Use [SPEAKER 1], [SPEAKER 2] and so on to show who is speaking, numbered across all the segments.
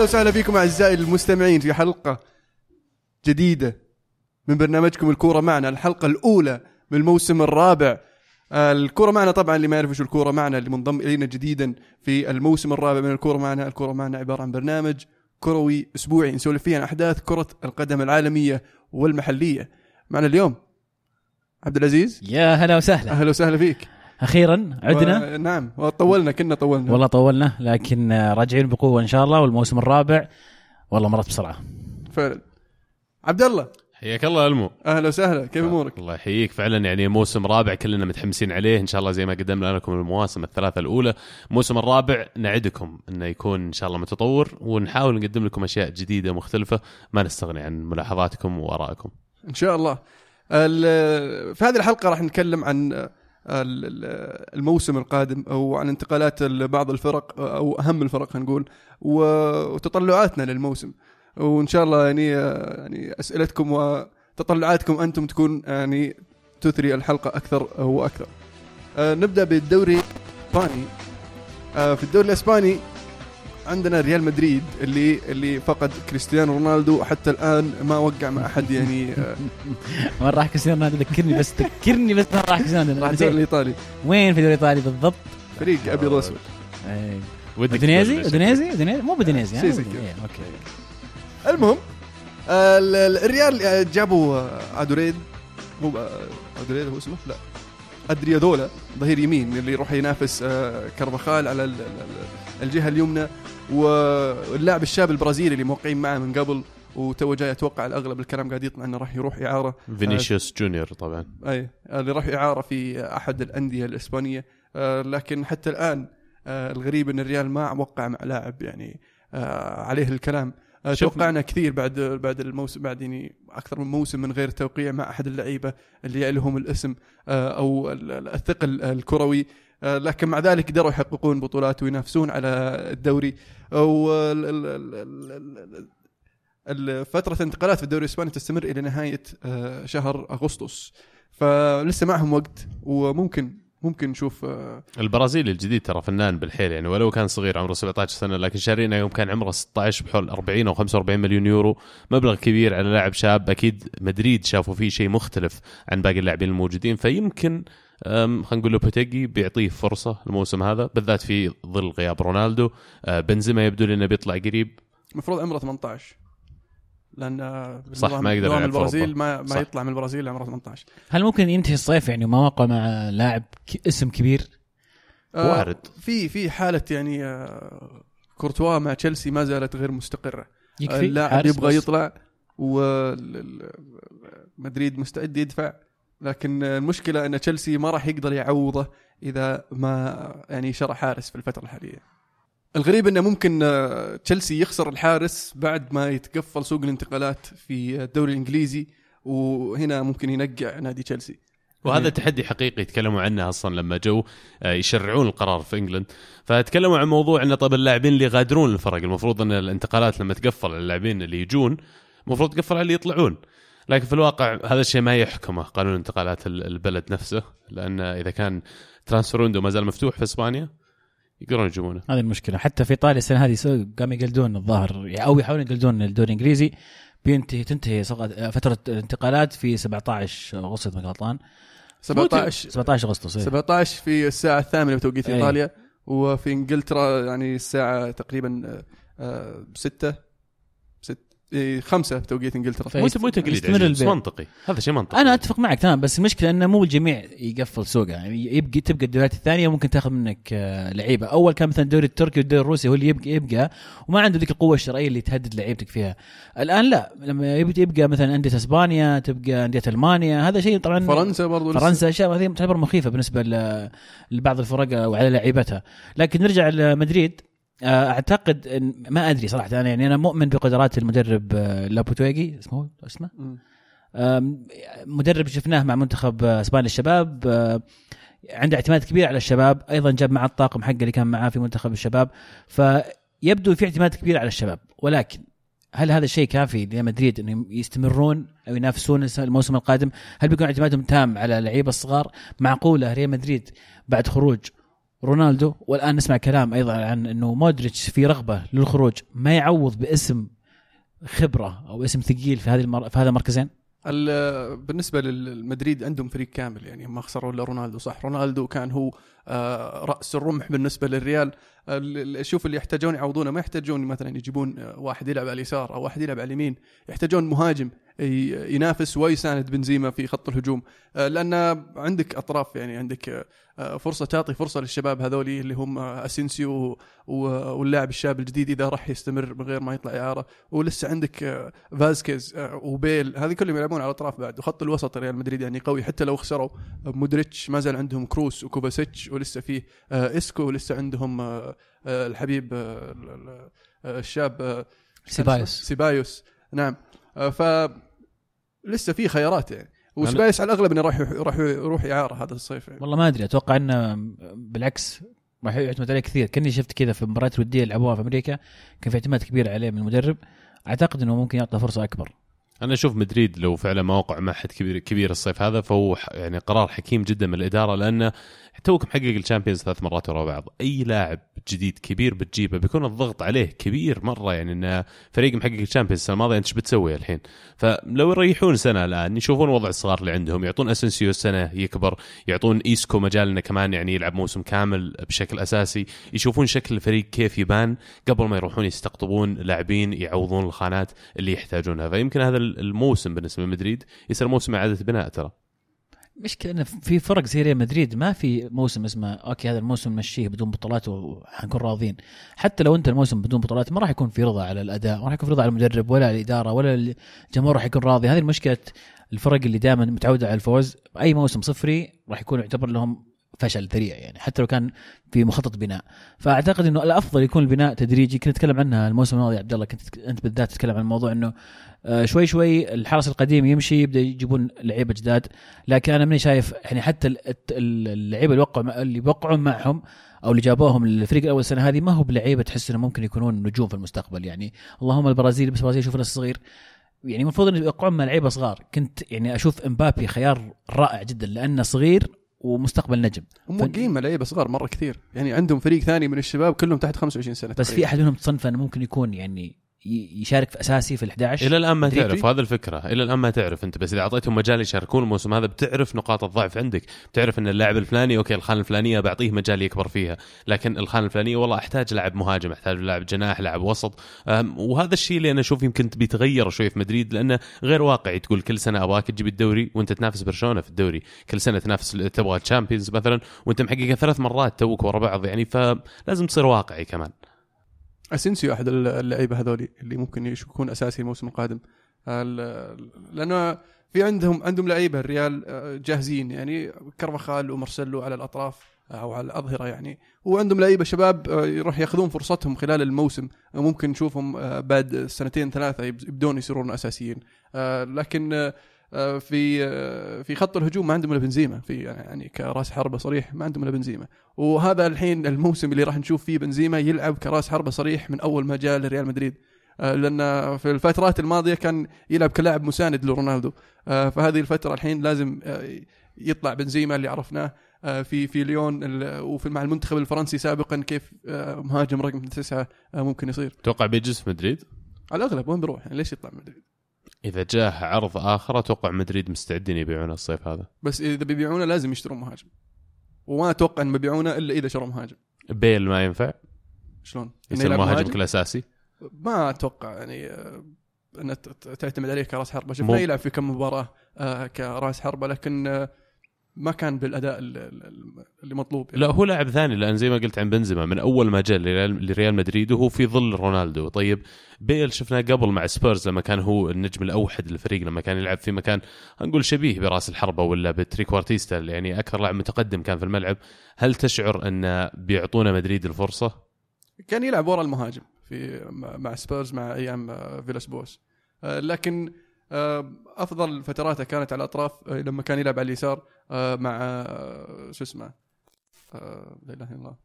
[SPEAKER 1] أهلا وسهلا فيكم أعزائي المستمعين في حلقة جديدة من برنامجكم الكورة معنا الحلقة الأولى من الموسم الرابع. آه، الكورة معنا طبعا اللي ما يعرف وش الكورة معنا اللي منضم إلينا جديدا في الموسم الرابع من الكورة معنا. الكورة معنا عبارة عن برنامج كروي أسبوعي نسولف فيه عن أحداث كرة القدم العالمية والمحلية. معنا اليوم عبد العزيز.
[SPEAKER 2] يا هلا وسهلا.
[SPEAKER 1] أهلا وسهلا فيك.
[SPEAKER 2] أخيرا عدنا؟
[SPEAKER 1] و... نعم وطولنا كنا طولنا.
[SPEAKER 2] والله طولنا لكن راجعين بقوة إن شاء الله والموسم الرابع. والله مرت بسرعة.
[SPEAKER 1] فعلا. عبد الله.
[SPEAKER 3] حياك الله ألمو.
[SPEAKER 1] أهلا وسهلا كيف أمورك؟
[SPEAKER 3] الله يحييك. فعلا يعني موسم رابع كلنا متحمسين عليه. إن شاء الله زي ما قدمنا لكم المواسم الثلاثة الأولى. الموسم الرابع نعدكم إنه يكون إن شاء الله متطور ونحاول نقدم لكم أشياء جديدة مختلفة. ما نستغني عن ملاحظاتكم وآرائكم.
[SPEAKER 1] إن شاء الله. ال- في هذه الحلقة راح نتكلم عن الموسم القادم أو عن انتقالات بعض الفرق أو أهم الفرق نقول وتطلعاتنا للموسم وإن شاء الله يعني يعني أسئلتكم وتطلعاتكم أنتم تكون يعني تثري الحلقة أكثر وأكثر. آه، نبدأ بالدوري الإسباني. آه، في الدوري الإسباني عندنا ريال مدريد اللي اللي فقد كريستيانو رونالدو حتى الآن ما وقع مع أحد يعني آه،
[SPEAKER 2] وين راح كريستيانو رونالدو؟ ذكرني بس ذكرني بس وين راح كريستيانو
[SPEAKER 1] راح الدوري. الإيطالي.
[SPEAKER 2] وين في الدوري الإيطالي بالضبط؟
[SPEAKER 1] فريق أبيض وأسود.
[SPEAKER 2] إيه. اودينيزي اودينيزي مو؟
[SPEAKER 1] سي- سي.
[SPEAKER 2] إيه، okay.
[SPEAKER 1] المهم آه، ال- ال- الريال آه، جابوا آه، أدوريد. مو آه، أدوريد هو اسمه؟ لا. أودريوزولا ظهير يمين اللي يروح ينافس آه، كارفاخال على ال- ال- ال- الجهة اليمنى. واللاعب الشاب البرازيلي اللي موقعين معه من قبل وتو جاي أتوقع الأغلب الكلام قاعد يطلع إنه راح يروح إعارة.
[SPEAKER 3] فينيسيوس جونيور طبعا.
[SPEAKER 1] أي اللي راح اعاره في أحد الأندية الإسبانية. آه، لكن حتى الآن آه، الغريب إن الريال ما وقع مع لاعب يعني آه، عليه الكلام. توقعنا كثير بعد بعد الموسم بعد يعني أكثر من موسم من غير توقيع مع أحد اللعيبة اللي لهم الاسم أو ال- ال- الثقل الكروي. لكن مع ذلك قدروا يحققون بطولات وينافسون على الدوري. و فترة الانتقالات في الدوري الإسباني تستمر إلى نهاية آه، شهر أغسطس. فلسه معهم وقت وممكن ممكن نشوف آه،
[SPEAKER 3] البرازيلي الجديد ترى فنان بالحيل يعني ولو كان صغير عمره 17 سنة لكن شارينا يوم كان عمره 16 بحول 40 أو 45 مليون يورو. مبلغ كبير على لاعب شاب. أكيد مدريد شافوا فيه شيء مختلف عن باقي اللاعبين الموجودين فيمكن خلينا نقول لوبيتيجي بيعطيه فرصة الموسم هذا بالذات في ظل غياب رونالدو أه، بنزيما يبدو لي إنه بيطلع قريب
[SPEAKER 1] المفروض عمره 18 لأن آه،
[SPEAKER 3] صح، ما يقدر يلعب في
[SPEAKER 1] البرازيل. ما ما. يطلع من البرازيل عمره 18
[SPEAKER 2] هل ممكن ينتهي الصيف يعني وما وقع مع لاعب اسم كبير؟
[SPEAKER 1] آه،
[SPEAKER 3] وارد.
[SPEAKER 1] في في حالة يعني آه، كورتوا مع تشيلسي ما زالت غير مستقرة
[SPEAKER 2] يكفي
[SPEAKER 1] اللاعب يبغى
[SPEAKER 2] بس.
[SPEAKER 1] يطلع ومدريد مستعد يدفع لكن المشكلة إن تشيلسي ما راح يقدر يعوضه إذا ما يعني شرى حارس في الفترة الحالية. الغريب إنه ممكن تشيلسي يخسر الحارس بعد ما يتقفل سوق الانتقالات في الدوري الإنجليزي وهنا ممكن ينقع نادي تشيلسي.
[SPEAKER 3] وهذا تحدي حقيقي يتكلموا عنه أصلا لما جو آه، يشرعون القرار في إنجلند فتكلموا عن موضوع إنه طب اللاعبين اللي يغادرون الفرق المفروض إن الانتقالات لما تقفل اللاعبين اللي يجون المفروض تقفل على اللي يطلعون لكن في الواقع هذا الشيء ما يحكمه قانون انتقالات ال- البلد نفسه لأن إذا كان transfer window ما زال مفتوح في إسبانيا يقدرون يجيبونه.
[SPEAKER 2] هذه المشكلة. حتى في إيطاليا السنة هذه قاموا يقلدون الظاهر أو يحاولون يقلدون الدوري الإنجليزي بينتهي تنتهي فترة الانتقالات في 17 أغسطس ما غلطان.
[SPEAKER 1] 17
[SPEAKER 2] 17 أغسطس إيه.
[SPEAKER 1] 17 في الساعة الثامنة بتوقيت
[SPEAKER 2] أي.
[SPEAKER 1] إيطاليا وفي إنجلترا يعني الساعة تقريبا 6 6 5 بتوقيت
[SPEAKER 2] إنجلترا.
[SPEAKER 3] مو مو تقليد
[SPEAKER 2] يستمر
[SPEAKER 3] بس
[SPEAKER 2] البيع.
[SPEAKER 3] منطقي. هذا شيء منطقي.
[SPEAKER 2] أنا أتفق معك تمام بس المشكلة إنه مو الجميع يقفل سوقه. يعني يبقى تبقى الدوريات الثانية ممكن تاخذ منك آه، لعيبة. أول كان مثلا الدوري التركي والدوري الروسي هو اللي يبقى يبقى وما عنده ذيك القوة الشرائية اللي تهدد لعيبتك فيها. الآن لا لما يبقى, يبقى مثلا أندية إسبانيا تبقى أندية ألمانيا هذا شيء طبعا
[SPEAKER 1] فرنسا برضو.
[SPEAKER 2] فرنسا أشياء هذه تعتبر مخيفة بالنسبة لبعض الفرق وعلى لعيبتها. لكن نرجع لمدريد. أعتقد إن ما أدري صراحة أنا يعني أنا مؤمن بقدرات المدرب آه، لابوتويجي اسمه اسمه مدرب شفناه مع منتخب آه، إسبانيا الشباب آه، عنده اعتماد كبير على الشباب أيضا جاب مع الطاقم حقه اللي كان معاه في منتخب الشباب فيبدو في اعتماد كبير على الشباب ولكن هل هذا الشيء كافي لمدريد انهم يستمرون أو ينافسون الموسم القادم؟ هل بيكون اعتمادهم تام على اللعيبة الصغار؟ معقولة ريال مدريد بعد خروج رونالدو والآن نسمع كلام أيضا عن إنه مودريتش في رغبة للخروج ما يعوض باسم خبرة أو اسم ثقيل في هذه المر... في هذا المركزين؟
[SPEAKER 1] ال- بالنسبة للمدريد عندهم فريق كامل يعني ما خسروا إلا رونالدو صح. رونالدو كان هو آه، رأس الرمح بالنسبة للريال. ال- ال- شوف اللي يحتاجون يعوضونه ما يحتاجون مثلا يجيبون آه، واحد يلعب على اليسار أو واحد يلعب على اليمين يحتاجون مهاجم. ينافس ويساند بنزيما في خط الهجوم. آه، لأن عندك أطراف يعني عندك آه، فرصة تعطي فرصة للشباب هذولي اللي هم آه، أسينسيو واللاعب الشاب الجديد إذا راح يستمر من غير ما يطلع إعارة. ولسه عندك فازكيز وبيل. هذه كلهم يلعبون على الاطراف بعد. وخط الوسط ريال مدريد يعني قوي. حتى لو خسروا مودريتش ما زال عندهم كروس وكوفاسيتش ولسه فيه إسكو ولسه عندهم الحبيب ال- ال- الشاب
[SPEAKER 2] سيبايوس.
[SPEAKER 1] سيبايوس. نعم. ف لسه في خيارات يعني. وسيبايوس على الأغلب إنه راح راح يروح اعاره هذا الصيف يعني.
[SPEAKER 2] والله ما أدري أتوقع إنه بالعكس راح يعتمد عليه كثير. كأني شفت كذا في المباريات الوديه اللي لعبوها في أمريكا كان في اعتماد كبير عليه من المدرب. أعتقد إنه ممكن يعطى فرصة أكبر.
[SPEAKER 3] أنا أشوف مدريد لو فعلا ما وقع مع حد كبير كبير الصيف هذا فهو يعني قرار حكيم جدا من الإدارة لأنه توك محقق ال Champions ثلاث مرات ورا بعض. أي لاعب جديد كبير بتجيبه بيكون الضغط عليه كبير مرة يعني إنه فريق محقق ال Champions السنة الماضية أنت إيش بتسوي الحين؟ فلو يريحون سنة الآن يشوفون وضع الصغار اللي عندهم يعطون أسنسيو سنه يكبر يعطون إيسكو مجال انه كمان يعني يلعب موسم كامل بشكل أساسي يشوفون شكل الفريق كيف يبان قبل ما يروحون يستقطبون لاعبين يعوضون الخانات اللي يحتاجونها. فيمكن هذا الموسم بالنسبة لمدريد يصير موسم إعادة بناء ترى.
[SPEAKER 2] مشكلة انه في فرق زي ريال مدريد ما في موسم اسمه okay هذا الموسم نمشيه بدون بطولات وحنكون راضين حتى لو أنت الموسم بدون بطولات ما راح يكون في رضا على الأداء ما راح يكون في رضا على المدرب ولا على الإدارة ولا الجمهور راح يكون راضي. هذه مشكله الفرق اللي دائما متعودة على الفوز. أي موسم صفري راح يكون يعتبر لهم فشل ذريع يعني حتى لو كان في مخطط بناء. فأعتقد إنه الأفضل يكون البناء تدريجي. كنت أتكلم عنها الموسم الماضي عبد الله كنت أنت بالذات تتكلم عن الموضوع إنه شوي شوي الحرس القديم يمشي يبدأ يجيبون لعيبة جداد. لكن أنا ماني شايف يعني حتى اللعيبة اللي وقعوا اللي بيوقعون معهم أو اللي جابوهم للفريق الأول السنة هذه ما هو بلعيبة تحس انه ممكن يكونون نجوم في المستقبل. يعني اللهم البرازيل بس البرازيل شوف ناس صغير. يعني المفروض إنه يوقعون مع لعيبة صغار. كنت يعني أشوف إمبابي خيار رائع جدا لأنه صغير ومستقبل نجم.
[SPEAKER 1] هم موقعين مع لعيبة صغار مرة كثير. يعني عندهم فريق ثاني من الشباب كلهم تحت 25 سنة
[SPEAKER 2] بس في
[SPEAKER 1] تقريباً.
[SPEAKER 2] أحد منهم تصنف إنه ممكن يكون يعني يشارك في أساسي في ال11
[SPEAKER 3] إلى الآن ما؟ تعرف هذا الفكرة. إلى الآن ما تعرف أنت بس إذا أعطيتهم مجال يشاركون الموسم هذا بتعرف نقاط الضعف عندك. بتعرف إن اللاعب الفلاني okay الخانة الفلانية بعطيه مجال يكبر فيها لكن الخانة الفلانية والله أحتاج لاعب مهاجم أحتاج لاعب جناح لاعب وسط. وهذا الشيء اللي أنا أشوف يمكن بيتغير شوي في مدريد لأنه غير واقعي. تقول كل سنة أبغاك تجيب الدوري وأنت تنافس برشلونة في الدوري. كل سنة تنافس تبغى Champions مثلا وأنت محققها ثلاث مرات توك ورا بعض يعني فلازم تصير واقعي كمان.
[SPEAKER 1] اسينسيو أحد اللعيبة هذولي اللي ممكن يكون أساسي الموسم القادم. ال- لأنه في عندهم عندهم لعيبة الريال آه، جاهزين يعني كارفاخال ومارسيلو على الأطراف أو على الأظهرة يعني. وعندهم لعيبة شباب آه، يروح يأخذون فرصتهم خلال الموسم. آه، ممكن نشوفهم آه، بعد سنتين ثلاثة يب- يبدون يصيرون أساسيين. آه، لكن آه، آه، في آه، في خط الهجوم ما عندهم إلا بنزيما. في يعني كراس حربة صريح ما عندهم إلا بنزيما. وهذا الحين الموسم اللي راح نشوف فيه بنزيما يلعب كراس حربة صريح من أول ما جاء لريال مدريد. آه، لأن في الفترات الماضية كان يلعب كلاعب مساند لرونالدو. آه، فهذه الفترة الحين لازم آه، يطلع بنزيما اللي عرفناه. آه، في في ليون وفي مع المنتخب الفرنسي سابقا كيف آه، مهاجم رقم تسعة آه، ممكن يصير.
[SPEAKER 3] توقع بيجلس في مدريد؟
[SPEAKER 1] على الأغلب وين بيروح؟ يعني ليش يطلع مدريد؟
[SPEAKER 3] إذا جاه عرض آخر أتوقع مدريد مستعدين يبيعونه الصيف هذا.
[SPEAKER 1] بس إذا بيبيعونه لازم يشترون مهاجم. وما أتوقع ان بيبيعونه إلا إذا شروا مهاجم.
[SPEAKER 3] بيل ما ينفع؟
[SPEAKER 1] شلون؟
[SPEAKER 3] يصير مهاجم بشكل اساسي
[SPEAKER 1] ما أتوقع يعني آه، ان ت- ت- تعتمد عليه كراس حربة.
[SPEAKER 3] مو-
[SPEAKER 1] شفناه يلعب في كم مباراة آه، كراس حربة لكن آه، ما كان بالأداء ال- ال- اللي مطلوب يعني.
[SPEAKER 3] لا هو لاعب ثاني لأن زي ما قلت عن بنزيما من أول ما جاء لريال مدريد وهو في ظل رونالدو. طيب بيل شفناه قبل مع سبيرز لما كان هو النجم الأوحد للفريق لما كان يلعب في مكان نقول شبيه براس الحربة ولا ب trequartista يعني أكثر لاعب متقدم كان في الملعب. هل تشعر أن بيعطونا مدريد الفرصة؟
[SPEAKER 1] كان يلعب ورا المهاجم في مع سبيرز مع أيام آه، فيلاس بواس. آه، لكن آه، أفضل فتراته كانت على الأطراف لما كان يلعب على اليسار. مع آه، شو اسمه آه، لا إله إلا الله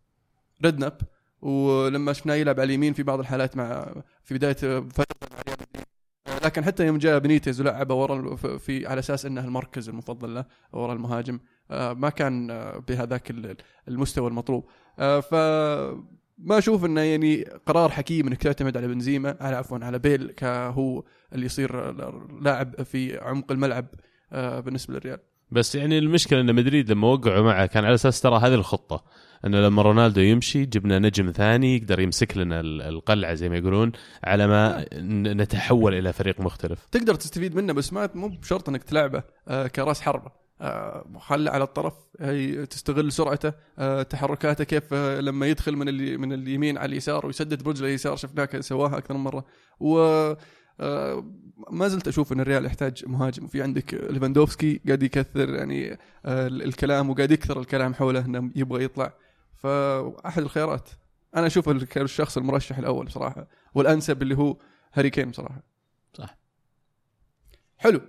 [SPEAKER 1] ريدناب ولما شفناه يلعب على اليمين في بعض الحالات مع في بداية آه، آه، لكن حتى يوم جاء بنيتز ولعبه ورا في على أساس إنه المركز المفضل له ورا المهاجم آه، ما كان آه، بهذاك ال- المستوى المطلوب. آه، ف ما أشوف إنه يعني قرار حكيم إنك تعتمد على بنزيما على عفوا على بيل كهو اللي يصير لاعب في عمق الملعب آه، بالنسبة للريال.
[SPEAKER 3] بس يعني المشكلة إن مدريد لما وقعوا معه كان على أساس ترى هذه الخطة. إنه لما رونالدو يمشي جبنا نجم ثاني يقدر يمسك لنا ال- القلعة زي ما يقولون على ما نتحول إلى فريق مختلف.
[SPEAKER 1] تقدر تستفيد منه بس ما مو بشرط إنك تلعبه آه، كرأس حربة. آه، خله على الطرف هي تستغل سرعته آه، تحركاته كيف لما يدخل من من اليمين على اليسار ويسدد برجله اليسار شفناه سواها أكثر من مرة. ما زلت أشوف إن الريال يحتاج مهاجم. في عندك ليفاندوفسكي قاعد يكثر يعني آه، الكلام وقاعد يكثر الكلام حوله إنه يبغى يطلع. فأحد الخيارات. أنا أشوف الشخص المرشح الأول بصراحه والأنسب اللي هو هاري كين بصراحه
[SPEAKER 2] صح.
[SPEAKER 1] حلو.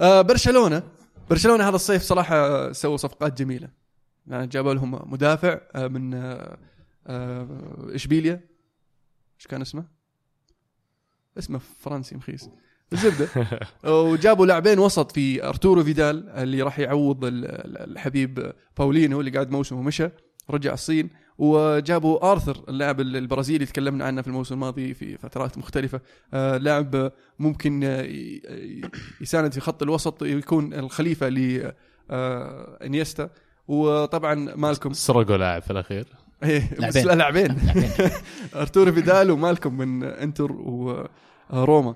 [SPEAKER 1] آه برشلونة. برشلونة هذا الصيف صراحة سووا صفقات جميلة. يعني جابوا لهم مدافع آه من آه آه إشبيليا. إيش كان اسمه؟ اسمه فرنسي مخيس. الزبدة. وجابوا لاعبين وسط في أرتورو فيدال اللي راح يعوض ال- ال- الحبيب باولينيو اللي قاعد موسم ومشى رجع الصين. وجابوا آرثر اللاعب ال- البرازيلي تكلمنا عنه في الموسم الماضي في فترات مختلفة. آه لاعب ممكن آه، يساند في خط الوسط يكون الخليفة ل آه، إنييستا. وطبعا مالكم.
[SPEAKER 3] سرقوا لاعب في الأخير.
[SPEAKER 1] إيه بس
[SPEAKER 2] لاعبين.
[SPEAKER 1] لا لاعبين. ارتورو فيدال ومالكم من إنتر وروما.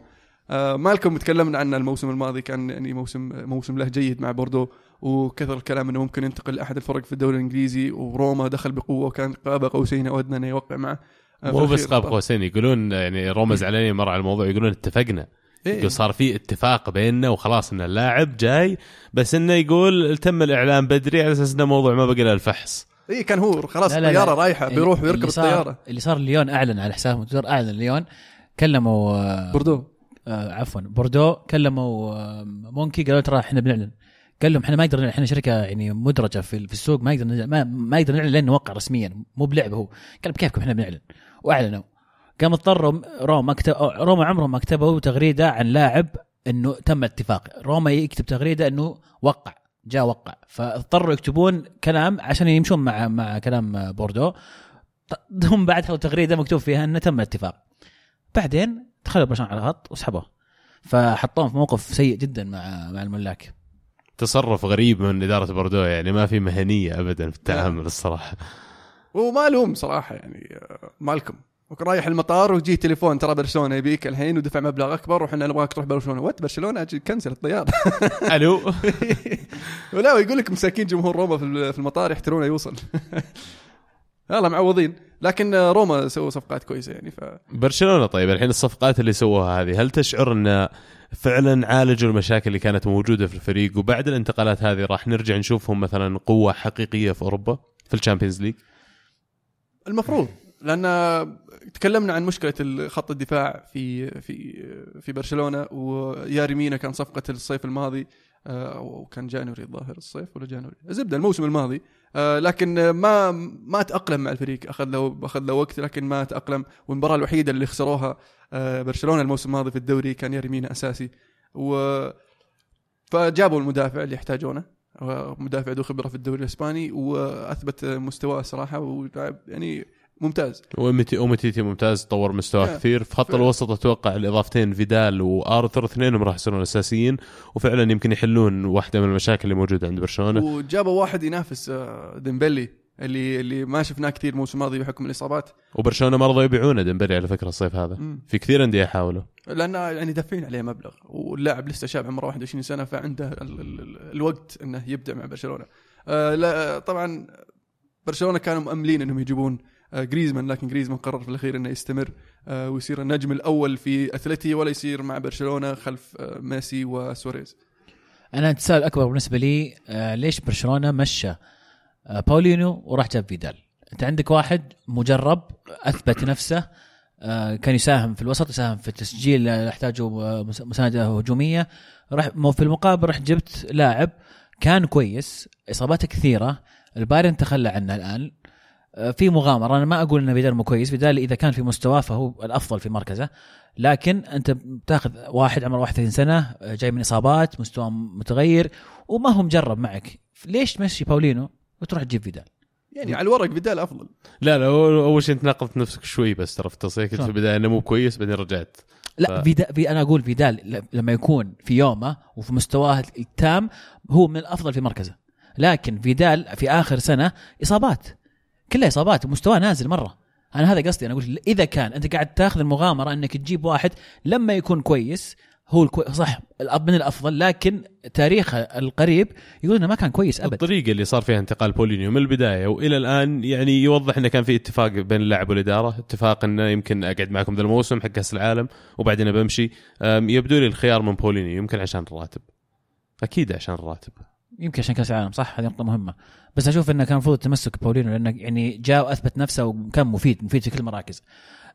[SPEAKER 1] آه، مالكم تكلمنا عنه الموسم الماضي كان يعني موسم موسم له جيد مع بوردو وكثر الكلام إنه ممكن ينتقل لأحد الفرق في الدوري الإنجليزي وروما دخل بقوة وكان قاب قوسين أو أدنى إنه يوقع معه. آه،
[SPEAKER 3] مو بس قاب قوسين يقولون يعني رمز علينا مره على الموضوع يقولون اتفقنا.
[SPEAKER 1] إيه.
[SPEAKER 3] يقول صار في اتفاق بيننا وخلاص إن اللاعب جاي بس إنه يقول تم الإعلان بدري على أساس إنه موضوع ما بقى له الفحص.
[SPEAKER 1] اي كان هو خلاص
[SPEAKER 2] لا لا لا.
[SPEAKER 1] الطياره رايحة بيروح ويركب الطيارة.
[SPEAKER 2] اللي صار ليون أعلن على حسابهم. تويتر أعلن ليون. كلموا آه،
[SPEAKER 1] بوردو.
[SPEAKER 2] آه عفوا. بوردو كلموا آه مونشي قالوا ترى إحنا بنعلن. قال لهم إحنا ما نقدر إحنا شركة يعني مدرجة في, في السوق ما نقدر نعلن- ما, ما نقدر نعلن لين نوقع رسميا. مو بلعبه هو. قال بكيفكم إحنا بنعلن؟ وأعلنوا. قام اضطروا روما كتب روما عمرهم ما كتبوا تغريدة عن لاعب إنه تم اتفاق روما يكتب تغريدة إنه وقع. جاء وقع. فاضطروا يكتبون كلام عشان يمشون مع مع كلام بوردو. هم بعد حطوا تغريدة مكتوب فيها إنه تم الاتفاق. بعدين دخلوا برشلونة على الخط وسحبوه. فحطوهم في موقف سيء جدا مع مع الملاك.
[SPEAKER 3] تصرف غريب من إدارة بوردو يعني ما في مهنية ابدا في التعامل الصراحة.
[SPEAKER 1] وما لوم صراحة يعني مالكم. وكان رايح المطار وجي تليفون ترى برشلونة يبيك الحين ودفع مبلغ أكبر وحنا نبغاك تروح برشلونة. What برشلونة؟ cancel الطيارة.
[SPEAKER 3] ألو؟
[SPEAKER 1] ولا ويقول لك مساكين جمهور روما في المطار يحترونه يوصل. يلا معوضين. لكن روما سووا صفقات كويسة يعني ف
[SPEAKER 3] برشلونة طيب الحين الصفقات اللي سووها هذه هل تشعر أن فعلا عالجوا المشاكل اللي كانت موجودة في الفريق؟ وبعد الانتقالات هذه راح نرجع نشوفهم مثلا قوة حقيقية في أوروبا في ال Champions League؟
[SPEAKER 1] المفروض لأن تكلمنا عن مشكلة خط الدفاع في في في برشلونة وياري مينا كان صفقة الصيف الماضي. آه، أو كان جانوري الظاهر الصيف ولا جانوري؟ زبدة الموسم الماضي. آه، لكن ما ما تاقلم مع الفريق. أخذ له أخذ له وقت لكن ما تاقلم والمباراة الوحيدة اللي خسروها آه، برشلونة الموسم الماضي في الدوري كان ياري مينا أساسي. و فجابوا المدافع اللي يحتاجونه. مدافع ذو خبرة في الدوري الإسباني وأثبت مستواه صراحة. ولاعب يعني ممتاز.
[SPEAKER 3] ومتي اومتيتي ممتاز طور مستواه. كثير. في خط
[SPEAKER 1] ف-
[SPEAKER 3] الوسط أتوقع الإضافتين فيدال وآرثر اثنينهم راح يصيرون اساسيين وفعلا يمكن يحلون واحدة من المشاكل اللي موجودة عند برشلونة.
[SPEAKER 1] وجابوا واحد ينافس آه، ديمبلي اللي اللي ما شفناه كثير الموسم الماضي بحكم الإصابات.
[SPEAKER 3] وبرشلونة ما رضوا يبيعونه ديمبلي على فكرة الصيف هذا.
[SPEAKER 1] مم.
[SPEAKER 3] في كثير أندية حاولوا
[SPEAKER 1] لأن يعني دافعين عليه مبلغ واللاعب لسه شاب عمره 21 سنة فعنده ال ال ال الوقت إنه يبدع مع برشلونة. آه لا طبعا برشلونة كانوا مؤملين إنهم يجيبون جريزمان لكن جريزمان قرر في الأخير إنه يستمر آه ويصير النجم الأول في أتلتي ولا يصير مع برشلونة خلف آه ميسي وسواريز.
[SPEAKER 2] أنا التساؤل الاكبر بالنسبة لي آه ليش برشلونة مشى؟ آه باولينو وراح جاب فيدال. أنت عندك واحد مجرب أثبت نفسه آه كان يساهم في الوسط يساهم في التسجيل آه، يحتاجه آه، مس- مسانده هجومية. راح في المقابل رحت جبت لاعب كان كويس إصاباته كثيرة. البايرن تخلى عنه الآن. آه، في مغامرة. أنا ما أقول إن فيدال مو كويس. فيدال إذا كان في مستواه فهو الأفضل في مركزه. لكن أنت بتاخذ واحد عمره 31 سنة آه، جاي من إصابات مستواه متغير وما هو مجرب معك. ليش تمشي باولينو وتروح تجيب فيدال
[SPEAKER 1] يعني على الورق بدال أفضل.
[SPEAKER 3] لا لا أول أول شيء أنت ناقضت نفسك شوي بس ترى في التصريح كنت في؟ البداية إنه مو كويس بعدين رجعت.
[SPEAKER 2] لا
[SPEAKER 3] ف-
[SPEAKER 2] فيدا في أنا أقول فيدال لما يكون في يومه وفي مستواه التام هو من الأفضل في مركزه. لكن فيدال في آخر سنة إصابات. كلها إصابات ومستواه نازل مرة. أنا هذا قصدي أنا أقول إذا كان أنت قاعد تاخذ المغامرة أنك تجيب واحد لما يكون كويس هو الكوي... صح من الأفضل لكن تاريخه القريب يقول إنه ما كان كويس أبد.
[SPEAKER 3] الطريقة اللي صار فيها انتقال بولينيو من البداية وإلى الآن يعني يوضح إنه كان في اتفاق بين اللاعب والإدارة اتفاق إنه يمكن أقعد معكم ذا الموسم حق كأس العالم وبعدين بمشي. يبدو لي الخيار من بولينيو يمكن عشان الراتب. أكيد عشان الراتب.
[SPEAKER 2] يمكن عشان كأس العالم صح هذه نقطة مهمة. بس أشوف إنه كان المفروض تمسك بولينو لأنه يعني جاء وأثبت نفسه وكان مفيد مفيد في كل المراكز.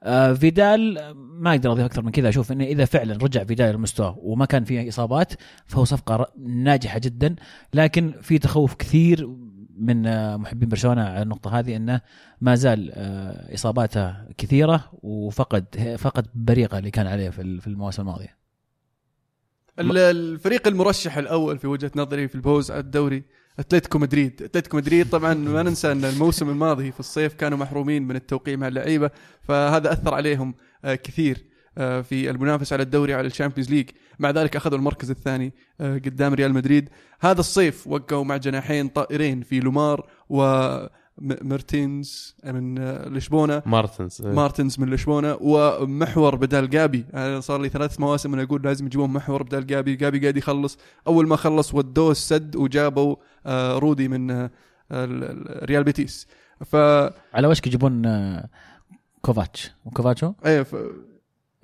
[SPEAKER 2] آه فيدال ما أقدر أضيف أكثر من كذا أشوف إنه إذا فعلا رجع فيدال لمستواه وما كان فيه إصابات فهو صفقة ناجحة جدا. لكن في تخوف كثير من آه، محبين برشلونة على النقطة هذه إنه ما زال آه، إصاباته كثيرة وفقد فقد بريقة اللي كان عليه في ال- في المواسم الماضية.
[SPEAKER 1] ال- الفريق المرشح الأول في وجهة نظري في الفوز على الدوري أتلتيكو مدريد. أتلتيكو مدريد طبعا ما ننسى أن الموسم الماضي في الصيف كانوا محرومين من التوقيع مع اللعيبة فهذا أثر عليهم آه، كثير آه، في المنافسة على الدوري على الشامبيونز ليج. مع ذلك أخذوا المركز الثاني آه، قدام ريال مدريد. هذا الصيف وقعوا مع جناحين طائرين في لومار ومرتينز من لشبونة.
[SPEAKER 3] مارتنز إيه.
[SPEAKER 1] مارتنز من لشبونة. ومحور بدال جابي أنا صار لي ثلاث مواسم أنا أقول لازم يجيبون محور بدال جابي. جابي قاعد يخلص. أول ما خلص ودوه السد وجابوا آه، رودي من آه، ال- ال- ريال بيتيس. ف
[SPEAKER 2] على وشك يجيبون آه، كوفاتش. وكوفاتشو؟
[SPEAKER 1] إيه ف...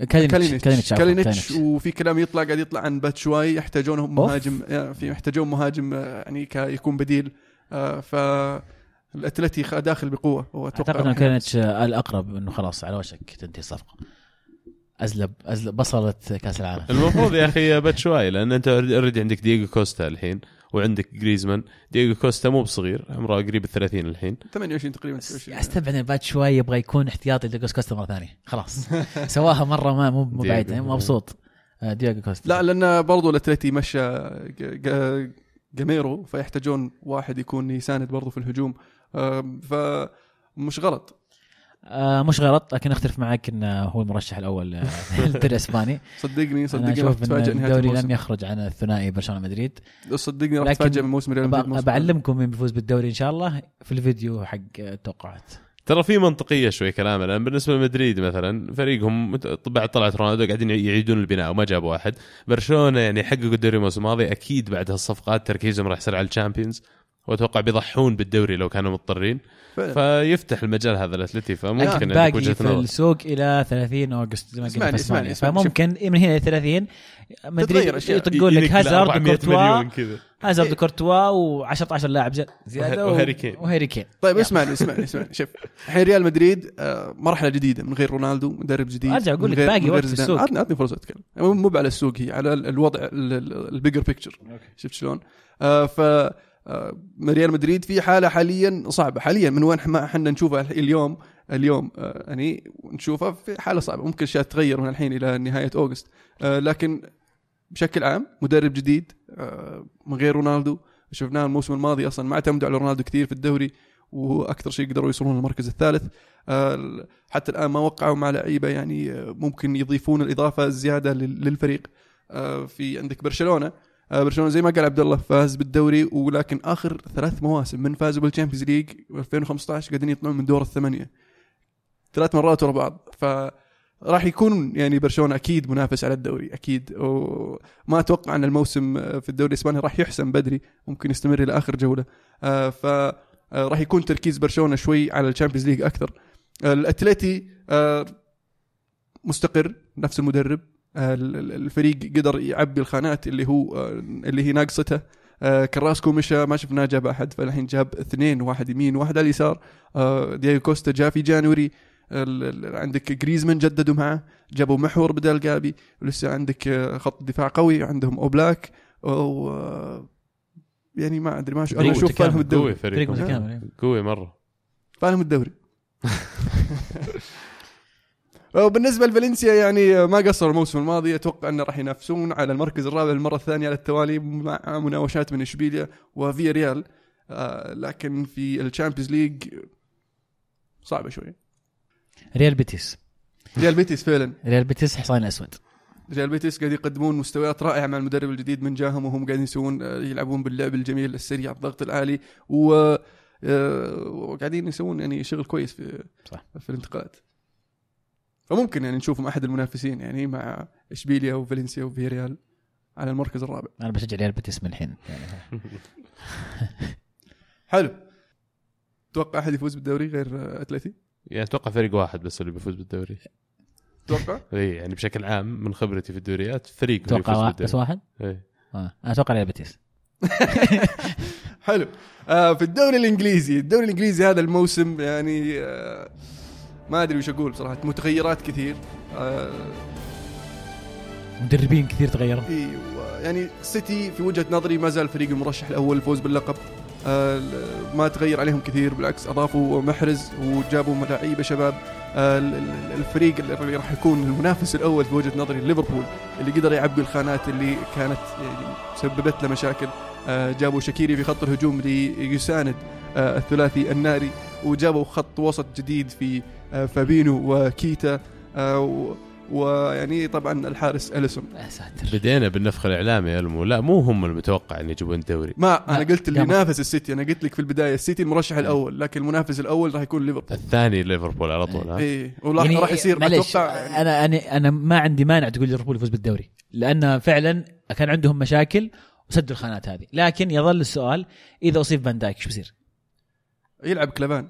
[SPEAKER 2] كالينيتش
[SPEAKER 1] كالينيتش. وفي كلام يطلع قاعد يطلع عن باتشواي يحتاجونهم. مهاجم يعني في يحتاجون مهاجم يعني ك- يكون بديل آه، ف الأتلتي داخل بقوة واتوقع
[SPEAKER 2] أعتقد إنه كانت الأقرب إنه خلاص على وشك تنتهي الصفقة. أزلب أزلب بصلت كأس العالم.
[SPEAKER 3] المفروض يا أخي باتشواي لأن أنت اوريدي عندك دييغو كوستا الحين وعندك جريزمان. دييغو كوستا مو بصغير عمره قريب ال 30 الحين
[SPEAKER 1] 28 تقريبا 29
[SPEAKER 2] أستبعد إن بعد شوي يبغى يكون احتياطي لجوس كوستا مرة ثانية. خلاص. سواها مرة ما مو بعيد
[SPEAKER 3] دييغو.
[SPEAKER 2] مبسوط. آه، دياغو كوستا.
[SPEAKER 1] لا لأن برضو الأتلتي مشى ج- ج- جاميرو فيحتاجون واحد يكون يساند برضو في الهجوم. فمش غلط.
[SPEAKER 2] آه مش غلط لكن أختلف معك انه هو المرشح الأول آه، للدوري الإسباني.
[SPEAKER 1] صدقني صدقني راح تتفاجئ نهايه
[SPEAKER 2] الدوري لم يخرج عن الثنائي برشلونة مدريد.
[SPEAKER 1] صدقني راح
[SPEAKER 2] لكن
[SPEAKER 1] تتفاجئ من موسم ريال مدريد
[SPEAKER 2] بعلمكم مين بيفوز بالدوري إن شاء الله في الفيديو حق التوقعات.
[SPEAKER 3] ترى في منطقية شوي كلامه لأن بالنسبة لمدريد مثلا فريقهم بعد طلعت رونالدو قاعدين يعيدون البناء وما جابوا واحد. برشلونة يعني حققوا الدوري الموسم الماضي أكيد بعد هالصفقات تركيزهم راح يصير على الشامبيونز. وأتوقع بيضحون بالدوري لو كانوا مضطرين.
[SPEAKER 1] فعلا.
[SPEAKER 3] فيفتح المجال هذا الاتلتي فممكن
[SPEAKER 2] باقي في
[SPEAKER 3] نظر
[SPEAKER 2] السوق إلى 30 August زي ما قلنا
[SPEAKER 1] اسمعني-
[SPEAKER 2] فممكن من هنا إلى 30
[SPEAKER 1] تتغير
[SPEAKER 2] مدريد. يطقون لك هازارد
[SPEAKER 3] 400
[SPEAKER 2] وكورتوا
[SPEAKER 3] مليون كذا.
[SPEAKER 2] هازارد وكورتوا و10 لاعب ز- زيادة
[SPEAKER 3] وهاري كين.
[SPEAKER 2] وهاري كين
[SPEAKER 1] طيب اسمعني اسمعني اسمعني. شوف الحين ريال مدريد آه، مرحلة جديدة من غير رونالدو مدرب جديد
[SPEAKER 2] أرجع أقول
[SPEAKER 1] من
[SPEAKER 2] لك باقي وقت في. السوق.
[SPEAKER 1] عطني عطني فرصة أتكلم. مو مو على السوق هي على ال- الوضع ال bigger picture شفت شلون؟ آه ف آه، ريال مدريد في حالة حاليا صعبة. حاليا من وين ما إحنا نشوفها اليوم اليوم آه، يعني نشوفها في حالة صعبة. ممكن اشياء تتغير من الحين إلى نهاية أوغست. آه، لكن بشكل عام مدرب جديد آه، من غير رونالدو. شفناه الموسم الماضي أصلا ما اعتمدوا على رونالدو كثير في الدوري وأكثر شيء قدروا يوصلون للمركز الثالث. آه، حتى الآن ما وقعوا مع لعيبة يعني آه، ممكن يضيفون الإضافة الزيادة لل- للفريق. آه، في عندك برشلونة. آه، برشلونة زي ما قال عبد الله فاز بالدوري ولكن آخر ثلاث مواسم من فازوا بالشامبيونز ليج 2015 قاعدين يطلعون من دور الثمانية. ثلاث مرات ورا بعض. ف راح يكون يعني برشلونة أكيد منافس على الدوري أكيد. وما أتوقع أن الموسم آه، في الدوري الإسباني راح يحسم بدري ممكن يستمر إلى آخر جولة. آه، ف آه، راح يكون تركيز برشلونة شوي على الشامبيونز ليج أكثر. آه، الأتليتي آه، مستقر نفس المدرب. آه، ال- ال- الفريق قدر يعبي الخانات اللي هو آه، اللي هي ناقصته. آه، كراسكو مشى ما شفناه جاب أحد فالحين جاب اثنين واحد يمين واحد على اليسار. آه، دياغو كوستا جاء في January. عندك جريزمان جددوا معه جابوا محور بدل جابي. ولسه عندك آه، خط دفاع قوي عندهم أوبلاك. و آه، يعني ما أدري ما أنا
[SPEAKER 2] أشوف.
[SPEAKER 1] فالهم الدوري.
[SPEAKER 3] قوي
[SPEAKER 2] فريق
[SPEAKER 3] فريق
[SPEAKER 2] متكامل
[SPEAKER 3] قوي مرة.
[SPEAKER 1] فالهم الدوري. وبالنسبة لفالنسيا يعني ما قصروا الموسم الماضي. أتوقع انه راح ينافسون على المركز الرابع المره الثانية على التوالي مع مناوشات من إشبيليا وفيا ريال آه لكن في الشامبيونز ليج صعبة شوي.
[SPEAKER 2] ريال بيتيس.
[SPEAKER 1] ريال بيتيس فعلا.
[SPEAKER 2] ريال بيتيس حصان أسود.
[SPEAKER 1] ريال بيتيس قاعد يقدمون مستويات رائعة مع المدرب الجديد من جاهم وهم قاعدين يسوون آه، يلعبون باللعب الجميل السريع الضغط العالي. و آه، وقاعدين يسوون يعني شغل كويس في
[SPEAKER 2] صح.
[SPEAKER 1] في الانتقالات. فممكن يعني نشوفهم أحد المنافسين يعني مع إشبيليا وفالنسيا وفيريال على المركز الرابع.
[SPEAKER 2] أنا بشجع ريال بيتيس من الحين. يعني
[SPEAKER 1] حلو. توقع أحد يفوز بالدوري غير أتلتي؟
[SPEAKER 3] يعني أتوقع فريق واحد بس اللي بيفوز بالدوري.
[SPEAKER 1] توقع؟
[SPEAKER 3] إي يعني بشكل عام من خبرتي في الدوريات فريق
[SPEAKER 2] أتوقع بس واحد؟
[SPEAKER 3] إيه.
[SPEAKER 2] آه. أنا أتوقع ريال بيتيس.
[SPEAKER 1] حلو. آه في الدوري الإنجليزي الدوري الإنجليزي هذا الموسم يعني آه ما أدري وش أقول بصراحة متغيرات كثير. آه
[SPEAKER 2] مدربين كثير تغيروا.
[SPEAKER 1] أيوه يعني سيتي في وجهة نظري ما زال الفريق المرشح الأول للفوز باللقب. آه ما تغير عليهم كثير بالعكس أضافوا محرز وجابوا لعيبه شباب. آه ال- ال- الفريق اللي راح يكون المنافس الأول في وجهة نظري ليفربول اللي قدر يعبي الخانات اللي كانت يعني سببت له مشاكل. آه جابوا شاكيري في خط الهجوم ليساند آه الثلاثي الناري وجابوا خط وسط جديد في فابينو وكيتا آه ويعني طبعا الحارس أليسون.
[SPEAKER 2] يا ساتر.
[SPEAKER 3] بدينا بالنفخ الإعلامي يا المو. لا مو هم المتوقع إن يجيبون الدوري
[SPEAKER 1] ما
[SPEAKER 2] أنا
[SPEAKER 1] قلت اللي. ينافس السيتي. أنا قلت لك في البداية السيتي المرشح الأول لكن المنافس الأول راح يكون ليفربول.
[SPEAKER 3] الثاني ليفربول على طول ها؟
[SPEAKER 1] اي وراح راح يصير
[SPEAKER 2] يعني
[SPEAKER 1] أتوقع يعني
[SPEAKER 2] أنا أنا أنا ما عندي مانع تقول ليفربول يفوز بالدوري لأن فعلا كان عندهم مشاكل وسدوا الخانات هذه. لكن يظل السؤال إذا أصيب فان دايك إيش بيصير؟
[SPEAKER 1] يلعب كلبان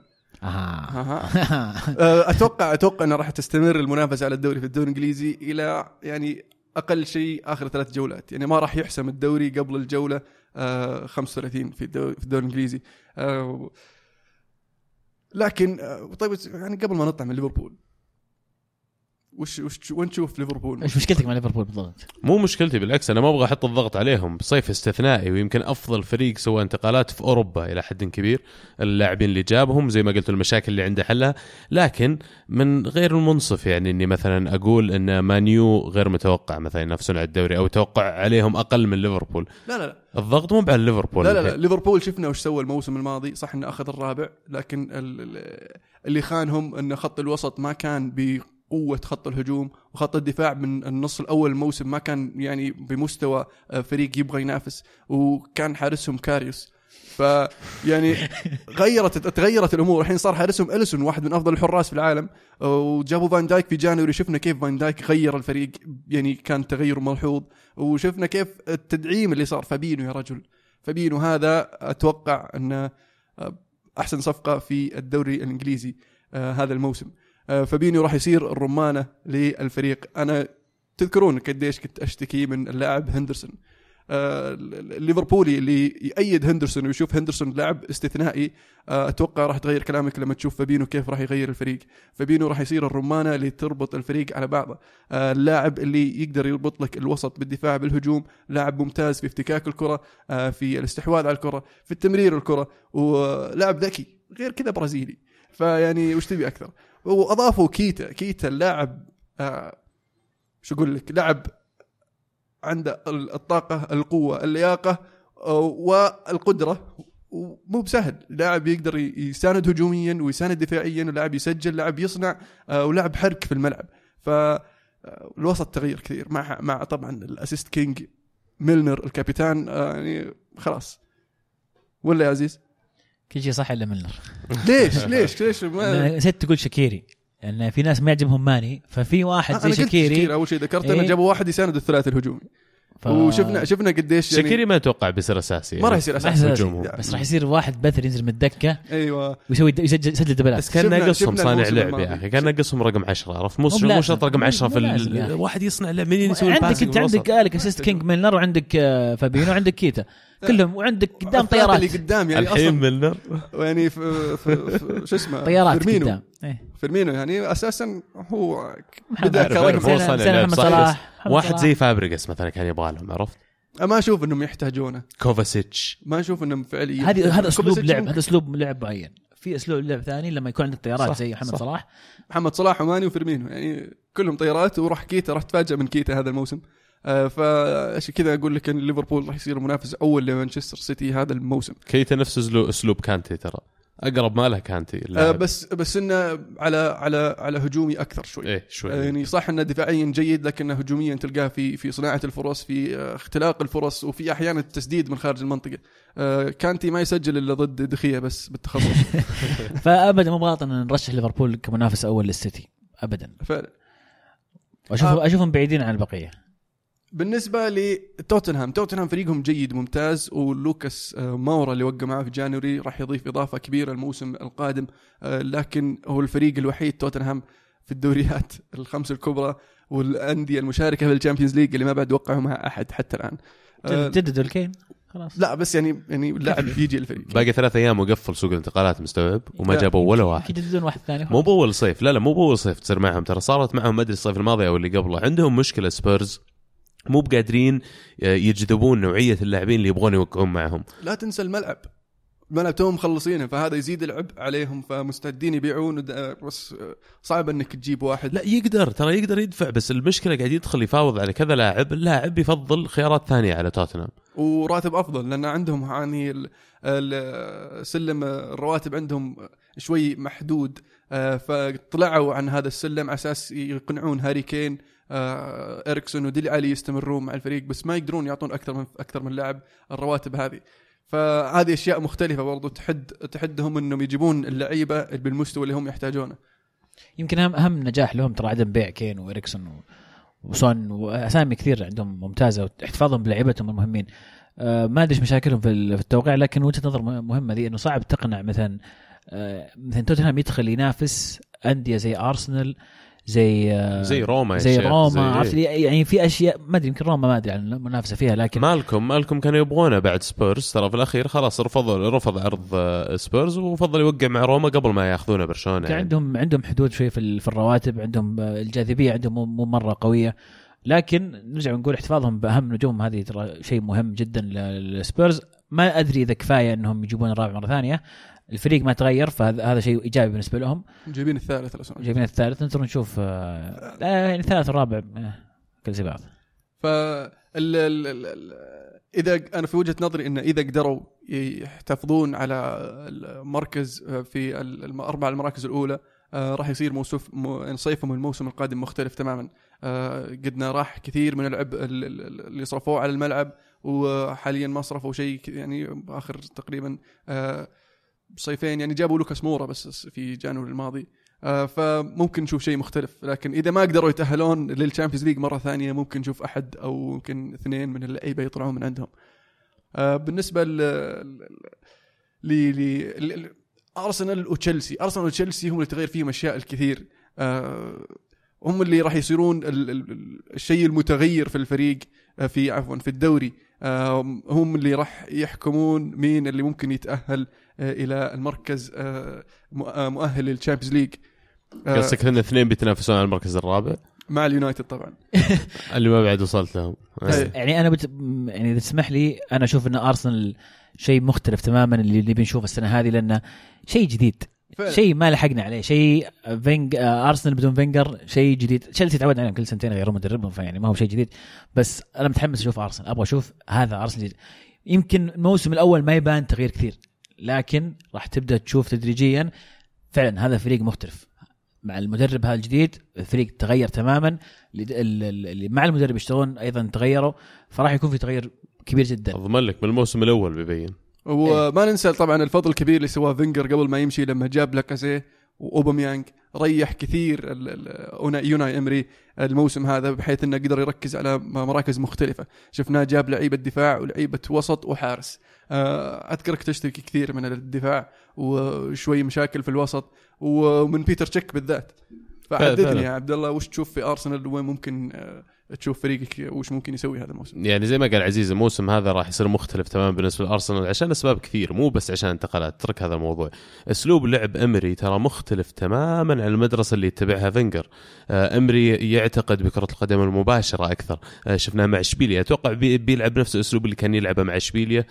[SPEAKER 1] أها. أه، أتوقع أتوقع انه راح تستمر المنافسة على الدوري في الدوري الإنجليزي إلى يعني أقل شيء آخر ثلاث جولات. يعني ما راح يحسم الدوري قبل الجولة أه 35 في الدوري, في الدوري الإنجليزي. أه لكن أه طيب يعني قبل ما نطلع من ليفربول وش وش وين تشوف ليفربول؟
[SPEAKER 2] إيش مشكلتك مع ليفربول بالضبط؟
[SPEAKER 3] مو مشكلتي بالعكس أنا ما أبغى أحط الضغط عليهم صيف استثنائي ويمكن أفضل فريق سوى انتقالات في أوروبا إلى حد كبير اللاعبين اللي جابهم زي ما قلت المشاكل اللي عنده حلها. لكن من غير المنصف يعني إني مثلا أقول إن مانيو غير متوقع مثلا ينافسون على الدوري أو توقع عليهم أقل من ليفربول.
[SPEAKER 1] لا لا لا.
[SPEAKER 3] الضغط مو على ليفربول.
[SPEAKER 1] لا لا, لا. ليفربول شفنا وش سوى الموسم الماضي. صح إنه أخذ الرابع لكن ال- ال- اللي خانهم إن خط الوسط ما كان بقوه خط الهجوم وخط الدفاع من النص الأول الموسم ما كان يعني بمستوى آه، فريق يبغى ينافس وكان حارسهم كاريوس. ف يعني غيرت تغيرت الأمور. الحين صار حارسهم إليسون واحد من أفضل الحراس في العالم. وجابوا فان دايك في January. شفنا كيف فان دايك غير الفريق يعني كان تغير ملحوظ. وشفنا كيف التدعيم اللي صار. فابينو يا رجل. فابينو هذا أتوقع أنه أحسن صفقة في الدوري الإنجليزي آه، هذا الموسم. آه، فابينو راح يصير الرمانة للفريق. أنا تذكرون قديش كنت أشتكي من اللاعب هندرسون. آه، الليفربولي اللي يأيد هندرسون ويشوف هندرسون لاعب استثنائي آه، أتوقع راح تغير كلامك لما تشوف فابينو كيف راح يغير الفريق. فابينو راح يصير الرمانة اللي تربط الفريق على بعضه. آه، اللاعب اللي يقدر يربط لك الوسط بالدفاع بالهجوم لاعب ممتاز في افتكاك الكرة آه، في الاستحواذ على الكرة في التمرير الكرة ولاعب ذكي غير كذا برازيلي. فيعني وش تبي أكثر؟ وأضافوا كيتا. كيتا اللاعب آه، شو أقول لك؟ لاعب عنده الطاقة القوة اللياقة آه، والقدرة. ومو بسهل. لاعب يقدر يساند هجوميا ويساند دفاعيا ولاعب يسجل لاعب يصنع آه، ولاعب حرك في الملعب. ف آه، الوسط تغير كثير. مع مع طبعا ال assist king ميلنر الكابيتان آه، يعني خلاص. ولا يا عزيز؟
[SPEAKER 2] كل شيء صح إلا ميلنر
[SPEAKER 1] ليش ليش ليش ما
[SPEAKER 2] نسيت تقول شاكيري لأن في ناس ما يعجبهم ماني ففي واحد زي شاكيري
[SPEAKER 1] شاكيري أول شيء ذكرت إنه
[SPEAKER 2] إيه.
[SPEAKER 1] جابوا واحد يساند الثلاثي الهجومي
[SPEAKER 2] ف...
[SPEAKER 1] وشفنا شفنا قديش يعني
[SPEAKER 3] شاكيري ما أتوقع بيصير أساسي
[SPEAKER 1] ما راح يصير أساسي
[SPEAKER 2] يصير
[SPEAKER 3] هجومهم.
[SPEAKER 1] يعني.
[SPEAKER 2] بس راح يصير واحد بثر ينزل من الدكة
[SPEAKER 1] أيوه
[SPEAKER 2] ويسوي يسجل يسجل دبلات
[SPEAKER 3] بس كان ناقصهم صانع لعب. يا أخي كان ناقصهم رقم 10 عرفت مو
[SPEAKER 2] مو.
[SPEAKER 3] شرط رقم
[SPEAKER 2] مو-
[SPEAKER 3] 10 في
[SPEAKER 2] مو لازم يا
[SPEAKER 3] ال-
[SPEAKER 2] أخي.
[SPEAKER 3] واحد يصنع لعب مين يسوي
[SPEAKER 2] عندك انت عندك؟ ال assist king ميلنر وعندك آه، فابينو وعندك كيتا كلهم وعندك قدام طيارات
[SPEAKER 1] اللي قدام يعني
[SPEAKER 3] الحين
[SPEAKER 1] أصلا
[SPEAKER 3] ميلنر؟
[SPEAKER 1] يعني في, في, في شو اسمه؟
[SPEAKER 2] طيارات
[SPEAKER 1] فيرمينو.
[SPEAKER 2] قدام. إيه.
[SPEAKER 1] فيرمينو يعني أساسا هو
[SPEAKER 2] محمد
[SPEAKER 1] بدأ
[SPEAKER 3] عارف-
[SPEAKER 1] كرقم
[SPEAKER 3] واحد. زي فابريجاس مثلا كان يبغى لهم عرفت
[SPEAKER 1] ما أشوف إنهم يحتاجونه.
[SPEAKER 3] كوفاسيتش.
[SPEAKER 1] ما أشوف إنهم فعليا.
[SPEAKER 2] هذه هذا
[SPEAKER 1] أسلوب
[SPEAKER 2] لعب. هذا أسلوب لعب معين. في أسلوب لعب ثاني لما يكون عندك طيارات
[SPEAKER 1] صح،
[SPEAKER 2] زي محمد
[SPEAKER 1] صح.
[SPEAKER 2] صلاح.
[SPEAKER 1] محمد صلاح وماني وفيرمينو. يعني كلهم طيارات وراح كيتا راح تفاجئ من كيتا هذا الموسم. فعشان كذا أقول لك إن ليفربول راح يصير منافس اول لمانشستر سيتي هذا الموسم.
[SPEAKER 3] كيتا نفس أسلوب كانتي ترى. أقرب ما له كانتي
[SPEAKER 1] آه،. بس بس إنه على على على هجومي أكثر شوي.
[SPEAKER 3] إيه شوي.
[SPEAKER 1] آه، يعني صح إنه دفاعيا جيد لكنه هجوميا تلقاه في في صناعة الفرص في آه، اختلاق الفرص وفي أحيانا التسديد من خارج المنطقة. آه، كانتي ما يسجل إلا ضد دخية بس بالتخصص.
[SPEAKER 2] فابدا مو غلط إن نرشح ليفربول كمنافس أول للسيتي. ابدا.
[SPEAKER 1] فعلا.
[SPEAKER 2] واشوف
[SPEAKER 1] آه.
[SPEAKER 2] أشوفهم بعيدين عن البقية.
[SPEAKER 1] بالنسبة لتوتنهام توتنهام. فريقهم جيد ممتاز ولوكاس آه، مورا اللي وقع معاه في January راح يضيف إضافة كبيرة الموسم القادم. آه، لكن هو الفريق الوحيد توتنهام في الدوريات الخمس الكبرى والأندية المشاركة في ال Champions League اللي ما بعد وقعوا مع أحد حتى الآن. آه،
[SPEAKER 2] جددوا الكين خلاص.
[SPEAKER 1] لا بس يعني يعني لاعب يجي الفريق.
[SPEAKER 3] باقي ثلاث أيام وقفل سوق الانتقالات مستوعب؟ وما. جابوا ولا واحد.
[SPEAKER 2] يجددون واحد ثاني
[SPEAKER 3] مو بأول صيف. لا لا مو بأول صيف تصير معهم. ترى صارت معهم ما أدري الصيف الماضي أو اللي قبله. عندهم مشكلة سبيرز. مو بقادرين يجذبون نوعية اللاعبين اللي يبغون يوقعون معهم.
[SPEAKER 1] لا تنسى الملعب. الملعب توهم مخلصينه فهذا يزيد العبء عليهم فمستعدين يبيعون. ود- بس آه، صعب إنك تجيب واحد.
[SPEAKER 3] لا يقدر ترى يقدر يدفع بس المشكلة قاعد يدخل يفاوض على كذا لاعب اللاعب يفضل خيارات ثانية على توتنهام.
[SPEAKER 1] وراتب أفضل لأن عندهم يعني سلم الرواتب عندهم شوي محدود آه، فطلعوا عن هذا السلم على أساس يقنعون هاري كين آه، إريكسون وديلي علي يستمرون مع الفريق بس ما يقدرون يعطون أكثر من أكثر من لاعب الرواتب هذه. فهذه أشياء مختلفة برضو تحد تحدهم إنهم يجيبون اللعيبة بالمستوى اللي هم يحتاجونه.
[SPEAKER 2] يمكن اهم أهم نجاح لهم ترى عدم بيع كين وإريكسون وسون وأسامي كثير عندهم ممتازة واحتفاظهم بلعيبتهم المهمين. آه، ما ادري إيش مشاكلهم في ال- في التوقيع لكن وجهة نظر مه- مهمة ذي إنه صعب تقنع مثلا آه، مثلا توتنهام يدخل ينافس أندية زي أرسنال زي
[SPEAKER 3] زي روما
[SPEAKER 2] زي روما عرفت
[SPEAKER 3] زي
[SPEAKER 2] لي؟ يعني في أشياء ما أدري يمكن روما ما أدري عن المنافسة فيها لكن
[SPEAKER 3] مالكم مالكم كانوا يبغونه بعد سبيرز ترى في الأخير خلاص رفض رفض عرض آه، سبيرز وفضل يوقع مع روما قبل ما ياخذونه
[SPEAKER 2] برشلونة
[SPEAKER 3] يعني.
[SPEAKER 2] عندهم عندهم حدود شوي في ال- في الرواتب عندهم آه، الجاذبية عندهم مو- مو مرة قوية لكن نرجع ونقول احتفاظهم بأهم نجوم هذه ترى شيء مهم جدا للسبيرز ما أدري إذا كفاية إنهم يجيبون الرابع مرة ثانية الفريق ما تغير فهذا هذا شيء إيجابي بالنسبة لهم.
[SPEAKER 1] جايبين الثالث الأسبوع.
[SPEAKER 2] جايبين الثالث ننتظر نشوف آه، يعني الثالث والرابع آه، كل زي بعض.
[SPEAKER 1] ف إذا أنا في وجهة نظري إن إذا قدروا يحتفظون على المركز في ال- الاربع المراكز الأولى آه، راح يصير موسف مو- صيفهم الموسم القادم مختلف تماما. آه، قدنا راح كثير من العبء ال- ال- اللي صرفوه على الملعب وحاليا ما صرفوا شيء يعني آخر تقريبا آه، صيفين يعني جابوا لوكاس مورا بس في January الماضي. آه، فممكن نشوف شيء مختلف. لكن إذا ما قدروا يتأهلون لل Champions League مرة ثانية ممكن نشوف أحد أو يمكن اثنين من اللعيبة يطلعون من عندهم. آه، بالنسبة ل ل أرسنال وتشيلسي أرسنال وتشيلسي هم اللي تغير فيهم أشياء الكثير. آه، هم اللي راح يصيرون ال- ال- ال- الشيء المتغير في الفريق في عفوا في الدوري. هم اللي راح يحكمون مين اللي ممكن يتأهل إلى المركز آه، آه، مؤهل لل Champions League. آه،
[SPEAKER 3] قصدك إن اثنين بيتنافسون على المركز الرابع؟
[SPEAKER 1] مع اليونايتد طبعا.
[SPEAKER 3] اللي ما بعد وصلت لهم. إيه.
[SPEAKER 2] يعني أنا بت... يعني إذا تسمح لي أنا أشوف إن أرسنال شيء مختلف تماما اللي, اللي بنشوفه السنة هذه لأنه شيء جديد.
[SPEAKER 1] فعلا.
[SPEAKER 2] شيء ما لحقنا عليه. شيء فينج آه، أرسنال بدون فينجر شيء جديد. تشيلسي تعود عليهم كل سنتين يغيرون مدربهم فيعني ما هو شيء جديد. بس أنا متحمس أشوف أرسنال. أبغى أشوف هذا أرسنال. جديد يمكن الموسم الأول ما يبان تغيير كثير. لكن راح تبدأ تشوف تدريجيا فعلا هذا فريق مختلف مع المدرب هذا الجديد الفريق تغير تماما. اللي- مع المدرب يشتغلون أيضا تغيروا. فراح يكون في تغير كبير جدا.
[SPEAKER 3] اضمن لك من الموسم الأول بيبين.
[SPEAKER 1] وما ننسى طبعا الفضل الكبير اللي سواه فينجر قبل ما يمشي لما جاب لاكازيه وأوباميانج. ريح كثير ال- ال- أونا- يوناي إمري الموسم هذا بحيث إنه قدر يركز على مراكز مختلفة. شفناه جاب لعيبة دفاع ولعيبة وسط وحارس. أذكرك تشتكي كثير من الدفاع وشوي مشاكل في الوسط ومن بيتر تشيك بالذات. فحددني يا عبد الله وش تشوف في أرسنال وين ممكن آه، تشوف فريقك وش ممكن يسوي هذا الموسم.
[SPEAKER 3] يعني زي ما قال عزيز الموسم هذا راح يصير مختلف تماما بالنسبة لأرسنال عشان أسباب كثير مو بس عشان انتقالات. ترك هذا الموضوع. أسلوب لعب أمري ترى مختلف تماما عن المدرسة اللي يتبعها فينجر. آه، أمري يعتقد بكرة القدم المباشرة أكثر. آه، شفناه مع إشبيليا. أتوقع بي- بيلعب نفس الأسلوب اللي كان يلعبه مع إشبيليا.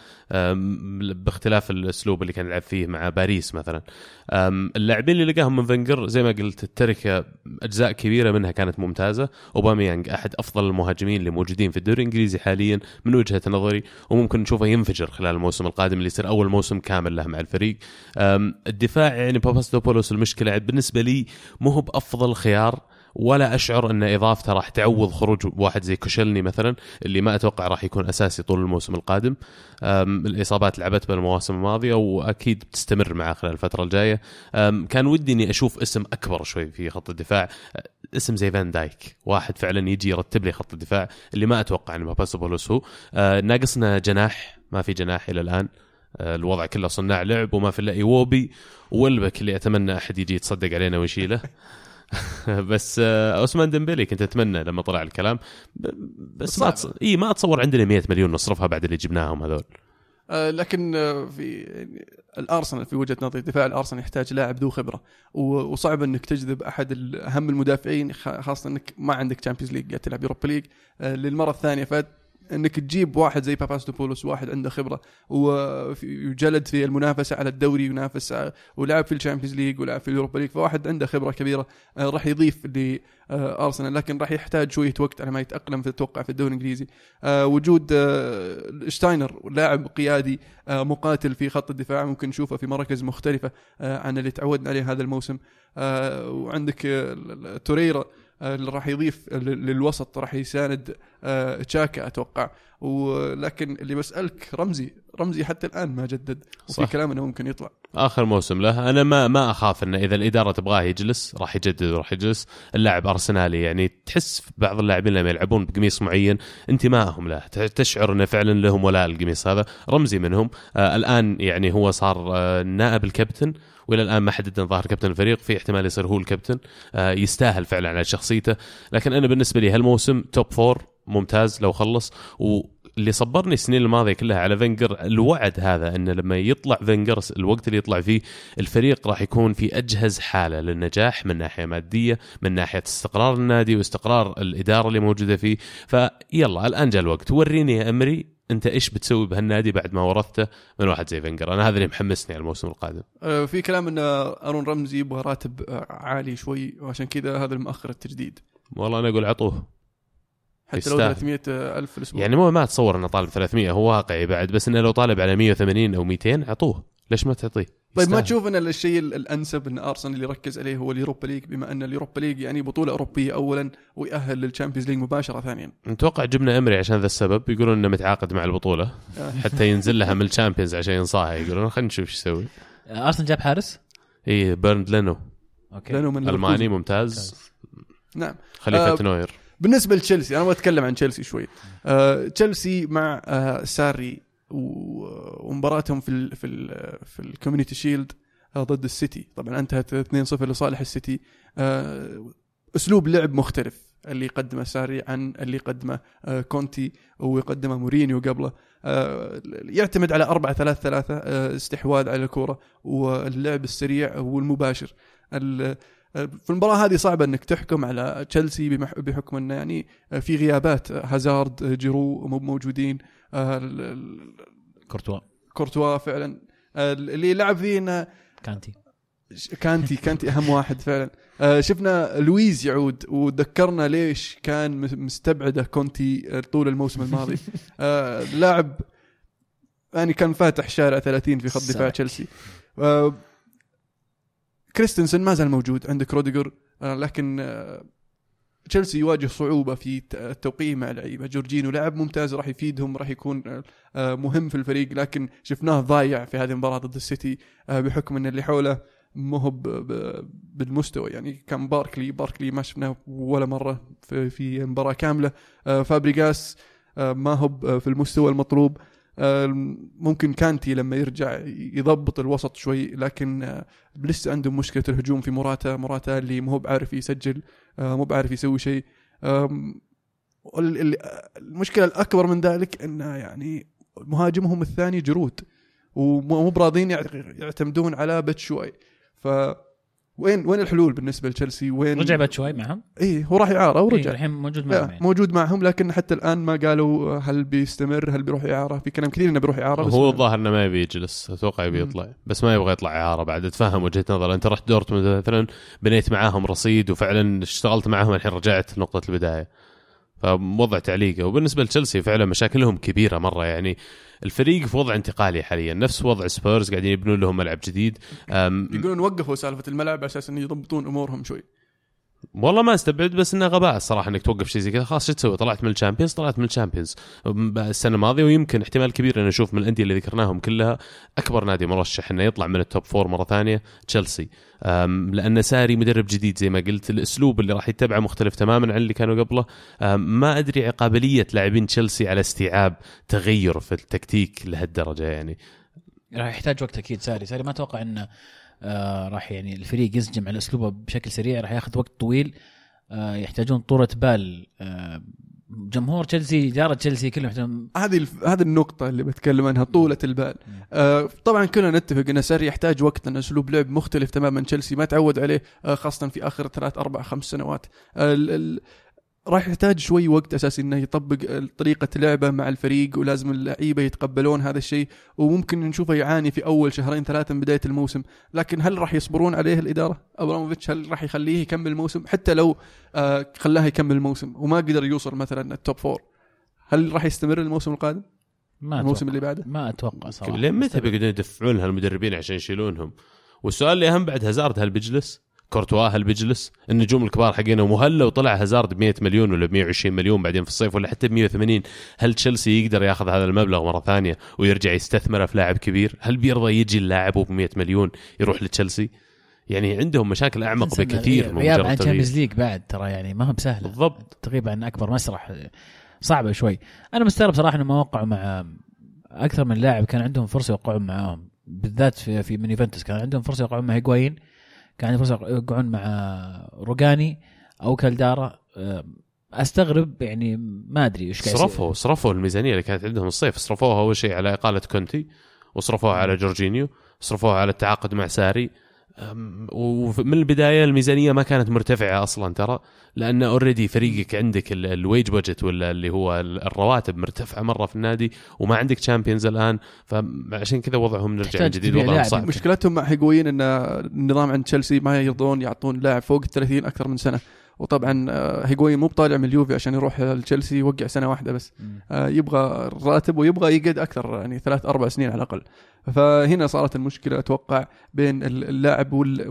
[SPEAKER 3] باختلاف الأسلوب اللي كان يلعب فيه مع باريس مثلا. اللاعبين اللي لقاهم من فينجر زي ما قلت التركة أجزاء كبيرة منها كانت ممتازة. أوباميانج أحد أفضل المهاجمين اللي موجودين في الدوري الإنجليزي حاليا من وجهة نظري وممكن نشوفه ينفجر خلال الموسم القادم اللي يصير أول موسم كامل له مع الفريق. الدفاع يعني باباستوبولوس المشكلة بالنسبة لي مو هو بأفضل خيار ولا أشعر إن إضافته راح تعوض خروج واحد زي كوشلني مثلا اللي ما أتوقع راح يكون أساسي طول الموسم القادم. الإصابات لعبت بالمواسم الماضية وأكيد بتستمر معه خلال الفترة الجاية. كان ودي إني أشوف اسم أكبر شوي في خط الدفاع. اسم زي فان دايك. واحد فعلا يجي يرتب لي خط الدفاع اللي ما أتوقع ان باباسوبولوس هو. آه، ناقصنا جناح. ما في جناح إلى الآن. آه، الوضع كله صناع لعب وما في إلا إيوبي. والبك اللي أتمنى أحد يجي يتصدق علينا ويشيله. بس آه، اوسمان ديمبلي كنت أتمنى لما طلع الكلام. بس ما. أتص... إي ما أتصور عندنا 100 مليون نصرفها بعد اللي جبناهم هذول.
[SPEAKER 1] لكن آه، في يعني الأرسنال في وجهة نظري دفاع الأرسنال يحتاج لاعب ذو خبرة. وصعب إنك تجذب أحد أهم المدافعين خاصة إنك ما عندك Champions League تلعب Europa League آه، للمرة الثانية ف إنك تجيب واحد زي باباستوبولوس واحد عنده خبرة وجلد في المنافسة على الدوري ينافس ولعب في ال Champions League ولعب في ال Europa League فواحد عنده خبرة كبيرة آه، راح يضيف لارسنال لكن راح يحتاج شوية وقت على ما يتأقلم في التوقع في الدوري الإنجليزي. آه، وجود آه، شتاينر لاعب قيادي آه، مقاتل في خط الدفاع ممكن نشوفه في مراكز مختلفة آه، عن اللي تعودنا عليه هذا الموسم. آه، وعندك آه، توريرا آه، اللي راح يضيف لل- للوسط راح يساند آه، تشاكا أتوقع. ولكن اللي بسألك رمزي رمزي حتى الآن ما جدد وفي
[SPEAKER 3] صح.
[SPEAKER 1] كلام إنه ممكن يطلع.
[SPEAKER 3] آخر موسم له. أنا ما ما أخاف إنه إذا الإدارة تبغاه يجلس راح يجدد وراح يجلس. اللاعب أرسنالي يعني تحس بعض اللاعبين لما يلعبون بقميص معين انتمائهم له. تشعر إنه فعلا لهم ولاء القميص هذا. رمزي منهم. آه الآن يعني هو صار آه نائب الكابتن. وإلى الآن ما حددنا ظاهر كابتن الفريق. في احتمال يصير هو الكابتن آه يستاهل فعلا على شخصيته. لكن أنا بالنسبة لي هالموسم توب فور ممتاز لو خلص واللي صبرني السنين الماضية كلها على فينجر الوعد هذا إنه لما يطلع فينجر الوقت اللي يطلع فيه الفريق راح يكون في أجهز حالة للنجاح من ناحية مادية من ناحية استقرار النادي واستقرار الإدارة اللي موجودة فيه. فيلا الآن جاء الوقت. وريني يا إمري أنت إيش بتسوي بهالنادي بعد ما ورثته من واحد زي فينجر؟ أنا هذا اللي محمسني على الموسم القادم.
[SPEAKER 1] آه، في كلام إن أرون رمزي يبغى راتب عالي شوي وعشان كذا هذا المؤخر التجديد.
[SPEAKER 3] والله أنا أقول عطوه.
[SPEAKER 1] حتى لو
[SPEAKER 3] يستاهل.
[SPEAKER 1] 300 ألف في الأسبوع.
[SPEAKER 3] يعني مو ما اتصور إنه طالب 300 هو واقعي بعد بس إنه لو طالب على 180 أو 200 أعطوه. ليش ما تعطيه؟
[SPEAKER 1] طيب ما. تشوف إن الشيء ال- الأنسب إن أرسنال اللي يركز عليه هو ال Europa League بما إن ال Europa League يعني بطولة أوروبية اولا ويأهل لل Champions League مباشرة ثانيا.
[SPEAKER 3] نتوقع جبنا إمري عشان ذا السبب يقولون إنه متعاقد مع البطولة.
[SPEAKER 1] آه.
[SPEAKER 3] حتى ينزل لها من ال Champions عشان ينصاها يقولون خلينا نشوف إيش يسوي.
[SPEAKER 2] أرسنال جاب حارس؟
[SPEAKER 3] اي بيرند لينو.
[SPEAKER 2] أوكي.
[SPEAKER 1] لأنه من ألماني.
[SPEAKER 3] ممتاز.
[SPEAKER 1] نعم.
[SPEAKER 3] خليفة
[SPEAKER 1] آه،
[SPEAKER 3] نوير.
[SPEAKER 1] بالنسبة لتشيلسي أنا بتكلم عن تشيلسي شوي. آه تشيلسي مع آه ساري ومباراتهم في ال في ال في ال Community Shield آه ضد السيتي. طبعا انتهت 2-0 لصالح السيتي. أسلوب لعب مختلف اللي يقدمه ساري عن اللي يقدمه كونتي ويقدمه مورينيو قبله. يعتمد على 4 3 3 آه استحواذ على الكورة واللعب السريع والمباشر. ال- في المباراة هذه صعبة أنك تحكم على تشيلسي بحكم أنه يعني في غيابات. هازارد جيرو مو موجودين. آه،
[SPEAKER 2] كورتوا.
[SPEAKER 1] كورتوا فعلا. آه، اللي لعب فيه إنه
[SPEAKER 2] كانتي.
[SPEAKER 1] كانتي كانتي أهم واحد فعلا. آه، شفنا لويز يعود وذكرنا ليش كان مس- مستبعده كونتي آه، طول الموسم الماضي. آه، لاعب يعني كان فاتح شارع 30 في خط دفاع. تشيلسي. آه، كريستنسن ما زال موجود عندك روديجر آه، لكن آه، تشيلسي يواجه صعوبة في الت- التوقيع مع لعيبة جورجينو لاعب ممتاز راح يفيدهم راح يكون آه، مهم في الفريق لكن شفناه ضايع في هذه المباراة ضد السيتي بحكم إن اللي حوله مو هو بالمستوى. يعني كان باركلي باركلي ما شفناه ولا مرة في, كاملة. آه، فابريغاس ما هو في المستوى المطلوب. ممكن كانتي لما يرجع يضبط الوسط شوي لكن آه، لسه عندهم مشكلة الهجوم في موراتا. موراتا اللي مو بعارف يسجل آه، مو بعارف يسوي شيء. المشكلة الأكبر من ذلك انه يعني مهاجمهم الثاني جيرو ومو براضين يعت- يعتمدون على باتشواي ف وين وين الحلول بالنسبة لتشيلسي؟ وين
[SPEAKER 2] رجع بعد شوي معهم؟
[SPEAKER 1] إيه هو راح اعاره
[SPEAKER 2] إيه،
[SPEAKER 1] ورجع
[SPEAKER 2] الحين موجود معهم يعني.
[SPEAKER 1] موجود معهم لكن حتى الآن ما قالوا هل بيستمر هل بيروح اعاره في كلام كثير إنه بيروح اعاره
[SPEAKER 3] هو الظاهر إنه ما يبي يجلس. أتوقع يبي. يطلع بس ما يبغى يطلع اعاره بعد. أتفهم وجهة نظر أنت رحت دورتموند مثلا بنيت معاهم رصيد وفعلا اشتغلت معاهم الحين رجعت لنقطه البداية. فوضع تعليقه. وبالنسبة لتشيلسي فعلا مشاكلهم كبيرة مرة. يعني الفريق في وضع انتقالي حاليا. نفس وضع سبيرز قاعدين يبنون لهم ملعب جديد.
[SPEAKER 1] يقولون وقفوا سالفة الملعب على أساس انه يضبطون أمورهم شوي.
[SPEAKER 3] والله ما استبعد بس إنه غباء الصراحه إنك توقف شيء زي كذا. خلاص شو تسوي؟ طلعت من ال Champions طلعت من ال Champions. السنة الماضية ويمكن احتمال كبير ان نشوف من الأندية اللي ذكرناهم كلها أكبر نادي مرشح إنه يطلع من ال top four مرة ثانية تشيلسي. لأن ساري مدرب جديد زي ما قلت. الأسلوب اللي راح يتبعه مختلف تماما عن اللي كانوا قبله. ما أدري قابلية لاعبين تشيلسي على استيعاب تغير في التكتيك لهالدرجة يعني.
[SPEAKER 2] راح يحتاج وقت أكيد ساري. ساري ما أتوقع إنه آه راح يعني الفريق ينسجم على أسلوبه بشكل سريع راح ياخذ وقت طويل. آه يحتاجون طولة بال. آه جمهور تشيلسي إدارة تشيلسي كلهم يحتاجون
[SPEAKER 1] هذه الف... هذه النقطة اللي بتكلم عنها طولة البال. آه طبعا كلنا نتفق إن ساري يحتاج وقت لأن أسلوب لعب مختلف تماما. تشيلسي ما تعود عليه آه خاصة في آخر ثلاث أربع خمس سنوات. آه ال... راح يحتاج شوي وقت أساس إنه يطبق طريقة لعبه مع الفريق ولازم اللعيبة يتقبلون هذا الشيء وممكن نشوفه يعاني في أول شهرين ثلاثة من بداية الموسم، لكن هل راح يصبرون عليه الإدارة؟ أبراموفيتش هل راح يخليه يكمل الموسم حتى لو آه خلاه يكمل الموسم وما قدر يوصل مثلا ال top four؟ هل راح يستمر الموسم القادم؟
[SPEAKER 2] ما
[SPEAKER 1] الموسم
[SPEAKER 2] أتوقع.
[SPEAKER 1] اللي بعده؟
[SPEAKER 2] ما أتوقع صراحة
[SPEAKER 3] لين متى بيقعدون يدفعون هالمدربين عشان يشيلونهم؟ والسؤال اللي أهم بعد هازارد هل بيجلس؟ كورتوا هل بيجلس؟ النجوم الكبار حقينهم وهل لو طلع هازارد ب 100 مليون ولا ب 120 مليون بعدين في الصيف ولا حتى ب 180 هل تشيلسي يقدر ياخذ هذا المبلغ مرة ثانية ويرجع يستثمره في لاعب كبير؟ هل بيرضى يجي اللاعب ب 100 مليون يروح لتشيلسي؟ يعني عندهم مشاكل
[SPEAKER 2] أعمق
[SPEAKER 3] بكثير من
[SPEAKER 2] غياب عن. تشامبيونز ليج بعد ترى يعني ما هو بسهلة
[SPEAKER 3] بالضبط
[SPEAKER 2] تغيب عن أكبر مسرح صعبة شوي أنا مستغرب صراحة إنه ما وقعوا مع أكثر من لاعب كان عندهم فرصة يوقعون معاهم بالذات في في من يوفنتوس كان عندهم فرصة يوقعون مع هيغوايين كان عندهم فرصه يوقعون مع روجاني أو كالدارا. أه، أستغرب يعني ما أدري إيش قاعد.
[SPEAKER 3] صرفوا صرفوا الميزانية اللي كانت عندهم الصيف. صرفوها أول شيء على إقالة كونتي وصرفوها على جورجينيو صرفوها على التعاقد مع ساري. ومن البداية الميزانية ما كانت مرتفعة أصلا ترى لأن already فريقك عندك ال- ال wage budget ولا اللي هو ال- الرواتب مرتفعة مرة في النادي وما عندك Champions الآن فعشان كذا وضعهم نرجع من جديد وضعهم. صعب
[SPEAKER 1] مشكلتهم مع هيغوين إن النظام عند تشيلسي ما يرضون يعطون لاعب فوق ال 30 أكثر من سنة وطبعا آه، هيغوين مو بطالع من اليوفي عشان يروح لتشيلسي يوقع سنة واحدة بس. آه، يبغى راتب ويبغى يقعد أكثر يعني ثلاث أربع سنين على الأقل. فهنا صارت المشكلة أتوقع بين اللاعب وال-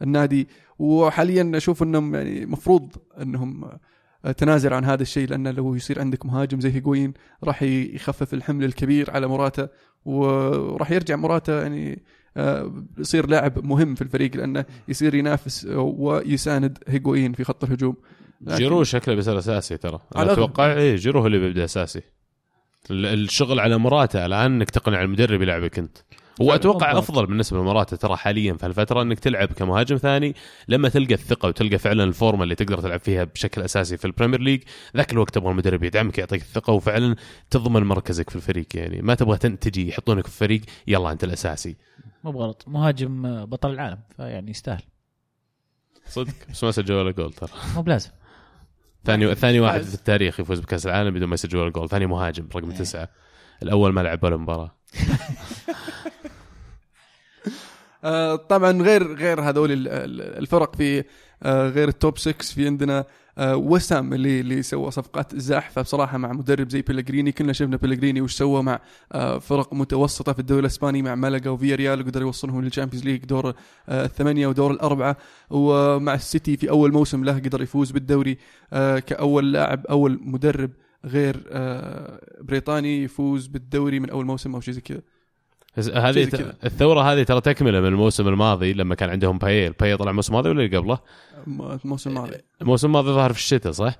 [SPEAKER 1] والنادي. وحاليا أشوف إنهم يعني مفروض إنهم تنازل عن هذا الشيء لأن لو يصير عندك مهاجم زي هيغوين راح يخفف الحمل الكبير على مراتا وراح يرجع مراتا يعني آه، يصير لاعب مهم في الفريق لأنه يصير ينافس ويساند هيغوين في خط الهجوم.
[SPEAKER 3] جيرو شكله بيصير أساسي ترى.
[SPEAKER 1] أنا.
[SPEAKER 3] أتوقع إيه جيرو هو اللي بيبدأ أساسي. ال- الشغل على مراته الآن إنك تقنع المدرب يلعبك أنت.
[SPEAKER 2] وأتوقع.
[SPEAKER 3] أفضل بالنسبة لمراته ترى حاليا في هالفترة إنك تلعب كمهاجم ثاني لما تلقى الثقة وتلقى فعلا الفورمة اللي تقدر تلعب فيها بشكل أساسي في البريمير ليج. ذاك الوقت تبغى المدرب يدعمك يعطيك الثقة وفعلا تضمن مركزك في الفريق يعني. ما تبغى تجي يحطونك في الفريق يلا أنت الأساسي.
[SPEAKER 2] مو بغلط. مهاجم آه، بطل العالم فيعني يستاهل.
[SPEAKER 3] صدق. بس ما سجل ولا جول ترى.
[SPEAKER 2] مو بلازم.
[SPEAKER 3] ثاني ثاني واحد. في التاريخ يفوز بكأس العالم بدون ما يسجل ولا جول. ثاني مهاجم رقم تسعة. الأول ما لعب ولا
[SPEAKER 1] مباراة؟ طبعا غير غير هذول ال- ال- الفرق في آه، غير ال top 6 في عندنا آه، وسام اللي اللي سوى صفقات زاحفة بصراحة مع مدرب زي بيلغريني كلنا شفنا بيلغريني وش سوى مع آه، فرق متوسطة في الدوري الإسباني مع ملقا وفياريال وقدر يوصلهم لل Champions League دور آه، الثمانية ودور الأربعة. ومع السيتي في أول موسم له قدر يفوز بالدوري آه، كأول لاعب أول مدرب غير آه، بريطاني يفوز بالدوري من أول موسم أو شيء زي كذا.
[SPEAKER 3] هذه. الثورة هذه ترى تكملة من الموسم الماضي لما كان عندهم باييه باييه طلع الموسم الماضي ولا اللي قبله؟
[SPEAKER 1] الموسم الماضي
[SPEAKER 3] الموسم الماضي ظهر في الشتاء صح؟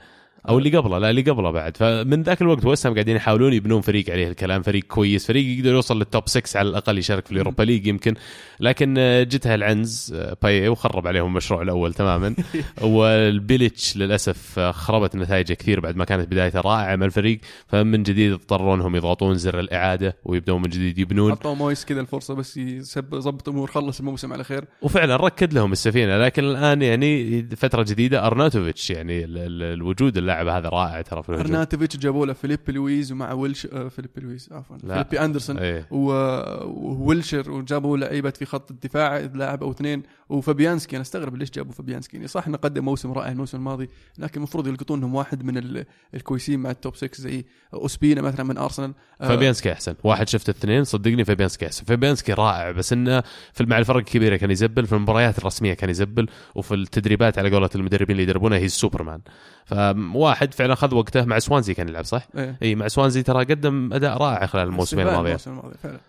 [SPEAKER 3] أو اللي قبله لا اللي قبله بعد. فمن ذاك الوقت ويست هام قاعدين يحاولون يبنون فريق عليه الكلام فريق كويس فريق يقدر يوصل لل top 6 على الأقل يشارك في اليوروبا ليج يمكن. لكن آه، جتها العنز آه، باييه وخرب عليهم المشروع الأول تماما. وبيليتش للأسف آه، خربت نتائجه كثير بعد ما كانت بدايته رائعة مع الفريق. فمن جديد اضطروا انهم يضغطون زر الإعادة ويبدون من جديد يبنون.
[SPEAKER 1] اعطوا مويس كذا الفرصة بس يظبط امور خلص الموسم على خير.
[SPEAKER 3] وفعلا ركد لهم السفينة. لكن الآن يعني فترة جديدة أرناتوفيتش يعني ال- ال- الوجود اللاعب هذا رائع ترى في الهجوم
[SPEAKER 1] ارناتوفيتش جابوا له فيليب لويز ومع ويلشر آه، فيليب لويز عفوا
[SPEAKER 3] لا.
[SPEAKER 1] فيليبي
[SPEAKER 3] أندرسون
[SPEAKER 1] إيه وويلشر وجابوا لعيبة في خط الدفاع لاعب أو اثنين وفابيانسكي أنا أستغرب ليش جابوا فابيانسكي. يعني صح إنه قدم موسم رائع الموسم الماضي لكن المفروض يلقطون لهم واحد من ال- الكويسين مع ال top 6 زي أوسبينا مثلا من أرسنال. آه،
[SPEAKER 3] فابيانسكي أحسن. واحد شفت اثنين صدقني فابيانسكي أحسن. فابيانسكي رائع بس إنه في مع الفرق الكبيرة كان يزبل في المباريات الرسمية كان يزبل وفي التدريبات على قولة المدربين اللي يدربونه هو سوبرمان. فواحد فعلا اخذ وقته مع سوانزي كان يلعب صح؟
[SPEAKER 1] إيه.
[SPEAKER 3] إي مع سوانزي ترى قدم أداء رائع خلال الموسمين الماضيين
[SPEAKER 1] الموسم الماضي فعلا.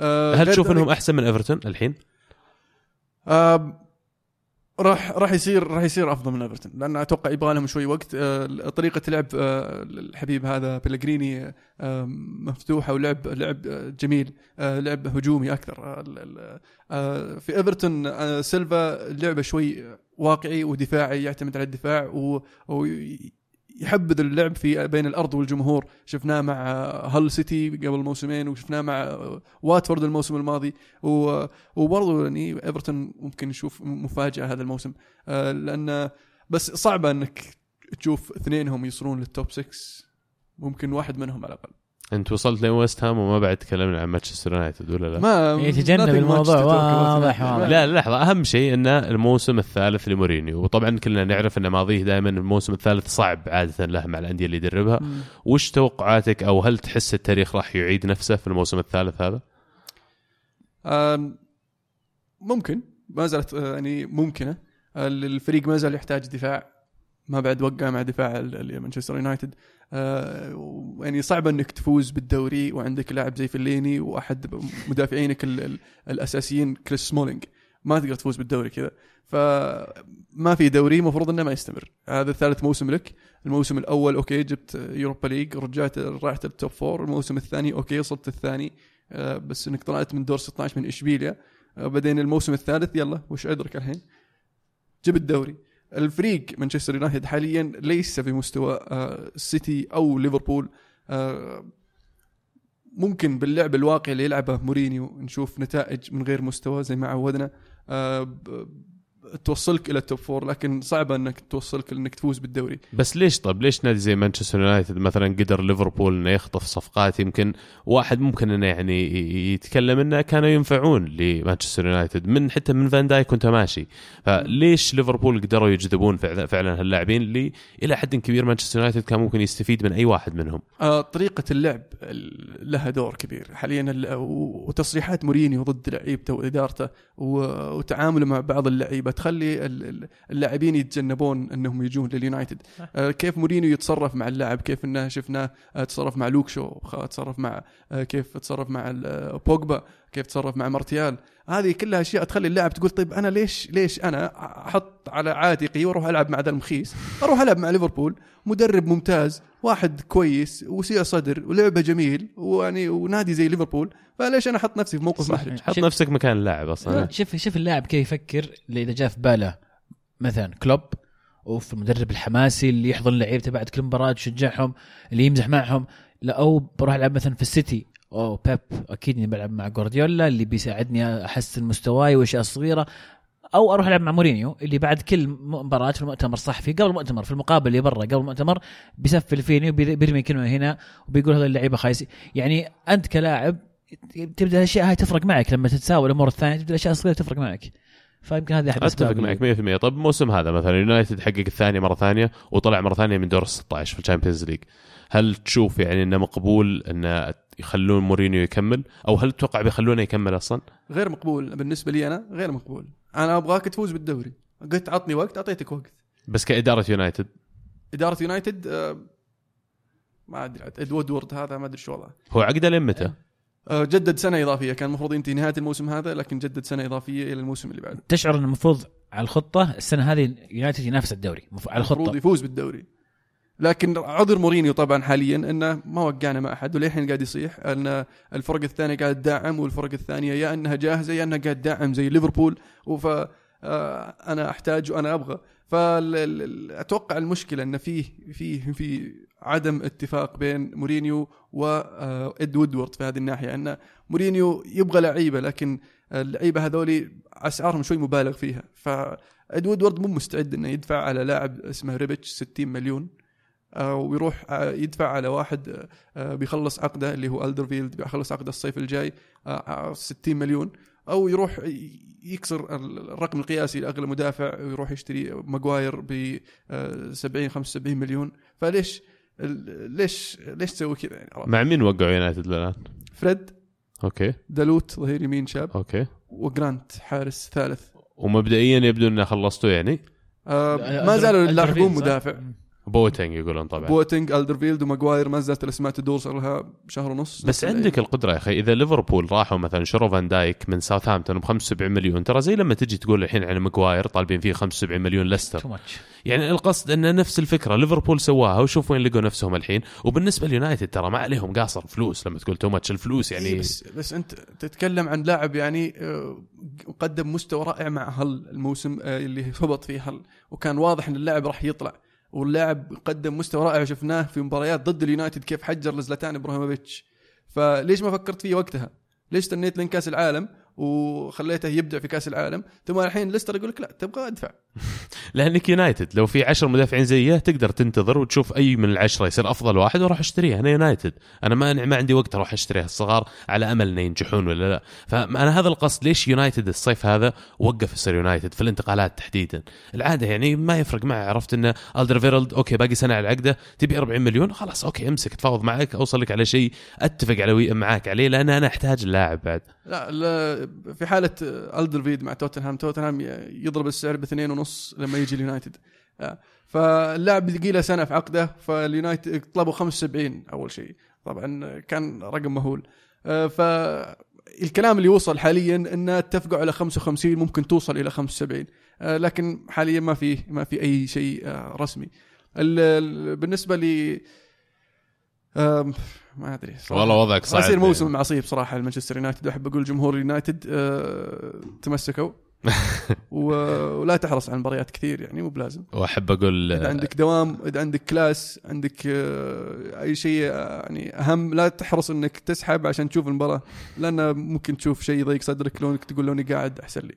[SPEAKER 1] آه،
[SPEAKER 3] هل تشوف إنهم أحسن من إيفرتون الحين؟
[SPEAKER 1] راح راح يصير راح يصير أفضل من إيفرتون لأن أتوقع يبغى لهم شوي وقت. آه، طريقة لعب آه، الحبيب هذا بيلغريني آه، مفتوحة ولعب لعب جميل لعب هجومي أكثر. في إيفرتون سيلفا لعبه شوي واقعي ودفاعي يعتمد على الدفاع و- ويحبذ اللعب في بين الأرض والجمهور. شفناه مع هال سيتي قبل موسمين وشفناه مع واتفورد الموسم الماضي. وبرضه يعني إيفرتون ممكن نشوف مفاجأة هذا الموسم. آه، لأن بس صعبه إنك تشوف اثنينهم يصلون لل top 6 ممكن واحد منهم على الأقل.
[SPEAKER 3] انت وصلت لويست هام وما بعد تكلمنا عن مانشستر يونايتد ولا لا؟
[SPEAKER 1] ما
[SPEAKER 2] يتجنب الموضوع. واضح واضح.
[SPEAKER 3] لا لحظة أهم شيء أن الموسم الثالث لمورينيو وطبعا كلنا نعرف أن ماضيه دائما الموسم الثالث صعب عادة له مع الأندية اللي يدربها. وش توقعاتك أو هل تحس التاريخ راح يعيد نفسه في الموسم الثالث هذا؟
[SPEAKER 1] ممكن ما زالت آه، يعني ممكنة آه، الفريق ما زال يحتاج دفاع ما بعد وقع مع دفاع ال- ال- مانشستر يونايتد يعني صعب إنك تفوز بالدوري وعندك لاعب زي فيلايني وأحد مدافعينك ال- ال- الأساسيين كريس سمولينج. ما تقدر تفوز بالدوري كذا. فما في دوري المفروض إنه ما يستمر. هذا ثالث موسم لك. الموسم الأول okay جبت يوروبا ليج رجعت رحت ال top four الموسم الثاني okay وصلت الثاني. آه، بس إنك طلعت من دور 16 من إشبيليا. آه، بعدين الموسم الثالث يلا وش عذرك الحين؟ جيب الدوري الفريق مانشستر يونايتد حاليا ليس في مستوى آه، السيتي أو ليفربول. آه، ممكن باللعب الواقعي اللي يلعبه مورينيو نشوف نتائج من غير مستوى زي ما عودنا. آه، توصلك إلى ال top four لكن صعبه إنك توصلك إنك تفوز بالدوري.
[SPEAKER 3] بس ليش طب ليش نادي زي مانشستر يونايتد مثلا قدر ليفربول إنه يخطف صفقات؟ يمكن واحد ممكن إنه يعني يتكلم إنه كانوا ينفعون لمانشستر يونايتد من حتى من فان دايك وأنت ماشي. فليش ليفربول قدروا يجذبون فعلا فعلا هاللاعبين اللي إلى حد كبير مانشستر يونايتد كان ممكن يستفيد من أي واحد منهم؟
[SPEAKER 1] آه، طريقة اللعب ال- لها دور كبير. حاليا وتصريحات مورينيو ضد لعيبته وإدارته و- وتعامله مع بعض اللعيبة تخلي ال- ال- اللاعبين يتجنبون أنهم يجون لليونايتد. آه، كيف مورينيو يتصرف مع اللاعب؟ كيف أنه شفناه؟ آه، تصرف مع لوك شو خ- تصرف مع آه، كيف تصرف مع بوجبا؟ كيف تصرف مع مارتيال؟ هذه كلها أشياء تخلي اللاعب تقول طيب أنا ليش ليش أنا أحط على عاتقي وأروح ألعب مع ذا المخيس أروح ألعب مع ليفربول مدرب ممتاز واحد كويس وسيع صدر ولعبة جميل ويعني ونادي زي ليفربول فليش أنا أحط نفسي في موقف. محرج؟
[SPEAKER 3] حط نفسك مكان اللاعب أصلا.
[SPEAKER 2] شوف شوف اللاعب كيف يفكر إذا جاء في باله مثلا كلوب وفي المدرب الحماسي اللي يحضن لعيبته بعد كل مباراة يشجعهم اللي يمزح معهم لا أو بروح ألعب مثلا في السيتي أو بيب أكيد إني بلعب مع جوارديولا اللي بيساعدني أحسن مستواي وأشياء صغيرة. أو أروح ألعب مع مورينيو اللي بعد كل مباراة في المؤتمر الصحفي قبل المؤتمر في المقابله اللي برا قبل المؤتمر بيسفل فيني وبيرمي كلمة هنا وبيقول هذول اللعيبة خايسين يعني أنت كلاعب تبدأ الأشياء هاي تفرق معك لما تتساوى الأمور الثانية تبدأ الأشياء الصغيرة تفرق معك. فيمكن هذه
[SPEAKER 3] أحد
[SPEAKER 2] أتفق
[SPEAKER 3] معك
[SPEAKER 2] اللي-
[SPEAKER 3] 100% طب الموسم هذا مثلا يونايتد حقق الثانية مرة ثانية وطلع مرة ثانية من دور ال 16 في ال Champions League. هل تشوف يعني إنه مقبول إنه يخلون مورينيو يكمل؟ أو هل تتوقع بيخلونه يكمل أصلا؟
[SPEAKER 1] غير مقبول. بالنسبة لي أنا غير مقبول. أنا أبغاك تفوز بالدوري. قلت عطني وقت أعطيتك وقت.
[SPEAKER 3] بس كإدارة يونايتد.
[SPEAKER 1] إدارة يونايتد آه، ما أدري إد وودورد هذا ما أدري شو وضعه.
[SPEAKER 3] هو عقده لين متى؟
[SPEAKER 1] آه، جدد سنة إضافية. كان المفروض ينتهي نهاية الموسم هذا لكن جدد سنة إضافية إلى الموسم اللي بعده.
[SPEAKER 2] تشعر انه المفروض على الخطة السنة هذه يونايتد ينافس الدوري على
[SPEAKER 1] المفروض
[SPEAKER 2] الخطه
[SPEAKER 1] يفوز بالدوري. لكن عذر مورينيو طبعا حاليا انه ما وقعنا مع أحد وللحين قاعد يصيح إن الفرق الثانية قاعد تدعم والفرق الثانية يا إنها جاهزة يا إنها قاعد تدعم زي ليفربول. وف آه، أنا أحتاج وأنا أبغى فأتوقع المشكلة إن فيه فيه في عدم اتفاق بين مورينيو وإد وودورد في هذه الناحية. إن مورينيو يبغى لعيبة لكن اللعيبة هذولي أسعارهم شوي مبالغ فيها. فإد وودورد مو مستعد إنه يدفع على لاعب اسمه ريبيتش 60 مليون آه، ويروح آه، يدفع على واحد آه، بيخلص عقده اللي هو ألدرفيرلد بيخلص عقده الصيف الجاي آه، آه، 60 مليون. أو يروح يكسر الرقم القياسي لاغلى مدافع ويروح يشتري ماجواير ب 70 75 مليون. فليش ليش ليش تسوي كذا يعني؟
[SPEAKER 3] مع مين وقعوا يونايتد الآن؟
[SPEAKER 1] فريد.
[SPEAKER 3] أوكي.
[SPEAKER 1] دالوت ظهير يمين شاب.
[SPEAKER 3] أوكي.
[SPEAKER 1] وجرانت حارس ثالث.
[SPEAKER 3] ومبدئيا يبدو إنه خلصتوا يعني؟
[SPEAKER 1] آه ما زالوا يلاعبون
[SPEAKER 2] صح؟
[SPEAKER 1] مدافع.
[SPEAKER 3] بواتينج يقولون طبعا.
[SPEAKER 1] بواتينج ألدرفيرلد وماجواير ما زالت الأسماء تدور صار لها شهر ونص.
[SPEAKER 3] بس عندك القدرة يا أخي إذا ليفربول راحوا مثلا شروا فان دايك من ساوثهامبتون ب 75 مليون ترى زي لما تجي تقول الحين عن ماجواير طالبين فيه 75 مليون
[SPEAKER 2] much
[SPEAKER 3] يعني القصد إنه نفس الفكرة ليفربول سواها وشوف وين لقوا نفسهم الحين. وبالنسبة ليونايتد ترى ما عليهم قاصر فلوس لما تقول too much الفلوس
[SPEAKER 1] يعني.
[SPEAKER 3] يعني
[SPEAKER 1] بس بس أنت تتكلم عن لاعب يعني آه، قدم مستوى رائع مع هل الموسم آه، اللي هبط فيه هل وكان واضح إن اللاعب راح يطلع. واللاعب قدم مستوى رائع شفناه في مباريات ضد اليونايتد كيف حجر لزلاتان إبراهيموفيتش فليش ما فكرت فيه وقتها؟ ليش استنيت لين كاس العالم وخليته يبدع في كأس العالم ثم الحين ليستر يقول لك لا تبغى أدفع.
[SPEAKER 3] لانك يونايتد لو في عشر مدافعين زيه تقدر تنتظر وتشوف أي من العشرة يصير أفضل واحد وراح اشتريه أنا يونايتد أنا ما ما عندي وقت أروح اشتري الصغار على أمل إنه ينجحون ولا لا. فأنا هذا القصد ليش يونايتد الصيف هذا وقف يصير يونايتد في الانتقالات تحديدا؟ العادة يعني ما يفرق معه عرفت إنه الدرفيرلد أوكي باقي سنة على العقدة تبي 40 مليون؟ خلاص أوكي أمسك تفاوض معك أوصل لك على شيء أتفق على معاك عليه لأن أنا أحتاج اللاعب بعد.
[SPEAKER 1] لا, لا في حالة ألدرفيد مع توتنهام توتنهام يضرب السعر باثنين ونص لما يجي اليونايتد. آه، فاللاعب بقي له سنة في عقده فاليونايتد طلبوا 75 أول شيء. طبعا كان رقم مهول. آه، فالكلام اللي وصل حاليا ان اتفقوا على 55 ممكن توصل إلى 75 آه، لكن حاليا ما في ما في أي شيء رسمي. ال- ال- بالنسبة آم، ما أدري صراحة.
[SPEAKER 3] والله وضعك صعب
[SPEAKER 1] يصير موسم
[SPEAKER 3] يعني.
[SPEAKER 1] عصيب صراحة لمانشستر يونايتد. واحب أقول جمهور يونايتد آه، تمسكوا. و- ولا تحرص على المباريات كثير يعني مو بلازم.
[SPEAKER 3] وأحب أقول
[SPEAKER 1] إذا عندك دوام إذا عندك class عندك آه، أي شيء آه، يعني أهم لا تحرص إنك تسحب عشان تشوف المباراة لأن ممكن تشوف شيء يضيق صدرك لونك تقول لوني قاعد أحسن لي.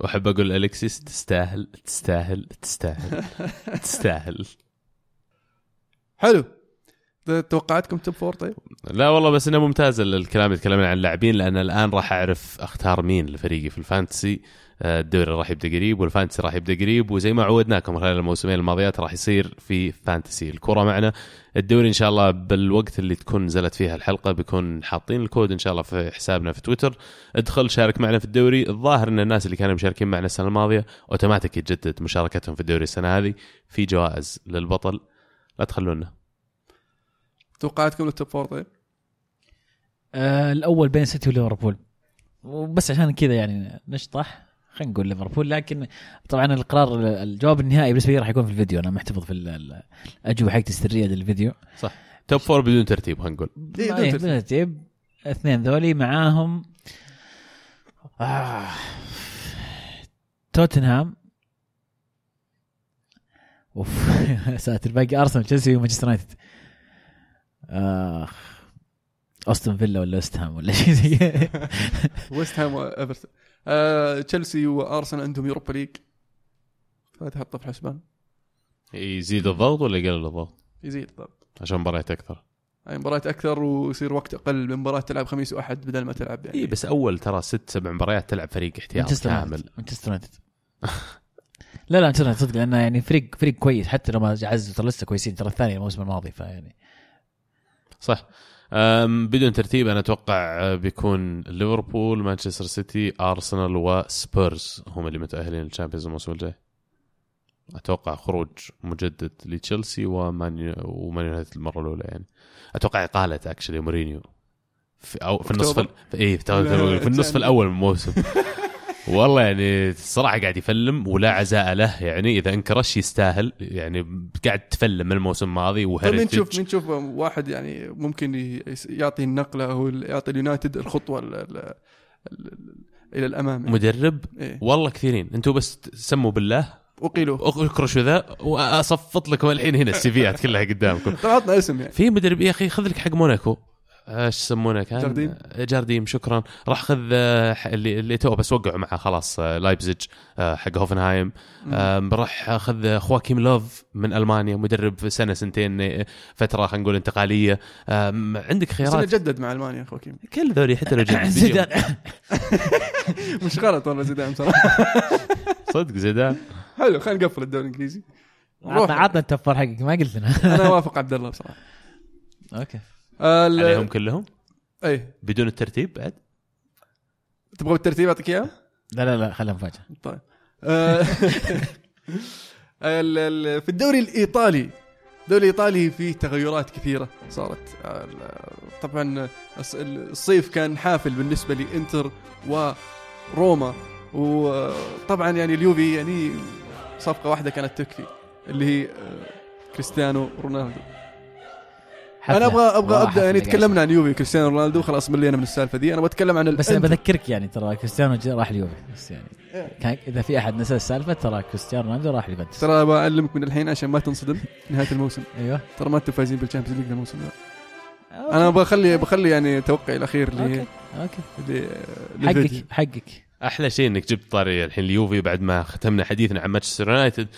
[SPEAKER 3] وأحب أقول الكسيس تستاهل تستاهل تستاهل تستاهل.
[SPEAKER 1] حلو. توقعاتكم top four طيب؟
[SPEAKER 3] لا والله بس إنه ممتاز الكلام اللي تكلمنا عن اللاعبين لأن الآن راح أعرف أختار مين لفريقي في ال fantasy. آه، الدوري راح يبدأ قريب وال fantasy راح يبدأ قريب وزي ما عودناكم خلال الموسمين الماضيات راح يصير في fantasy. الكرة معنا الدوري إن شاء الله بالوقت اللي تكون نزلت فيها الحلقة بيكون حاطين الكود إن شاء الله في حسابنا في تويتر. ادخل شارك معنا في الدوري. الظاهر إن الناس اللي كانوا مشاركين معنا السنة الماضية أوتوماتيك يتجدد مشاركتهم في الدوري السنة هذه في جوائز للبطل. لا تخلونا.
[SPEAKER 1] توقعاتكم لل top four طيب؟
[SPEAKER 2] آه الأول بين سيتي وليفربول. وبس عشان كذا يعني نشطح خلينا نقول ليفربول لكن طبعا القرار الجواب النهائي بالنسبة لي راح يكون في الفيديو. أنا محتفظ في ال- ال- الأجوبة حقتي السرية للفيديو.
[SPEAKER 3] صح. top four بدون ترتيب خلينا نقول.
[SPEAKER 1] إيه، بدون
[SPEAKER 2] إيه،. بدون ترتيب. اثنين ذولي معاهم آه. توتنهام. أوف ساتر باقي أرسنال تشيلسي ومانشستر يونايتد. آخ أستون فيلا ولا ويست هام ولا شيء زي كذا.
[SPEAKER 1] ويست هام وايفرتون آه، تشيلسي وأرسنال عندهم Europa League. فتحطه في الحسبان.
[SPEAKER 3] يزيد الضغط ولا يقلل الضغط؟
[SPEAKER 1] يزيد الضغط.
[SPEAKER 3] عشان مباريات أكثر.
[SPEAKER 1] يعني مباريات أكثر ويصير وقت أقل من مباراة تلعب خميس وأحد بدل ما تلعب يعني.
[SPEAKER 3] إي بس أول ترى ست سبع مباريات تلعب فريق احتياط كامل.
[SPEAKER 2] مانشستر يونايتد. لا لا مانشستر يونايتد صدق لأنه يعني فريق فريق كويس. حتى لو ما عزوا ترى لسه كويسين ترى الثاني الموسم الماضي فيعني
[SPEAKER 3] صح. بدون ترتيب أنا أتوقع بيكون ليفربول مانشستر سيتي أرسنال وسبيرز هم اللي متأهلين لل Champions الموسم الجاي. أتوقع خروج مجدد لتشيلسي ومان ومان يونايتد المرة الأولى يعني. أتوقع إقالة اكشلي مورينيو. في أو في النصف. اي في,
[SPEAKER 1] لا،
[SPEAKER 3] في النصف
[SPEAKER 1] جاني.
[SPEAKER 3] الأول من الموسم. والله يعني الصراحه قاعد يفلم ولا عزاء له. يعني إذا انكرش يستاهل. يعني قاعد تفلم من الموسم الماضي
[SPEAKER 1] طيب
[SPEAKER 3] وهرتج
[SPEAKER 1] مين نشوف نشوف واحد يعني ممكن يعطي النقلة أو يعطي اليونايتد الخطوة ال- ال- ال- إلى الأمام يعني.
[SPEAKER 3] مدرب؟
[SPEAKER 1] إيه.
[SPEAKER 3] والله كثيرين. أنتم بس سموا بالله.
[SPEAKER 1] وقيلوا
[SPEAKER 3] اكرشوا ذا وأصفط لكم الحين هنا السيفيات كلها قدامكم.
[SPEAKER 1] عطنا اسم يعني.
[SPEAKER 3] في مدرب يا أخي خذ لك حق موناكو. إيش يسمونه كان؟
[SPEAKER 1] جارديم.
[SPEAKER 3] جارديم شكرا. راح خذ آه، اللي اللي تو بس وقعوا معه خلاص آه، لايبزيج آه، حق هوفنهايم. راح أخذ خواكيم لوف من ألمانيا مدرب في سنة سنتين فترة خلينا نقول انتقالية. عندك
[SPEAKER 1] بس
[SPEAKER 3] خيارات؟
[SPEAKER 1] جدد مع ألمانيا خوكيم
[SPEAKER 3] كل ذولي حتى لو جد
[SPEAKER 2] زيدان.
[SPEAKER 1] مش غلط والله زيدان صراحة
[SPEAKER 3] صدق زيدان.
[SPEAKER 1] حلو خلينا نقفل الدوري الإنجليزي.
[SPEAKER 2] عطنا. عطنا التفر حقك ما قلت لنا
[SPEAKER 1] أنا وافق عبد الله بصراحة.
[SPEAKER 2] أوكي.
[SPEAKER 1] ال-
[SPEAKER 3] عليهم كلهم؟
[SPEAKER 1] إي.
[SPEAKER 3] بدون الترتيب بعد؟
[SPEAKER 1] تبغى الترتيب أعطيك إياه؟
[SPEAKER 2] لا لا لا خليها مفاجأة.
[SPEAKER 1] طيب. آه، ال- ال- في الدوري الإيطالي الدوري الإيطالي فيه تغيرات كثيرة صارت. طبعا الص- الصيف كان حافل بالنسبة لإنتر وروما. وطبعا يعني اليوفي يعني صفقة واحدة كانت تكفي اللي هي آه، كريستيانو رونالدو. أنا أبغى
[SPEAKER 2] أبغى
[SPEAKER 1] أبدأ يعني. تكلمنا عن يوفي كريستيانو رونالدو خلاص ملينا من السالفة دي. أنا بتكلم عن
[SPEAKER 2] بس
[SPEAKER 1] أنا.
[SPEAKER 2] بذكرك يعني ترى كريستيانو راح اليوفي. بس يعني كان إذا في أحد نسى السالفة ترى كريستيانو رونالدو راح اليوفنتوس.
[SPEAKER 1] ترى بعلمك من الحين عشان ما تنصدم نهاية الموسم.
[SPEAKER 2] أيوه.
[SPEAKER 1] ترى ما أنتم فايزين بال Champions League الموسم ده. أنا بخلي بخلي يعني توقعي الأخير اللي okay. okay.
[SPEAKER 2] حقك حقك.
[SPEAKER 3] أحلى شيء إنك جبت طاري الحين اليوفي بعد ما ختمنا حديثنا عن مانشستر يونايتد.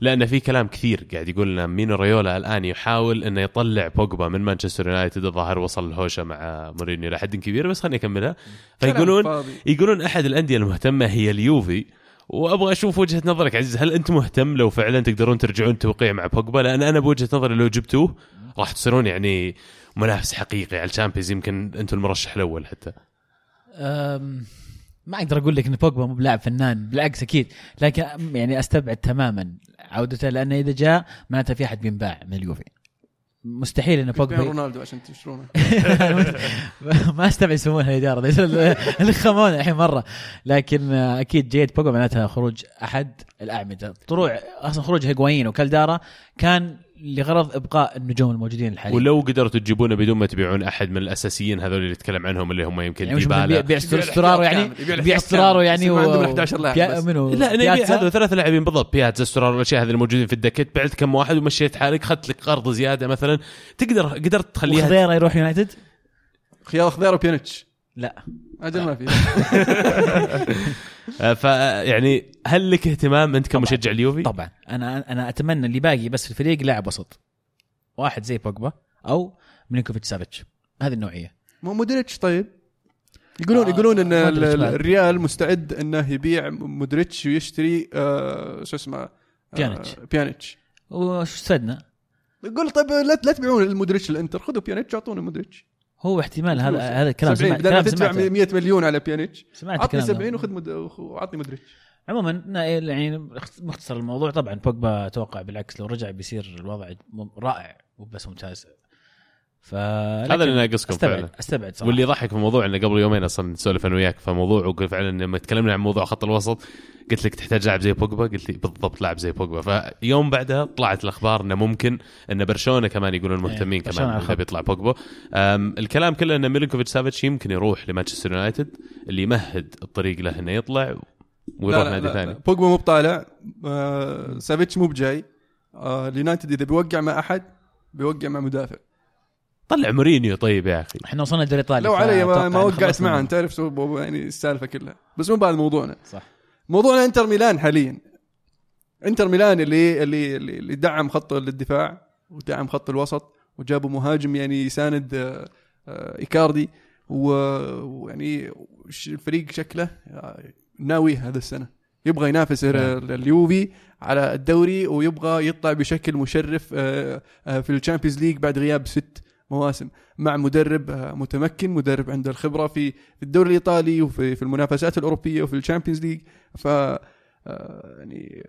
[SPEAKER 3] لأن في كلام كثير قاعد يقول لنا مينو ريولا الآن يحاول إنه يطلع بوجبا من مانشستر يونايتد الظاهر وصل الهوشة مع مورينيو لحد كبير بس خليني أكملها. فيقولون. يقولون أحد الأندية المهتمة هي اليوفي وأبغى أشوف وجهة نظرك عزيز هل أنت مهتم لو فعلا تقدرون ترجعون توقيع مع بوجبا؟ لأن أنا بوجهة نظري لو جبتوه راح تصيرون يعني منافس حقيقي على ال Champions يمكن أنتم المرشح الأول حتى.
[SPEAKER 2] أم، ما أقدر أقول لك إن بوجبا مو بلاعب فنان بالعكس أكيد لكن يعني أستبعد تماما. عودته لأنه إذا جاء معناته في أحد بينباع من اليوفي. مستحيل ان
[SPEAKER 1] كريستيانو
[SPEAKER 2] بوجبا
[SPEAKER 1] رونالدو عشان تشترونه.
[SPEAKER 2] ما أستبعد يسوونها الاداره خمونا الحين مرة. لكن أكيد جيد بوجبا معناتها خروج أحد الأعمدة. طلوع أصلا خروج هيغوايين وكالدارا كان لغرض إبقاء النجوم الموجودين الحاليين
[SPEAKER 3] ولو قدرتوا تجيبونه بدون ما تبيعون أحد من الأساسيين هذول اللي نتكلم عنهم اللي هم يمكن
[SPEAKER 2] يعني
[SPEAKER 3] ديبالا
[SPEAKER 2] بيع بيع
[SPEAKER 1] يبيع
[SPEAKER 2] استرارو يعني؟ بيع استرارو. يعني
[SPEAKER 1] يصير عندهم 11 لاعب.
[SPEAKER 2] منو؟
[SPEAKER 3] لا نبيع
[SPEAKER 2] بياتزا؟
[SPEAKER 3] هذول ثلاث لاعبين بالضبط. بياتزا ستورارو والاشياء هذه الموجودين في الدكت بعت كم واحد ومشيت حالك اخذت لك قرض زيادة مثلا. تقدر قدرت تخليها
[SPEAKER 2] وخضيره يروح يونايتد؟
[SPEAKER 1] خيار خضيرة وبيانيتش
[SPEAKER 2] لا.
[SPEAKER 1] أجل ما في
[SPEAKER 3] آه، ف يعني هل لك اهتمام أنت كمشجع اليوفي؟
[SPEAKER 2] طبعا. أنا أنا أتمنى اللي باقي بس في الفريق لاعب وسط. واحد زي بوجبا أو ميلينكوفيتش سافيتش. هذه النوعية.
[SPEAKER 1] مو مودريتش طيب. يقولون
[SPEAKER 2] آه،
[SPEAKER 1] يقولون
[SPEAKER 2] إن.
[SPEAKER 1] الريال مستعد إنه يبيع مودريتش ويشتري آه شو اسمه آه،
[SPEAKER 2] بيانيتش.
[SPEAKER 1] بيانيتش.
[SPEAKER 2] وش استفدنا؟
[SPEAKER 1] يقول طيب لا لا تبيعون المودريتش الإنتر. خذوا بيانيتش واعطونا مودريتش.
[SPEAKER 2] هو احتمال هذا. هذا الكلام.
[SPEAKER 1] 70
[SPEAKER 2] سمعت
[SPEAKER 1] بدل ما
[SPEAKER 2] كلام
[SPEAKER 1] تدفع
[SPEAKER 2] سمعته
[SPEAKER 1] 100 مليون على بيانيتش
[SPEAKER 2] سمعت
[SPEAKER 1] عطني
[SPEAKER 2] الكلام
[SPEAKER 1] 70
[SPEAKER 2] ده.
[SPEAKER 1] وخذ مد... وعطني مودريتش
[SPEAKER 2] عموما يعني مختصر الموضوع. طبعا بوجبا أتوقع بالعكس لو رجع بيصير الوضع رائع مو بس ممتاز. ف
[SPEAKER 3] هذا اللي ناقصكم
[SPEAKER 2] استبعد
[SPEAKER 3] فعلا.
[SPEAKER 2] أستبعد صراحة.
[SPEAKER 3] واللي يضحك في الموضوع انه قبل يومين أصلا نسولف أنا وياك في موضوع وقلت فعلا لما تكلمنا عن موضوع خط الوسط. قلت لك تحتاج لاعب زي بوجبا؟ قلت لي بالضبط لاعب زي بوجبا. فيوم بعدها طلعت الأخبار إنه ممكن إن برشلونة كمان يقولون مهتمين
[SPEAKER 2] إيه، برشلونة
[SPEAKER 3] كمان
[SPEAKER 2] على إنه.
[SPEAKER 3] بيطلع بوجبا. الكلام كله إن ميلينكوفيتش سافيتش يمكن يروح لمانشستر يونايتد اللي يمهد الطريق له إنه يطلع ويروح
[SPEAKER 1] لا لا
[SPEAKER 3] نادي
[SPEAKER 1] لا
[SPEAKER 3] ثاني.
[SPEAKER 1] بوجبا مو بطالع. آه سافيتش مو بجاي. آه اليونايتد إذا بيوقع مع أحد بيوقع مع مدافع.
[SPEAKER 3] طلع مورينيو طيب يا أخي.
[SPEAKER 2] إحنا وصلنا الدوري الايطالي
[SPEAKER 1] لو علي ما, وقعت. معه أنت تعرف يعني السالفة كلها. بس مو بعد موضوعنا
[SPEAKER 2] صح.
[SPEAKER 1] موضوعنا انتر ميلان حاليا. انتر ميلان اللي اللي اللي دعم خط الدفاع ودعم خط الوسط وجابوا مهاجم يعني يساند آه، آه، إيكاردي. ويعني الفريق شكله آه، ناوي هذا السنة. يبغى ينافس ال- اليوفي على الدوري ويبغى يطلع بشكل مشرف في ال Champions League بعد غياب ست مواسم مع مدرب آه، متمكن مدرب عنده الخبرة في الدوري الإيطالي وفي في المنافسات الأوروبية وفي ال Champions League ف آه، يعني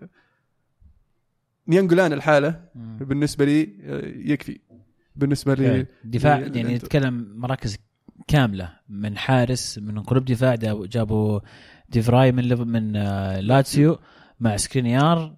[SPEAKER 1] نيانجولان
[SPEAKER 2] لحاله.
[SPEAKER 1] بالنسبة لي آه، يكفي بالنسبة لي
[SPEAKER 2] دفاع
[SPEAKER 1] لل-
[SPEAKER 2] يعني
[SPEAKER 1] للإنتر.
[SPEAKER 2] نتكلم مراكز كاملة من حارس من قلوب دفاع جابوا- ديفراي من من لاتسيو مع سكرينيار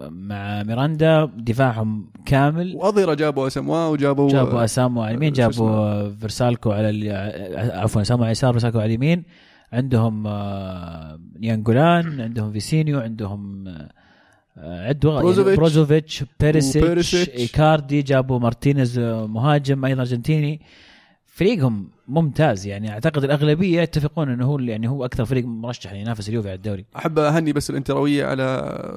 [SPEAKER 2] مع ميراندا دفاعهم كامل
[SPEAKER 1] واظهره جابوا اسموا وجابوا
[SPEAKER 2] جابوا اسامو على اليمين جابوا فيرسالكو على ال- عفوا اسامو على اليسار فيرسالكو على اليمين عندهم آه، نيانجولان عندهم فيسينيو عندهم آه، عدوا
[SPEAKER 1] بروزوفيتش.
[SPEAKER 2] بروزوفيتش بيريسيتش. إيكاردي جابوا مارتينيز آه، مهاجم أيضا أرجنتيني فريقهم ممتاز يعني أعتقد الأغلبية يتفقون إنه هو يعني هو أكثر فريق مرشح ينافس اليوفي على الدوري
[SPEAKER 1] أحب أهني بس الانتراوية على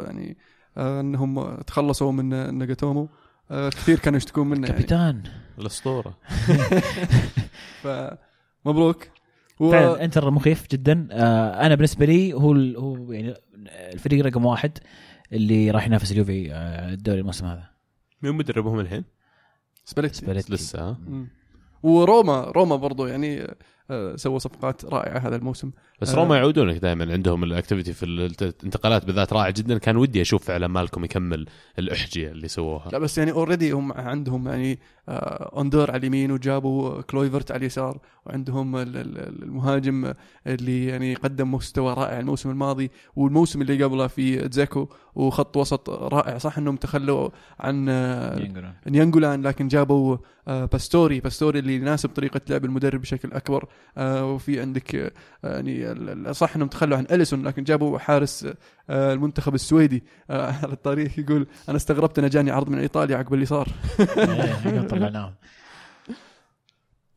[SPEAKER 1] يعني انهم تخلصوا من ناجاتومو. آه، كثير كانوا يشتكون منه يعني.
[SPEAKER 2] كابتن.
[SPEAKER 3] الأسطورة.
[SPEAKER 1] فمبروك و...
[SPEAKER 2] فعلا انتر مخيف جدا. آه أنا بالنسبة لي هو ال- هو يعني الفريق رقم واحد اللي راح ينافس اليوفي آه، الدوري الموسم هذا.
[SPEAKER 3] مين مدربهم الحين؟
[SPEAKER 1] سباليتي.
[SPEAKER 3] لسه.
[SPEAKER 1] وروما روما برضو يعني آه، سووا صفقات رائعة هذا الموسم.
[SPEAKER 3] بس
[SPEAKER 1] آه.
[SPEAKER 3] روما يعودونك دائما عندهم ال activity في الانتقالات بالذات رائع جدا. كان ودي أشوف فعلا مالكوم يكمل الأحجية اللي سووها.
[SPEAKER 1] لا بس يعني already هم عندهم يعني آه، اوندور على اليمين وجابوا كلويفرت على اليسار وعندهم ال- ال- المهاجم اللي يعني قدم مستوى رائع الموسم الماضي والموسم اللي قبله في دزيكو وخط وسط رائع. صح إنهم تخلوا عن آه، نيانجولان. لكن جابوا آه، باستوري باستوري اللي يناسب طريقة لعب المدرب بشكل أكبر. آه، وفي عندك آه، يعني صح إنهم تخلوا عن أليسون لكن جابوا حارس آه، المنتخب السويدي آه، على التاريخ يقول أنا استغربت انه جاني عرض من إيطاليا عقب اللي صار.
[SPEAKER 2] إيه، طلعناهم.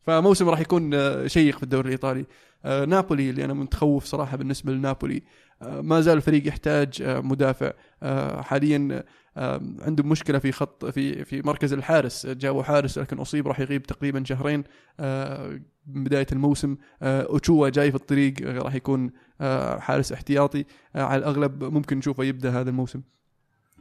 [SPEAKER 1] فموسم راح يكون آه، شيق في الدوري الإيطالي. آه، نابولي اللي أنا متخوف صراحة بالنسبة لنابولي. آه، ما زال الفريق يحتاج آه، مدافع. آه، حاليا آه، عندهم مشكلة في خط في في مركز الحارس. جابوا حارس لكن أصيب راح يغيب تقريبا شهرين آه، من بداية الموسم. آه، اوتشوا جاي في الطريق راح يكون آه، حارس احتياطي. على الأغلب ممكن نشوفه يبدأ هذا الموسم.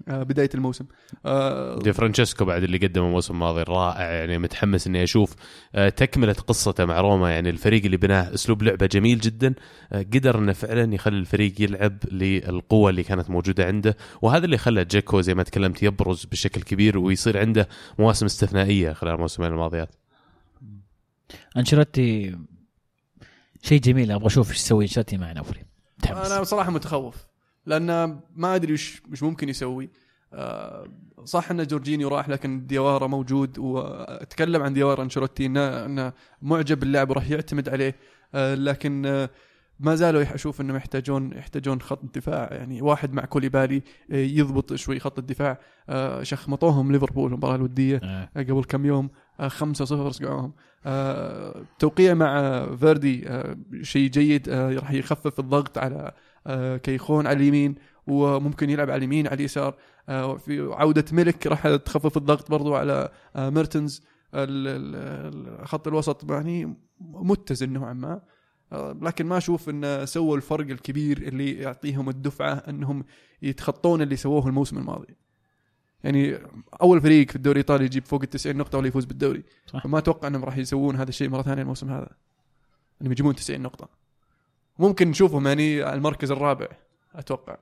[SPEAKER 1] بداية الموسم. آه،
[SPEAKER 3] دي فرانشيسكو بعد اللي قدمه الموسم الماضي رائع يعني متحمس إني أشوف آه، تكملة قصته مع روما يعني الفريق اللي بناه أسلوب لعبه جميل جدا آه، قدر إنه فعلا يخلي الفريق يلعب للقوة اللي كانت موجودة عنده وهذا اللي خلى جاكو زي ما تكلمت يبرز بشكل كبير ويصير عنده مواسم استثنائية خلال الموسمين الماضيات.
[SPEAKER 2] أنشيلوتي شيء جميل أبغى أشوف إيش يسوي أنشيلوتي مع نابولي
[SPEAKER 1] أنا بصراحة متخوف. لأن ما أدري وش وش ممكن يسوي. آه، صح إن جورجينيو راح لكن ديوارا موجود وأتكلم عن ديوارا أنشيلوتي انه إنه معجب باللاعب وراح يعتمد عليه. آه، لكن آه، ما زالوا أشوف إنهم يحتاجون يحتاجون خط دفاع. يعني واحد مع كوليبالي يضبط شوي خط الدفاع. شخمطوهم ليفربول المباراة الودية
[SPEAKER 2] آه.
[SPEAKER 1] قبل كم يوم. آه، خمسة صفر سقعوهم. آه، توقيع مع فيردي شيء جيد راح يخفف الضغط على كيخون على اليمين وممكن يلعب على اليمين على اليسار. آه، في عودة ملك راح تخفف الضغط برضو على آه، ميرتنز. خط الوسط يعني متزن نوعا ما. آه، لكن ما أشوف انه سووا الفرق الكبير اللي يعطيهم الدفعة إنهم يتخطون اللي سووه الموسم الماضي. يعني أول فريق في الدوري الإيطالي يجيب فوق ال 90 نقطة ولا يفوز بالدوري.
[SPEAKER 2] صح.
[SPEAKER 1] فما أتوقع إنهم راح يسوون هذا الشيء مره ثانية الموسم هذا. انهم يجيبون 90 نقطة. ممكن نشوفهم يعني على المركز الرابع أتوقع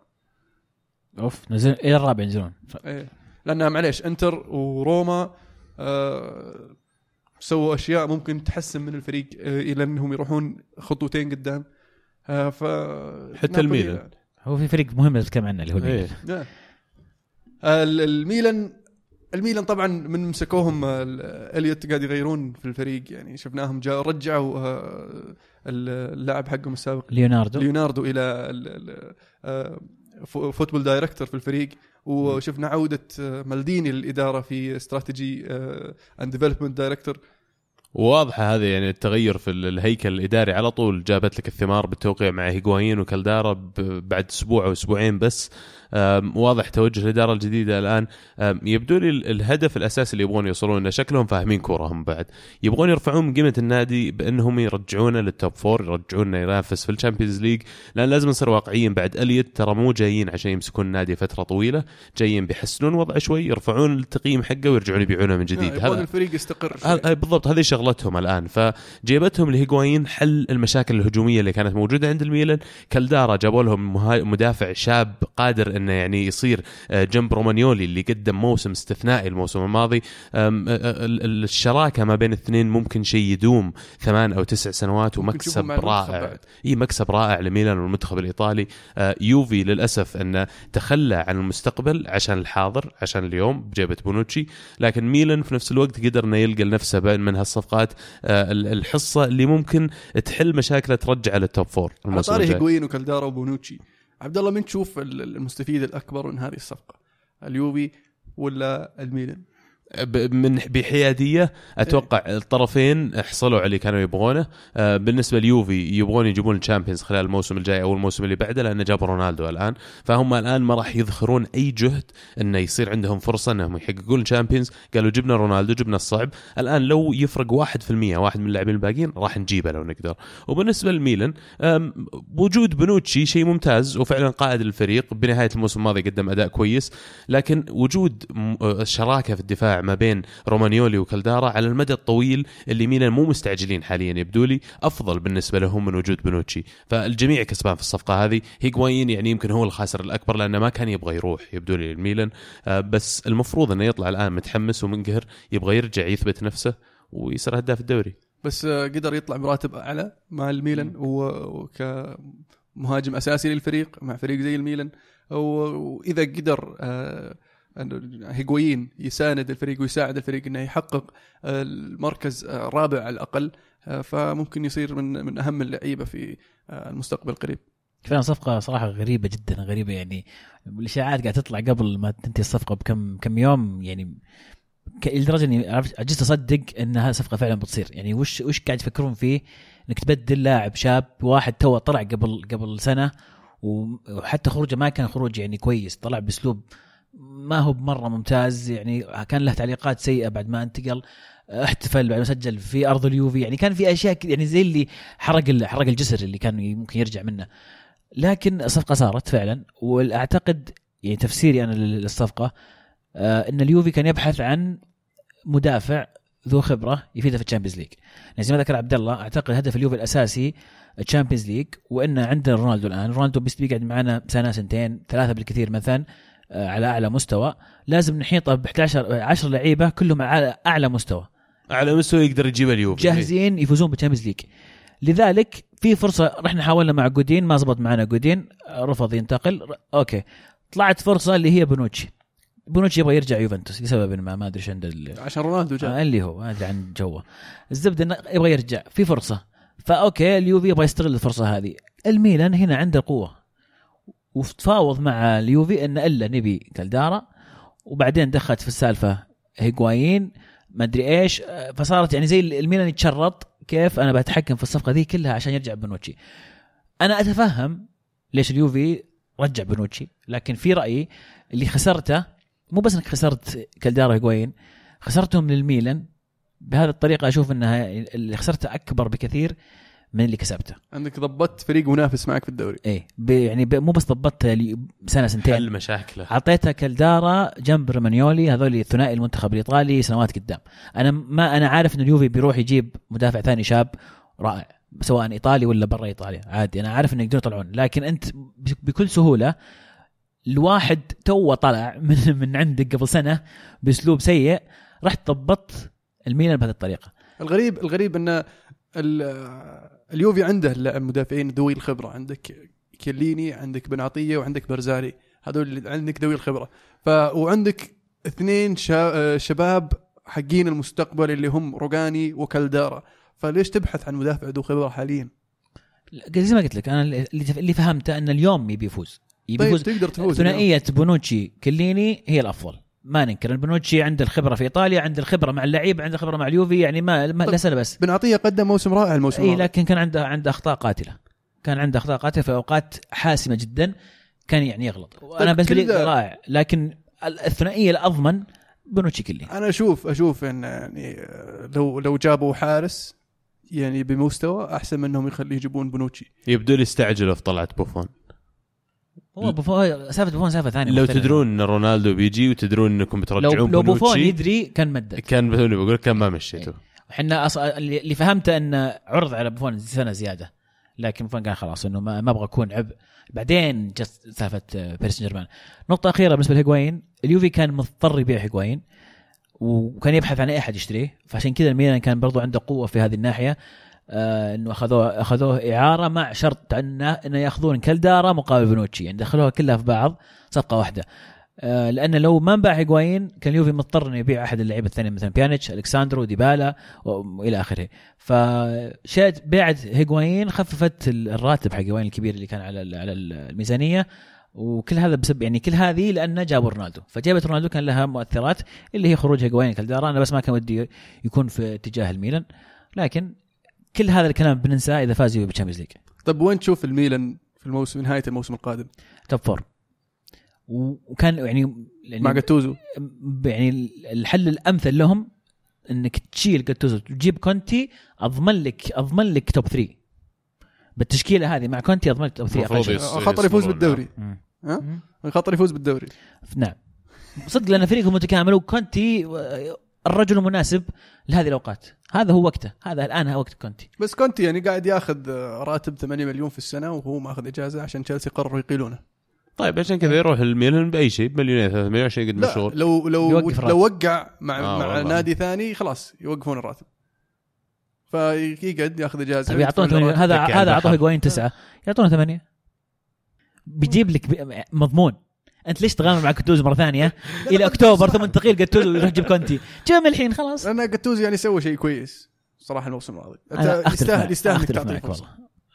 [SPEAKER 2] أوف نزل إلى الرابع ينزلون
[SPEAKER 1] إيه لأن معليش إنتر وروما آه سووا أشياء ممكن تحسن من الفريق آه إلى إنهم يروحون خطوتين قدام آه ف
[SPEAKER 3] حتى الميلان.
[SPEAKER 2] هو في فريق مهم نتكلم عنه اللي هو الميلان.
[SPEAKER 3] إيه.
[SPEAKER 1] نعم. ال- الميلان الميلان طبعا من مسكوهم ال- إليوت قاعد يغيرون في الفريق يعني شفناهم جاء رجعوا آه، اللاعب حقهم السابق
[SPEAKER 2] ليوناردو.
[SPEAKER 1] ليوناردو إلى ال- ال- آه، foo- football director في الفريق. وشفنا عودة آه، مالديني للإدارة في strategy and development director
[SPEAKER 3] وواضحه هذه يعني التغير في ال- الهيكل الإداري على طول جابت لك الثمار بالتوقيع مع هيغوايين وكالدارا بعد أسبوع أو أسبوعين بس. واضح توجه الإدارة الجديدة الآن. يبدو لي ال- الهدف الأساسي اللي يبغون يوصلون إنه شكلهم فاهمين كوره هم بعد. يبغون يرفعون من قيمة النادي بأنهم يرجعونه لل top four يرجعونه ينافس في ال Champions League لأن لازم نصير واقعيين بعد. إليوت ترى مو جايين عشان يمسكون النادي فترة طويلة. جايين بيحسنون وضعه شوي يرفعون التقييم حقه ويرجعون يبيعونه من جديد.
[SPEAKER 1] يبغون الفريق يستقر.
[SPEAKER 3] هذا بالضبط. هذه شغلتهم الآن. فجيبتهم لهيغوايين حل المشاكل الهجومية اللي كانت موجودة عند الميلان. كالدارا جابوا لهم مها- مدافع شاب قادر إنه يعني يصير آه، جنب رومانيولي اللي قدم موسم استثنائي الموسم الماضي. آه، آه، ال- ال- الشراكة ما بين الاثنين ممكن شيء يدوم ثمان أو تسع سنوات ومكسب رائع. إي مكسب رائع لميلان والمنتخب الإيطالي. يوفي للأسف انه تخلى عن المستقبل عشان الحاضر عشان اليوم بجيبة بونوتشي. لكن ميلان في نفس الوقت قدر إنه يلقى لنفسه من هالصفقات ال- الحصة اللي ممكن تحل مشاكله ترجع لل top four
[SPEAKER 1] على
[SPEAKER 3] الموسم
[SPEAKER 1] طاري
[SPEAKER 3] الجاي.
[SPEAKER 1] هيغوين وكالدارا وبونوتشي عبد الله من تشوف ال- المستفيد الأكبر من هذه الصفقة؟ اليوفي ولا الميلان؟
[SPEAKER 3] من بحيادية أتوقع الطرفين حصلوا على اللي كانوا يبغونه. آه، بالنسبة ليوفي يبغون يجيبون ال Champions خلال الموسم الجاي أو الموسم اللي بعده لأن جابوا رونالدو الآن. فهم الآن ما راح يدخرون أي جهد إنه يصير عندهم فرصة إنهم يحققون ال Champions. قالوا جبنا رونالدو جبنا الصعب. الآن لو يفرق 1% واحد من اللاعبين الباقيين راح نجيبه لو نقدر. وبالنسبة للميلان آم، وجود بنوتشي شيء ممتاز وفعلا قائد الفريق. بنهاية الموسم الماضي قدم أداء كويس لكن وجود آه، شراكة في الدفاع ما بين رومانيولي وكالدارا على المدى الطويل اللي ميلان مو مستعجلين حاليا يبدو لي أفضل بالنسبة لهم من وجود بنوتشي. فالجميع كسبان في الصفقة هذه. هيغوايين يعني يمكن هو الخاسر الأكبر لأنه ما كان يبغى يروح يبدو لي الميلان آه، بس المفروض إنه يطلع الآن متحمس ومنقهر يبغى يرجع يثبت نفسه ويصير هداف الدوري.
[SPEAKER 1] بس آه، قدر يطلع براتب أعلى مع الميلان وكمهاجم أساسي للفريق مع فريق زي الميلان. واذا قدر آه، هيغوين يساند الفريق ويساعد الفريق إنه يحقق آه، المركز آه، الرابع على الأقل آه، فممكن يصير من من أهم اللعيبة في المستقبل القريب.
[SPEAKER 2] فعلا صفقة صراحة غريبة جدا غريبة يعني الإشاعات قاعدة تطلع قبل ما تنتهي الصفقة بكم كم يوم يعني لدرجة إني عجزت أصدق إن هذه الصفقة فعلا بتصير. يعني وش وش قاعد يفكرون فيه؟ إنك تبدل لاعب شاب واحد تو طلع قبل قبل سنة و- وحتى خروجه ما كان خروج يعني كويس طلع بأسلوب ما هو بمرة ممتاز يعني كان له تعليقات سيئة بعد ما انتقل احتفل بعد ما سجل في أرض اليوفي يعني كان في أشياء يعني زي اللي حرق حرق الجسر اللي كان ممكن يرجع منه. لكن الصفقة صارت فعلا وأعتقد يعني تفسيري أنا لل- للصفقة آه إن اليوفي كان يبحث عن مدافع ذو خبرة يفيده في ال Champions League. يعني زي ما ذكر عبد الله أعتقد هدف اليوفي الأساسي ال Champions League وان عندنا رونالدو الآن. رونالدو بيقعد معنا سنة سنتين ثلاثة بالكثير مثلا. على أعلى مستوى. لازم نحيطه ب 11 10 لعيبة كلهم على أعلى مستوى.
[SPEAKER 3] على مستوى يقدر يجيب اليوفي.
[SPEAKER 2] جاهزين يفوزون بال Champions League. لذلك في فرصة رحنا حاولنا مع جودين ما زبط معنا جودين. رفض ينتقل. okay. طلعت فرصة اللي هي بونوتشي. بونوتشي يبغى يرجع يوفنتوس لسبب ما ما أدري إيش عند ال-
[SPEAKER 1] عشان رونالدو جاء.
[SPEAKER 2] آه اللي هو ما أدري عن جوه. الزبدة إنه يبغى يرجع. في فرصة. ف okay اليوفي يبغى يستغل الفرصة هذه. الميلان هنا عنده قوة. وتفاوض مع اليوفي إن إلا نبي كالدارا وبعدين دخلت في السالفة هيغوايين ما أدري إيش. فصارت يعني زي الميلان يتشرط كيف أنا بتحكم في الصفقة ذي كلها عشان يرجع بنوتشي. أنا أتفهم ليش اليوفي رجع بنوتشي لكن في رأيي اللي خسرته مو بس إنك خسرت كالدارا هيغوايين خسرتهم للميلان. بهذه الطريقة أشوف إنها اللي خسرته أكبر بكثير. من اللي كسبته.
[SPEAKER 1] انك ضبطت فريق منافس معك في الدوري.
[SPEAKER 2] إيه يعني مو بس ضبطته لي- سنة سنتين.
[SPEAKER 3] حل مشاكله.
[SPEAKER 2] أعطيتها كالدارا جنب رومانيولي هذول ثنائي المنتخب الإيطالي سنوات قدام. أنا ما أنا عارف إن اليوفي بيروح يجيب مدافع ثاني شاب رائع سواء إيطالي ولا برا إيطاليا عادي. أنا عارف انه يقدرون يطلعون لكن أنت بكل سهولة الواحد تو طلع من من عندك قبل سنة بأسلوب سيء رحت ضبطت الميلان بهذه الطريقة.
[SPEAKER 1] الغريب الغريب إن ال- اليوفي عنده المدافعين ذوي الخبرة. عندك كيليني عندك بن عطيه وعندك برزالي هذول اللي عندك ذوي الخبرة. ف وعندك اثنين شا... شباب حقين المستقبل اللي هم روجاني وكالدارا. فليش تبحث عن مدافع ذو خبرة حاليا؟
[SPEAKER 2] زي ما قلت لك أنا اللي فهمته أن اليوفي يبي يفوز. يبي
[SPEAKER 1] طيب
[SPEAKER 2] يفوز.
[SPEAKER 1] تقدر تفوز
[SPEAKER 2] ثنائية بونوتشي كليني هي الأفضل. ما ننكر إن بونوتشي عنده الخبرة في إيطاليا عنده الخبرة مع اللعيبة عنده الخبرة مع اليوفي يعني ما, ما سنة بس.
[SPEAKER 1] بن عطيه قدم موسم رائع الموسم إي.
[SPEAKER 2] لكن كان عنده عنده أخطاء قاتلة. كان عنده أخطاء قاتلة في أوقات حاسمة جدا كان يعني يغلط. أنا
[SPEAKER 1] طيب
[SPEAKER 2] بالنسبة لي رائع. لكن الثنائية الأضمن بونوتشي كليني
[SPEAKER 1] أنا أشوف أشوف إن يعني لو لو جابوا حارس يعني بمستوى أحسن منهم يخلي يجيبون بونوتشي
[SPEAKER 3] يبدو لي استعجلوا في طلعة بوفون.
[SPEAKER 2] هو بوفون سالفة بوفون سالفة ثانية
[SPEAKER 3] لو
[SPEAKER 2] مختلفة.
[SPEAKER 3] تدرون إن رونالدو بيجي وتدرون إنكم
[SPEAKER 2] لو
[SPEAKER 3] بترجعون
[SPEAKER 2] لو بوفون
[SPEAKER 3] بونوتشي
[SPEAKER 2] يدري كان مدد.
[SPEAKER 3] كان بقول بقول كان ما مشيته.
[SPEAKER 2] إحنا أص... اللي اللي فهمته انه عرض على بوفون سنة زيادة. لكن بوفون قال خلاص إنه ما, ما أبغى أكون عبء بعدين جت سالفة باريس سان جيرمان نقطة أخيرة بالنسبة لهيغوين اليوفي كان مضطر يبيع هيغوين وكان يبحث عن أي أحد يشتريه. فعشان كذا الميلان كان برضو عنده قوة في هذه الناحية. آه إنه اخذوه أخذوه إعارة مع شرط انه انه يأخذون كالدارا مقابل بنوتشي. يعني دخلوها كلها في بعض صفقة واحدة. آه لأن لو ما انباع هيغوايين كان اليوفي مضطر إنه يبيع أحد اللعيبة الثانية مثلا بيانيتش ألكساندرو ديبالا وإلى آخره. فجات بيعة هيغوايين خففت الراتب حق هيغوايين الكبير اللي كان على على الميزانية. وكل هذا بسبب يعني كل هذه لأنه جابوا رونالدو. فجيبة رونالدو كان لها مؤثرات اللي هي خروج هيغوايين كالدارا أنا بس ما كان ودي يكون في اتجاه الميلان. لكن كل هذا الكلام بننساه إذا فازوا بال Champions League
[SPEAKER 1] طيب وين تشوف الميلان في الموسم نهاية الموسم القادم؟
[SPEAKER 2] top four وكان يعني, يعني
[SPEAKER 1] مع جاتوزو.
[SPEAKER 2] يعني الحل الأمثل لهم إنك تشيل جاتوزو وتجيب كونتي أضمن لك أضمن لك top 3 بالتشكيلة هذه مع كونتي أضمن لك top 3
[SPEAKER 1] خطر يفوز بالدوري. ها؟ خطر يفوز بالدوري.
[SPEAKER 2] نعم. صدق لأن فريقهم متكامل وكونتي الرجل المناسب لهذه الأوقات. هذا هو وقته. هذا الآن وقت كونتي.
[SPEAKER 1] بس كونتي يعني قاعد ياخذ راتب 8 مليون في السنة وهو ماخذ إجازة عشان تشيلسي قرروا يقيلونه.
[SPEAKER 3] طيب عشان كذا يروح الميلان بأي شيء بمليونين ثلاث مليون عشان يقدم
[SPEAKER 1] شغل لو لو لو وقع مع آه مع والله. نادي ثاني خلاص يوقفون الراتب. فيقعد ياخذ إجازة.
[SPEAKER 2] طيب يعطونه هذا هذا أعطوه هيجوين تسعة. يعطونه ثمانية. بيجيب لك مضمون. أنت ليش تغامر مع كتوز مرة ثانية؟ إلى أكتوبر ثم تغير جاتوزو ويروح يجيب كونتي. جيب الحين خلاص.
[SPEAKER 1] أنا جاتوزو يعني سوى شيء كويس صراحة الموسم الماضي.
[SPEAKER 2] يستاهل يستاهل إنك تعطيه فرصة.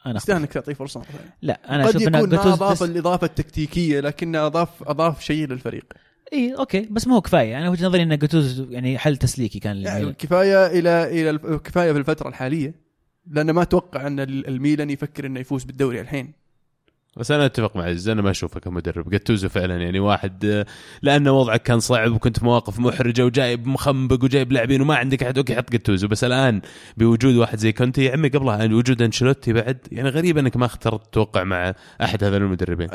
[SPEAKER 1] أنا يستاهل إنك تعطيه فرصة مرة ثانية.
[SPEAKER 2] لا
[SPEAKER 1] أنا أشوف يكون ما اضاف الإضافة التكتيكية لكنه اضاف أضاف شيء للفريق.
[SPEAKER 2] إي أوكي. بس ما هو كفاية. أنا وجهة نظري إن جاتوزو يعني حل تسليكي كان
[SPEAKER 1] يعني كفاية إلى إلى كفاية في الفترة الحالية لأنه ما أتوقع أن الميلان يفكر إنه يفوز بالدوري الحين.
[SPEAKER 3] بس أنا أتفق مع عز أنا ما أشوفه كمدرب. جاتوزو فعلا يعني واحد لأنه وضعك كان صعب وكنت في مواقف محرجة وجايب مخنبق وجايب لاعبين وما عندك أحد أوكي حط جاتوزو. بس الآن بوجود واحد زي كونتي يا عمي قبلها يعني وجود أنشيلوتي بعد يعني غريب إنك ما اخترت توقع مع أحد هذول المدربين.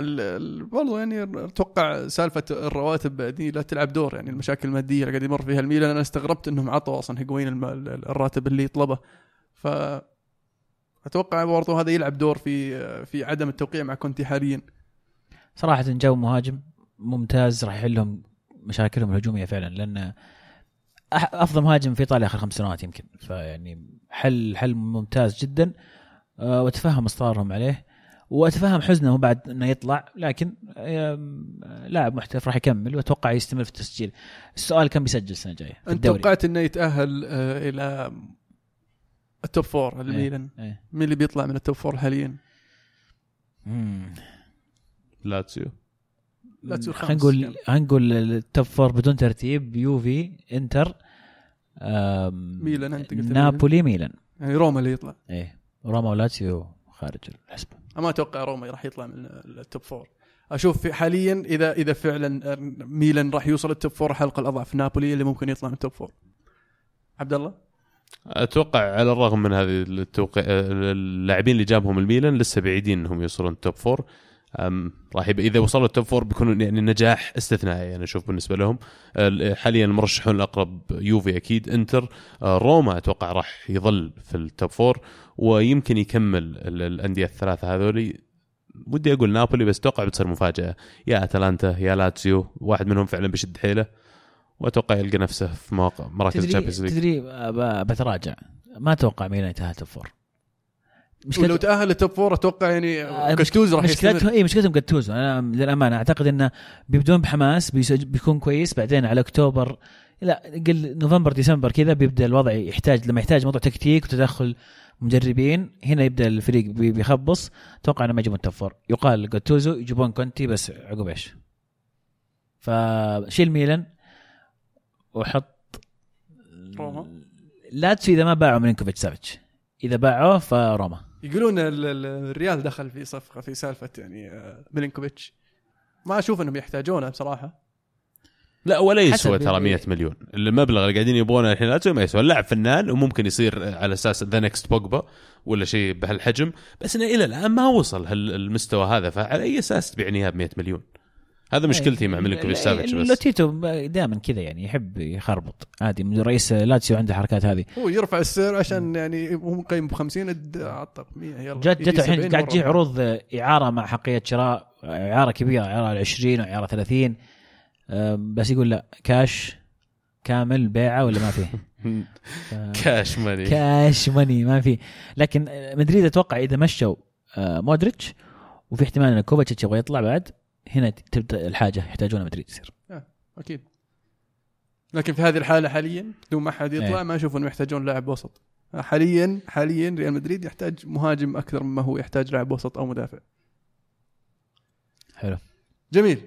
[SPEAKER 1] برضو يعني أتوقع سالفة الرواتب دي لا تلعب دور يعني المشاكل المادية اللي قاعد يمر فيها الميلان. أنا استغربت إنهم عطوا أصلا هيجوين الراتب اللي يطلبه. ف أتوقع برضو هذا يلعب دور في في عدم التوقيع مع كونتي حاليا.
[SPEAKER 2] صراحة جو مهاجم ممتاز راح يحل لهم مشاكلهم الهجومية فعلا لأن أفضل مهاجم في إيطاليا آخر خمس سنوات يمكن. فيعني حل حل ممتاز جدا. آه، وأتفهم إصرارهم عليه وأتفهم حزنه بعد إنه يطلع لكن لاعب محترف راح يكمل وأتوقع يستمر في التسجيل. السؤال كم بيسجل السنة الجاية
[SPEAKER 1] أنت توقعت إنه يتأهل آه، إلى ال top four الميلان إيه. إيه. مين اللي بيطلع من ال top four حاليا؟
[SPEAKER 3] لاتسيو.
[SPEAKER 1] لاتسيو
[SPEAKER 2] خلينا نقول نقول ال top four بدون ترتيب يوفي انتر
[SPEAKER 1] ميلان أنت قلت
[SPEAKER 2] نابولي ميلان.
[SPEAKER 1] يعني روما اللي يطلع.
[SPEAKER 2] إيه. روما ولاتسيو خارج الحسبة.
[SPEAKER 1] ما أتوقع روما راح يطلع من ال top four أشوف حاليا اذا إذا فعلا ميلان راح يوصل ال top four حلقة الأضعف نابولي اللي ممكن يطلع من ال top four عبد الله؟
[SPEAKER 3] أتوقع على الرغم من هذه التوقع اللاعبين اللي جابهم الميلان لسه بعيدين إنهم يوصلون ال top four راح يبقى إذا وصلوا ال top four بيكون يعني نجاح استثنائي أنا أشوف بالنسبة لهم. حاليا المرشحون الأقرب يوفي أكيد إنتر. أه، روما أتوقع راح يظل في ال top four ويمكن يكمل الأندية الثلاثة هذولي. ودي أقول نابولي بس أتوقع بتصير مفاجأة. يا أتلانتا يا لاتسيو واحد منهم فعلا بيشد حيله. وأتوقع يلقى نفسه في مواقع مراكز ال
[SPEAKER 2] Champions League تدري بتراجع. ما أتوقع ميلان يتأهل top four
[SPEAKER 1] مشكلة لو تأهل ال top four أتوقع يعني جاتوزو آه، راح
[SPEAKER 2] مشكلتهم اي مشكلتهم جاتوزو أنا للأمانة أعتقد إنه بيبدون بحماس بيكون كويس. بعدين على أكتوبر لا قل نوفمبر ديسمبر كذا بيبدأ الوضع يحتاج لما يحتاج موضوع تكتيك وتدخل مدربين هنا يبدأ الفريق بيخبص. أتوقع انه ما يجيبون top four يقال جاتوزو يجيبون كونتي بس عقب إيش؟ فشيل ميلان. وحط
[SPEAKER 1] روما.
[SPEAKER 2] لاتسيو إذا ما باعوا ميلينكوفيتش سافيتش. إذا باعوه فروما.
[SPEAKER 1] يقولون الريال دخل في صفقة في سالفة يعني آه، ميلينكوفيتش. ما أشوف إنهم يحتاجونه بصراحة.
[SPEAKER 3] لا ولا يسوى ترى 100 مليون. المبلغ اللي قاعدين يبغونه الحين لا ما يسوى. اللاعب فنان وممكن يصير على أساس the next بوجبا ولا شيء بهالحجم. بس انه إلى الآن ما وصل هالمستوى هذا. فعلى أي أساس تبيع ب 100 مليون؟ هذا مشكلتي مع ميلينكوفيتش سافيتش بس.
[SPEAKER 2] لوتيتو دائما كذا يعني يحب يخربط. عادي من رئيس لاتسيو عنده حركات هذه.
[SPEAKER 1] هو يرفع السعر عشان يعني هو مقيم ب 50 اد- عطى 100 يلا
[SPEAKER 2] جت جت الحين
[SPEAKER 1] 70
[SPEAKER 2] قاعد. تجي عروض إعارة مع أحقية شراء إعارة كبيرة إعارة 20 واعاره 30 أم، بس يقول لا كاش كامل بيعه ولا ما فيه؟
[SPEAKER 3] cash money.
[SPEAKER 2] cash money ما في لكن مدريد أتوقع إذا مشوا آه، مودريتش وفي احتمال إن كوفاتش يبغى يطلع بعد هنا تبدأ الحاجة يحتاجونها مدريد يصير
[SPEAKER 1] أكيد. لكن في هذه الحالة حاليا بدون ما حد يطلع
[SPEAKER 2] إيه.
[SPEAKER 1] ما أشوف انه يحتاجون لاعب وسط. حاليا حاليا ريال مدريد يحتاج مهاجم أكثر مما هو يحتاج لاعب وسط أو مدافع.
[SPEAKER 2] حلو.
[SPEAKER 1] جميل.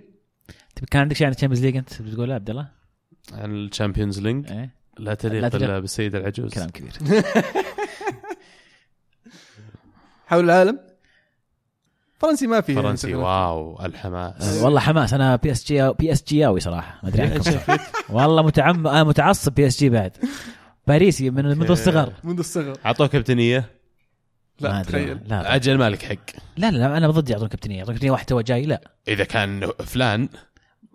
[SPEAKER 2] طيب كان عندك شيء عن ال Champions League أنت؟ بتقول عبد الله؟
[SPEAKER 3] عن ال Champions
[SPEAKER 2] League إيه.
[SPEAKER 3] لا تليق
[SPEAKER 2] لا تليق.
[SPEAKER 3] الا بالسيد العجوز.
[SPEAKER 2] كلام كبير.
[SPEAKER 1] حول العالم؟ فرنسي ما فيه
[SPEAKER 3] فرنسي واو الحماس.
[SPEAKER 2] آه، والله حماس. أنا بي اس جي بي اس جياوي صراحة ما أدري عنكم. صراحة. والله متعم أنا متعصب بي اس جي بعد. باريسي من منذ الصغر.
[SPEAKER 1] منذ الصغر.
[SPEAKER 3] أعطوه كابتنية؟
[SPEAKER 1] لا. تخيل.
[SPEAKER 2] لا
[SPEAKER 3] أجل مالك حق.
[SPEAKER 2] لا, لا أنا ضد يعطون كابتنية. يعطون كابتنية واحد تو جاي لا.
[SPEAKER 3] إذا كان فلان.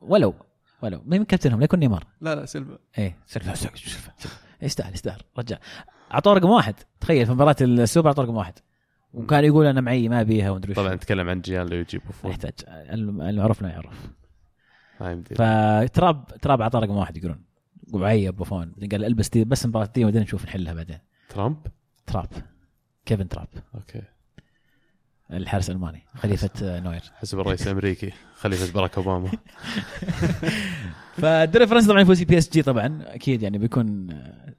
[SPEAKER 2] ولو ولو. مين كابتنهم؟ لا يكون نيمار.
[SPEAKER 1] لا لا سيلفا.
[SPEAKER 2] إيه سلفة. يستاهل يستاهل. رجال أعطوه رقم واحد. تخيل في مباراة السوبر أعطوه رقم واحد. وكان يقول أنا معي ما أبيها ومدري.
[SPEAKER 3] طبعا نتكلم عن جيان لو يجيب
[SPEAKER 2] ما
[SPEAKER 3] بوفون
[SPEAKER 2] يحتاج الم- المعروف لا يعرف. فتراب تراب أعطاه رقم واحد يقولون. وعاد بوفون قال البس دي بس مباراة دي وبعدين نشوف نحلها بعدين.
[SPEAKER 3] ترامب؟
[SPEAKER 2] تراب. كيفن تراب.
[SPEAKER 3] أوكي.
[SPEAKER 2] الحارس الألماني خليفة نوير.
[SPEAKER 3] حسب الرئيس الأمريكي خليفة باراك أوباما.
[SPEAKER 2] فالدوري الفرنسي طبعا يفوز بي اس جي طبعا. أكيد يعني بيكون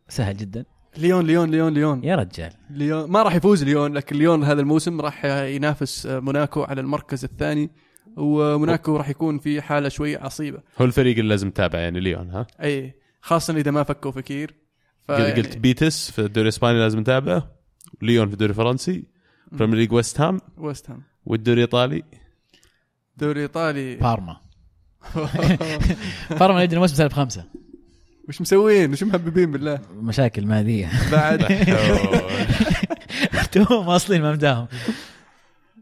[SPEAKER 2] سهل جدا.
[SPEAKER 1] ليون ليون ليون ليون.
[SPEAKER 2] يا رجال.
[SPEAKER 1] ليون. ما راح يفوز ليون لكن ليون هذا الموسم راح ينافس موناكو على المركز الثاني وموناكو راح يكون في حالة شوي عصيبة.
[SPEAKER 3] هو الفريق اللي لازم تتابعه يعني ليون ها؟
[SPEAKER 1] إي خاصة إذا ما فكوا فقير.
[SPEAKER 3] قلت
[SPEAKER 1] فيعني-
[SPEAKER 3] قلت بيتيس في الدوري الإسباني لازم نتابعه ليون في الدوري الفرنسي Premier League ويست هام
[SPEAKER 1] ويست هام
[SPEAKER 3] والدوري الإيطالي.
[SPEAKER 1] دوري إيطالي.
[SPEAKER 2] بارما. بارما يدري الموسم سالب خمسة.
[SPEAKER 1] وش مسوين؟ وش محببين بالله؟
[SPEAKER 2] مشاكل مادية.
[SPEAKER 1] بعد.
[SPEAKER 2] توهم واصلين ما مداهم.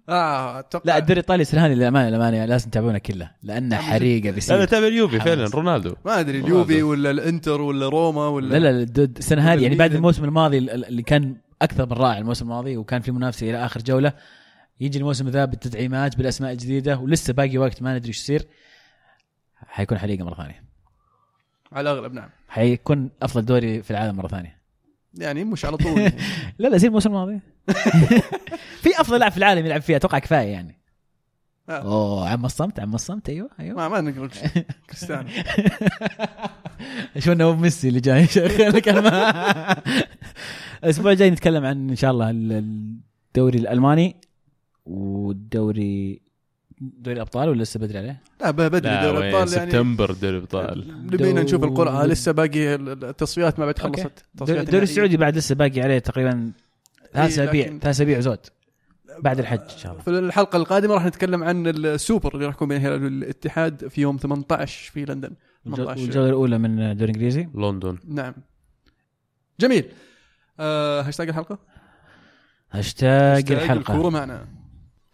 [SPEAKER 1] آه أتوقع.
[SPEAKER 2] لا الدوري الإيطالي سرهاني للأمانة للأمانة لازم تتابعونه كله.
[SPEAKER 3] لأنه حريقة
[SPEAKER 2] بيصير
[SPEAKER 3] تابع اليوفي. فعلا رونالدو.
[SPEAKER 1] ما أدري اليوفي ولا الإنتر ولا روما ولا
[SPEAKER 2] لا لا السنة هذه يعني بعد. الموسم الماضي اللي كان أكثر من رائع الموسم الماضي وكان في منافسة إلى آخر جولة يجي الموسم ذا بالتدعيمات بالأسماء الجديدة ولسه باقي وقت ما ندري إيش يصير. حيكون حريقة مرة ثانية.
[SPEAKER 1] على الأغلب نعم.
[SPEAKER 2] حيكون أفضل دوري في العالم مرة ثانية.
[SPEAKER 1] يعني مش على طول.
[SPEAKER 2] لا لا زي الموسم الماضي. في أفضل لاعب في العالم يلعب فيها أتوقع كفاية يعني.
[SPEAKER 1] آه.
[SPEAKER 2] أوه عم الصمت عم الصمت أيوه أيوه.
[SPEAKER 1] ما ما نقول كريستيانو.
[SPEAKER 2] شو إنه ميسي اللي جاي؟ الأسبوع الجاي نتكلم عن إن شاء الله ال- الدوري الألماني والدوري دوري الأبطال ولا لسه بدري عليه؟
[SPEAKER 1] لا بدري
[SPEAKER 3] لا
[SPEAKER 1] دوري الأبطال يعني
[SPEAKER 3] سبتمبر دوري الأبطال.
[SPEAKER 1] نبينا نشوف
[SPEAKER 2] القرعة.
[SPEAKER 1] لسه باقي التصفيات ما بعد. خلصت.
[SPEAKER 2] الدوري. السعودي بعد لسه باقي عليه تقريبا ثلاث
[SPEAKER 1] إيه،
[SPEAKER 2] أسابيع.
[SPEAKER 1] لكن-
[SPEAKER 2] ثلاث أسابيع زود. بعد الحج إن شاء الله.
[SPEAKER 1] في الحلقة القادمة راح نتكلم عن السوبر اللي راح يكون بين الهلال والاتحاد في يوم 18 في لندن.
[SPEAKER 2] الجو-
[SPEAKER 1] 18
[SPEAKER 2] والجولة الأولى من الدوري الانجليزي
[SPEAKER 3] لندن.
[SPEAKER 1] نعم. جميل. آه هاشتاج الحلقة؟
[SPEAKER 2] هاشتاج
[SPEAKER 1] هاشتاج
[SPEAKER 2] الحلقة.
[SPEAKER 1] الكورة معنا.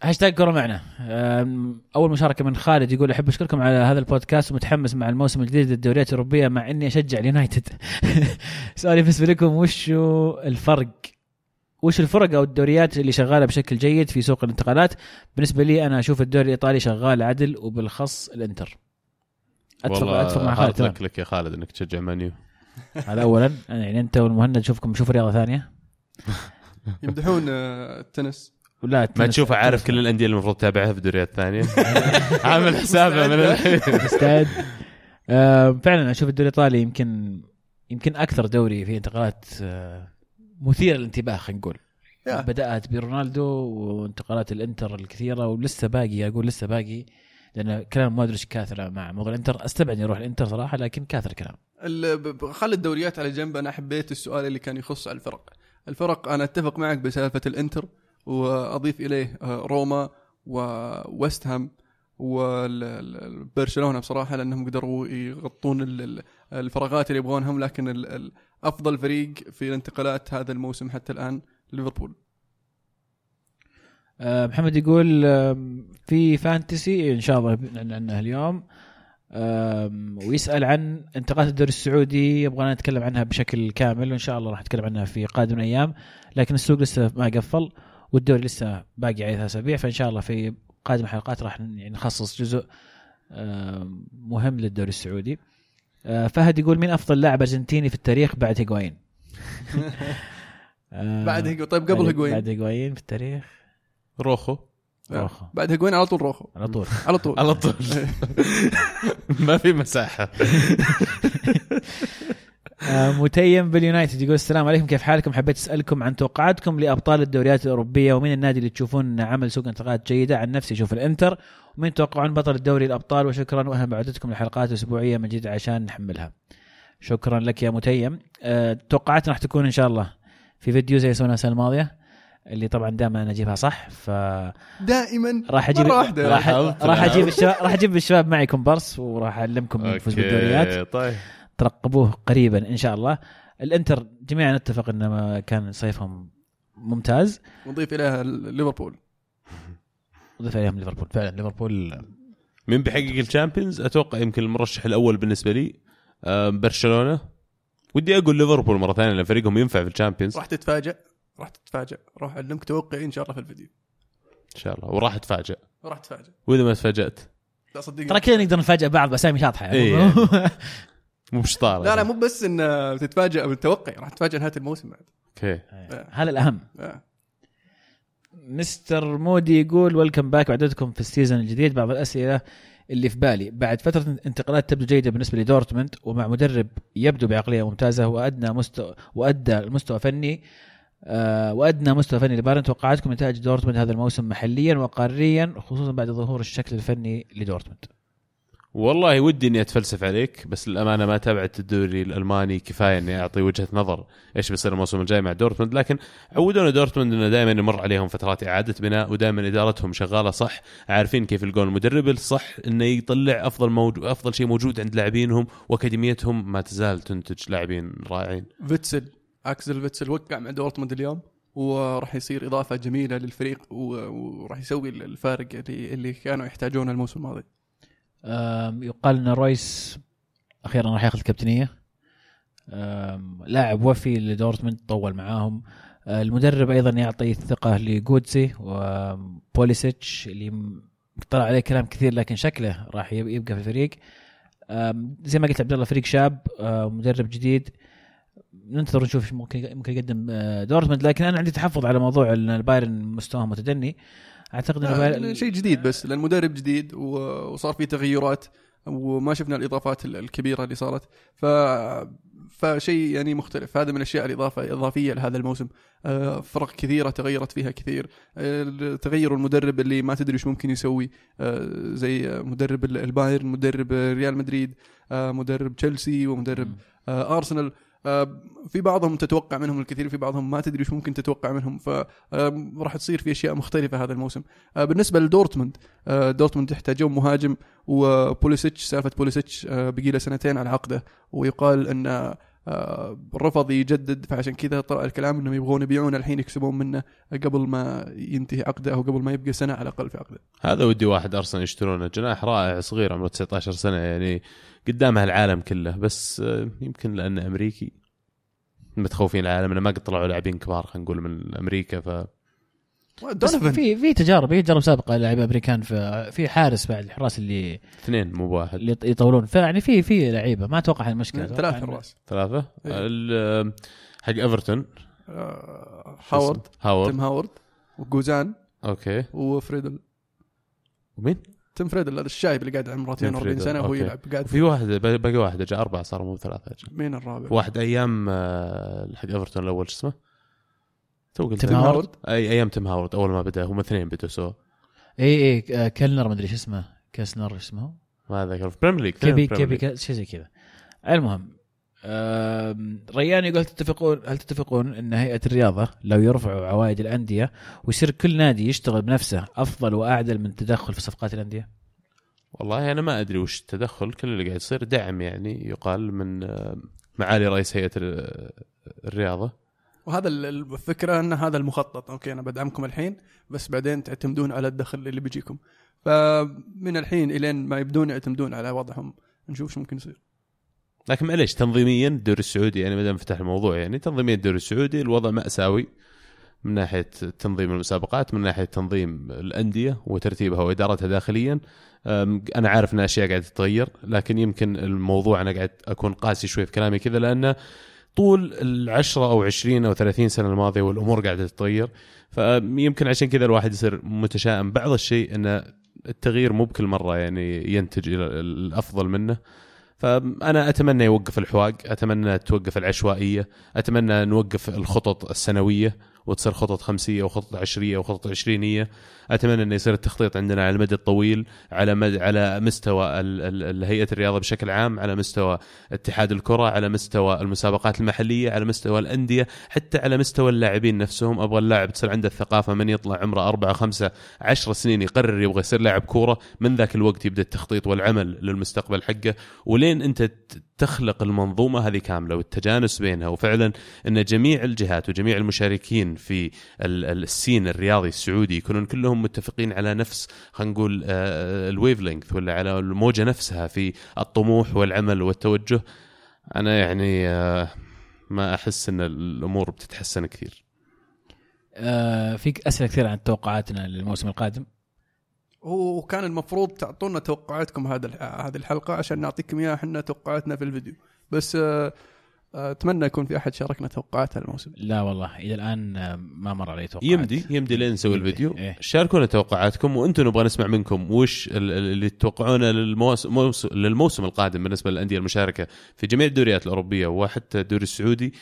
[SPEAKER 2] هاشتاج كورة معنا. أم، أول مشاركة من خالد يقول أحب أشكركم على هذا البودكاست ومتحمس مع الموسم الجديد للدوريات الأوروبية مع إني أشجع اليونايتد. سؤالي بالنسبة لكم وش هو الفرق؟ وش الفرق أو الدوريات اللي شغالة بشكل جيد في سوق الانتقالات؟ بالنسبة لي أنا أشوف الدوري الإيطالي شغال عدل وبالاخص الإنتر. اتفق
[SPEAKER 3] والله
[SPEAKER 2] أتفق مع خالد
[SPEAKER 3] لك لك يا خالد إنك تشجع مانيو
[SPEAKER 2] هذا اولا. يعني أنت والمهند نشوفكم نشوف رياضة ثانية.
[SPEAKER 1] يمدحون آه، التنس.
[SPEAKER 2] ولا
[SPEAKER 3] ما تشوفه عارف كل الأندية اللي المفروض تتابعها في الدوريات الثانية عامل حسابه من الحين
[SPEAKER 2] مستعد آه، فعلا أشوف الدوري الإيطالي يمكن يمكن أكثر دوري فيه انتقالات آه، مثيرة للانتباه خلينا نقول. بدأت برونالدو وانتقالات الإنتر الكثيرة ولسه باقي أقول لسه باقي لأن كلام مودريتش كاثر مع موضوع الإنتر. أستبعد أني أروح الإنتر صراحة لكن كاثر كلام.
[SPEAKER 1] خلي الدوريات على جنب. أنا حبيت السؤال اللي كان يخص على الفرق. الفرق أنا أتفق معك بسالفة الإنتر. وأضيف إليه آه، روما وويست هام وبرشلونه بصراحة لأنهم قدروا يغطون ال- ال- الفراغات اللي يبغونهم لكن أفضل فريق في الانتقالات هذا الموسم حتى الآن ليفربول.
[SPEAKER 2] آه، محمد يقول في فانتسي إن شاء الله عنها اليوم ويسأل عن انتقالات الدوري السعودي يبغانا نتكلم عنها بشكل كامل وإن شاء الله راح نتكلم عنها في قادم الأيام لكن السوق لسه ما قفل. والدوري لسه باقي عليه ثلاث أسابيع فإن شاء الله في قادم الحلقات راح يعني نخصص جزء آم، مهم للدوري السعودي. آه، فهد يقول مين أفضل لاعب أرجنتيني في التاريخ بعد هيغوايين آه،
[SPEAKER 1] بعد هيجو طيب قبل هيجوين
[SPEAKER 2] بعد هيغوايين في التاريخ؟
[SPEAKER 3] روخو.
[SPEAKER 2] روخو.
[SPEAKER 1] بعد هيجوين على طول روخو.
[SPEAKER 2] على طول.
[SPEAKER 1] على طول.
[SPEAKER 3] على طول. ما في مساحة.
[SPEAKER 2] آه، متيم باليونايتد. يقول السلام عليكم. كيف حالكم؟ حبيت أسألكم عن توقعاتكم لأبطال الدوريات الأوروبية ومين النادي اللي تشوفون عمل سوق انتقالات جيدة. عن نفسي أشوف الإنتر. ومين تتوقعون بطل الدوري الأبطال. وشكرا. واهلا بعودتكم لحلقات اسبوعيه من جديد عشان نحملها. شكرا لك يا متيم. آه، توقعاتنا راح تكون إن شاء الله في فيديو زي سوينا السنة الماضية اللي طبعا دائما أنا أجيبها صح ف
[SPEAKER 1] دائما
[SPEAKER 2] راح أجيب
[SPEAKER 1] مرة واحدة.
[SPEAKER 2] راح راح
[SPEAKER 3] أجيب.
[SPEAKER 2] الشباب راح أجيب الشباب معي كومبارس وراح أعلمكم الفوز بالدوريات.
[SPEAKER 3] طيب.
[SPEAKER 2] ترقبوه قريبا إن شاء الله. الإنتر جميعا نتفق ان ما كان صيفهم ممتاز.
[SPEAKER 1] نضيف إليها ليفربول.
[SPEAKER 2] وضيف عليهم ليفربول. فعلا ليفربول.
[SPEAKER 3] مين بيحقق ال Champions أتوقع يمكن المرشح الأول بالنسبة لي برشلونة. ودي أقول ليفربول مرة ثانية لأن فريقهم ينفع في ال Champions.
[SPEAKER 1] راح تتفاجئ راح تتفاجئ راح أعلمك توقعي إن شاء الله في الفيديو.
[SPEAKER 3] إن شاء الله. وراح اتفاجئ
[SPEAKER 1] راح تتفاجئ
[SPEAKER 3] وإذا ما تفاجأت.
[SPEAKER 1] لا صدقني.
[SPEAKER 2] ترى كذا نقدر نفاجئ بعض باسامي شاطحه يعني.
[SPEAKER 3] إيه. مو بشطارة.
[SPEAKER 1] لا لا مو بس إن تتفاجئ بالتوقع راح تتفاجئ نهاية الموسم بعد.
[SPEAKER 3] أوكي.
[SPEAKER 2] هذا الأهم.
[SPEAKER 1] آه.
[SPEAKER 2] مستر مودي يقول welcome back وعدتكم في ال season الجديد. بعض الأسئلة اللي في بالي. بعد فترة انتقالات تبدو جيدة بالنسبة لدورتموند ومع مدرب يبدو بعقلية ممتازة وأدنى مستوى وأدى المستوى فني آه وأدنى مستوى فني لبايرن توقعاتكم نتائج دورتموند هذا الموسم محليا وقاريا خصوصا بعد ظهور الشكل الفني لدورتموند.
[SPEAKER 3] والله ودي إني أتفلسف عليك بس للأمانة ما تابعت الدوري الألماني كفاية إني أعطي وجهة نظر إيش بيصير الموسم الجاي مع دورتموند لكن عودونا دورتموند إنه دائما يمر عليهم فترات إعادة بناء ودائما إدارتهم شغالة صح عارفين كيف يلقون المدرب الصح إنه يطلع أفضل موجود أفضل شيء موجود عند لاعبينهم وأكاديميتهم ما تزال تنتج لاعبين رائعين.
[SPEAKER 1] فيتسل اكسل فيتسل وقع مع دورتموند اليوم وراح يصير إضافة جميلة للفريق وراح يسوي الفارق اللي كانوا يحتاجونه الموسم الماضي.
[SPEAKER 2] يقال إن رويس أخيرا راح ياخذ الكابتنية. لاعب وفي لدورتموند طول معاهم. آه، المدرب أيضا يعطي الثقة لجوتسه وبوليسيتش اللي طلع عليه كلام كثير لكن شكله راح يب- يبقى في الفريق. زي ما قلت عبد الله فريق شاب آه، مدرب جديد. ننتظر نشوف ممكن ممكن يقدم آه، دورتموند. لكن أنا عندي تحفظ على موضوع إن البايرن مستواه متدني. أعتقد ان
[SPEAKER 1] آه، شيء جديد بس لأن مدرب جديد وصار في تغيرات وما شفنا الإضافات ال- الكبيرة اللي صارت. ف فشيء يعني مختلف. هذا من الأشياء الاضافه الإضافية لهذا الموسم. آه، فرق كثيرة تغيرت فيها كثير. آه، تغير المدرب اللي ما تدري إيش ممكن يسوي. آه، زي مدرب ال- البايرن مدرب ريال مدريد مدرب تشيلسي ومدرب أرسنال. في بعضهم تتوقع منهم الكثير في بعضهم ما تدري إيش ممكن تتوقع منهم فراح تصير في أشياء مختلفة هذا الموسم. آه، بالنسبة لدورتموند آه، دورتموند يحتاجون مهاجم وبوليسيتش سالفة بوليسيتش آه، بقي له سنتين على عقده ويقال إن آه، رفض يجدد فعشان كذا طلع الكلام إنهم يبغون يبيعونه الحين يكسبون منه قبل ما ينتهي عقده أو قبل ما يبقى سنة على الأقل في عقده.
[SPEAKER 3] هذا ودي واحد ارسنال يشترونه. جناح رائع صغير عمره 19 سنة يعني قدامها العالم كله بس آه، يمكن لأنه أمريكي. متخوفين العالم إنه ما قد طلعوا لاعبين كبار خلينا نقول من أمريكا ف
[SPEAKER 1] دونيفن
[SPEAKER 2] في في تجارب في تجارب سابقة لعيبه امريكان في في حارس بعد الحراس اللي
[SPEAKER 3] اثنين مو بواحد
[SPEAKER 2] اللي يطولون فيعني في في لعيبة ما أتوقع المشكلة
[SPEAKER 1] ثلاث
[SPEAKER 2] أتوقع إن-
[SPEAKER 1] حراس
[SPEAKER 3] ثلاثة
[SPEAKER 1] إيه.
[SPEAKER 3] ال- حق إيفرتون
[SPEAKER 1] آه، هاورد؟
[SPEAKER 3] هاورد
[SPEAKER 1] تيم هاورد وجوزان
[SPEAKER 3] أوكي
[SPEAKER 1] وفريدل
[SPEAKER 3] ومين؟
[SPEAKER 1] تيم فريدل هذا الشايب اللي قاعد عمره
[SPEAKER 3] تيم
[SPEAKER 1] 42
[SPEAKER 3] فريدل،
[SPEAKER 1] سنه وهو. يلعب قاعد
[SPEAKER 3] وفي واحد باقي واحد جاء أربعة صاروا مو ثلاثة جاء.
[SPEAKER 1] مين الرابع؟
[SPEAKER 3] واحد أيام آه، حق إيفرتون الأول شو اسمه؟ تو قلت
[SPEAKER 2] تيم هاورد.
[SPEAKER 3] أي أيام تيم هاورد أول ما بدأ هم اثنين بدوا سوا
[SPEAKER 2] اي اي آه، كلنر ما أدري شو اسمه كاسنر إيش اسمه
[SPEAKER 3] ما ذكر في بريمير ليج
[SPEAKER 2] كيبي كيبي شيء زي كذا. المهم ريان يقول تتفقون هل تتفقون إن هيئة الرياضة لو يرفعوا عوائد الأندية ويصير كل نادي يشتغل بنفسه أفضل وأعدل من التدخل في صفقات الأندية؟
[SPEAKER 3] والله أنا ما أدري وش التدخل كل اللي قاعد يصير دعم يعني يقال من معالي رئيس هيئة ال- الرياضة.
[SPEAKER 1] وهذا ال- ال- الفكرة أن هذا المخطط. أوكي أنا بدعمكم الحين بس بعدين تعتمدون على الدخل اللي بيجيكم. فمن الحين إلين ما يبدون يعتمدون على وضعهم. نشوف شو ممكن يصير.
[SPEAKER 3] لكن معليش تنظيميا الدوري السعودي يعني ما دام فتح الموضوع يعني تنظيميا الدوري السعودي الوضع مأساوي من ناحية تنظيم المسابقات من ناحية تنظيم الأندية وترتيبها وإدارتها داخليا. أنا عارف إن أشياء قاعدة تتغير لكن يمكن الموضوع أنا قاعد أكون قاسي شوي في كلامي كذا لأنه طول العشرة أو عشرين أو ثلاثين سنة الماضية والأمور قاعدة تتغير فيمكن عشان كذا الواحد يصير متشائم. بعض الشيء أن التغيير مو بكل مرة يعني ينتج إلى الأفضل منه. فأنا أتمنى يوقف الحواق أتمنى توقف العشوائية أتمنى نوقف الخطط السنوية وتصير خطط خمسية وخطط عشرية وخطط عشرينية. أتمنى انه يصير التخطيط عندنا على المدى الطويل على مد... على مستوى ال... ال... هيئة الرياضة بشكل عام على مستوى اتحاد الكرة على مستوى المسابقات المحلية على مستوى الأندية حتى على مستوى اللاعبين نفسهم. أبغى اللاعب تصير عنده الثقافة من يطلع عمره أربعة خمسة عشر سنين يقرر يبغى يصير لاعب كورة من ذاك الوقت يبدأ التخطيط والعمل للمستقبل حقه. ولين أنت تخلق المنظومة هذه كاملة والتجانس بينها وفعلا إن جميع الجهات وجميع المشاركين في ال- ال- السين الرياضي السعودي يكونون كلهم متفقين على نفس خلينا نقول الويف لينث ولا على الموجة نفسها في الطموح والعمل والتوجه. أنا يعني آه، ما أحس إن الأمور بتتحسن كثير.
[SPEAKER 2] آه فيك أسئلة كثير عن توقعاتنا للموسم القادم؟
[SPEAKER 1] وكان المفروض تعطونا توقعاتكم هذا هذه الحلقة عشان نعطيكم إياها إحنا توقعاتنا في الفيديو. بس آه، آه، أتمنى يكون في أحد شاركنا توقعات الموسم.
[SPEAKER 2] لا والله إلى الآن ما مر علي توقعات.
[SPEAKER 3] يمدي يمدي لين نسوي الفيديو.
[SPEAKER 2] إيه.
[SPEAKER 3] شاركونا توقعاتكم وأنتم نبغى نسمع منكم وش ال- ال- اللي تتوقعونه للموسم موس- للموسم القادم بالنسبة للأندية المشاركة في جميع الدوريات الأوروبية وحتى الدوري السعودي.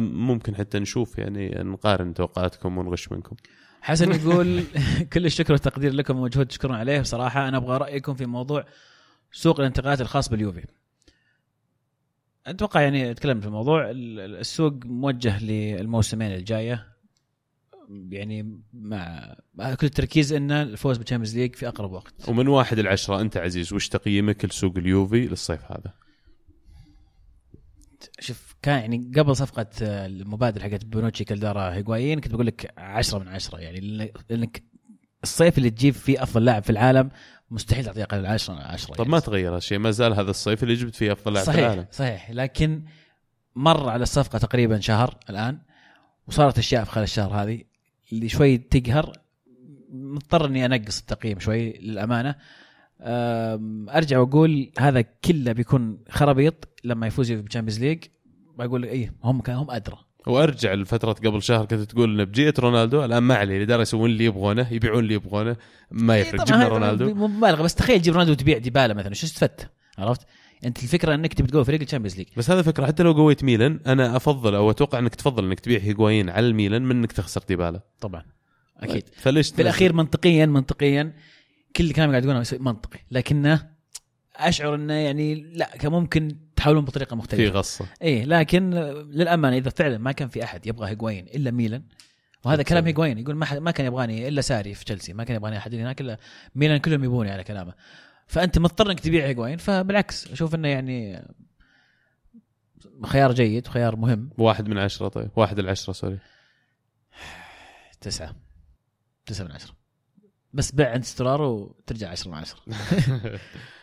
[SPEAKER 3] ممكن حتى نشوف يعني نقارن توقعاتكم ونغش منكم.
[SPEAKER 2] حسن يقول كل الشكر والتقدير لكم ومجهود تشكرون عليه. بصراحة أنا أبغى رأيكم في موضوع سوق الانتقالات الخاص باليوفي. أتوقع يعني تكلمت في الموضوع ال- ال- السوق موجه للموسمين الجاية. يعني مع كل التركيز ان الفوز بال Champions League في أقرب وقت.
[SPEAKER 3] ومن واحد العشرة أنت عزيز وش تقييمك لسوق اليوفي للصيف هذا؟
[SPEAKER 2] شوف كان يعني قبل صفقة آه، المبادره حقت بونوتشي كالدارا هيغوايين كنت بقول لك 10 من 10 يعني لأنك الصيف اللي تجيب فيه أفضل لاعب في العالم مستحيل تعطيه أقل من 10 من 10
[SPEAKER 3] طب ما تغير هالشيء. ما زال هذا الصيف اللي جبت فيه أفضل لاعب في
[SPEAKER 2] صحيح
[SPEAKER 3] العالم
[SPEAKER 2] صحيح. لكن مر على الصفقة تقريبا شهر الآن وصارت أشياء في خلال الشهر هذه اللي شوي تقهر. مضطر إني أنقص التقييم شوي للأمانة. أرجع وأقول هذا كله بيكون خرابيط لما يفوز بال Champions League بقول إيه هم كان هم أدرى.
[SPEAKER 3] وارجع لفترة قبل شهر كنت تقول إن بجيت رونالدو الآن ما عليه الاداره يسوون اللي يبغونه يبيعون اللي يبغونه ما يفرق
[SPEAKER 2] طبعاً
[SPEAKER 3] جبنا رونالدو.
[SPEAKER 2] مبالغة بس تخيل تجيب رونالدو وتبيع ديبالا مثلا شو استفدت؟ عرفت؟ أنت الفكرة إنك تبي تقوي فريق ال Champions League.
[SPEAKER 3] بس هذا فكرة حتى لو قويت ميلان أنا أفضل أو أتوقع إنك تفضل إنك تبيع هيغوايين على الميلان من إنك تخسر ديبالا.
[SPEAKER 2] طبعا أكيد.
[SPEAKER 3] فليش
[SPEAKER 2] في الاخير منطقيا منطقيا كل الكلام قاعد تقوله منطقي لكنه أشعر إنه يعني لا كان ممكن تحاولون بطريقة
[SPEAKER 3] في
[SPEAKER 2] مختلفه
[SPEAKER 3] غصة.
[SPEAKER 2] إيه لكن للأمانة إذا فعلا ما كان في أحد يبغى هيغوين إلا ميلان وهذا كلام هيغوين يقول ما, حد ما كان يبغاني إلا ساري في تشيلسي ما كان يبغاني أحد هناك إلا ميلان كلهم يبوني على كلامه. فأنت مضطر إنك تبيع هيغوين فبالعكس أشوف إنه يعني خيار جيد وخيار مهم.
[SPEAKER 3] واحد من عشرة طيب. واحد العشرة sorry.
[SPEAKER 2] تسعة. تسعة من عشرة. بس بيع عند سترار وترجع عشرة من عشرة.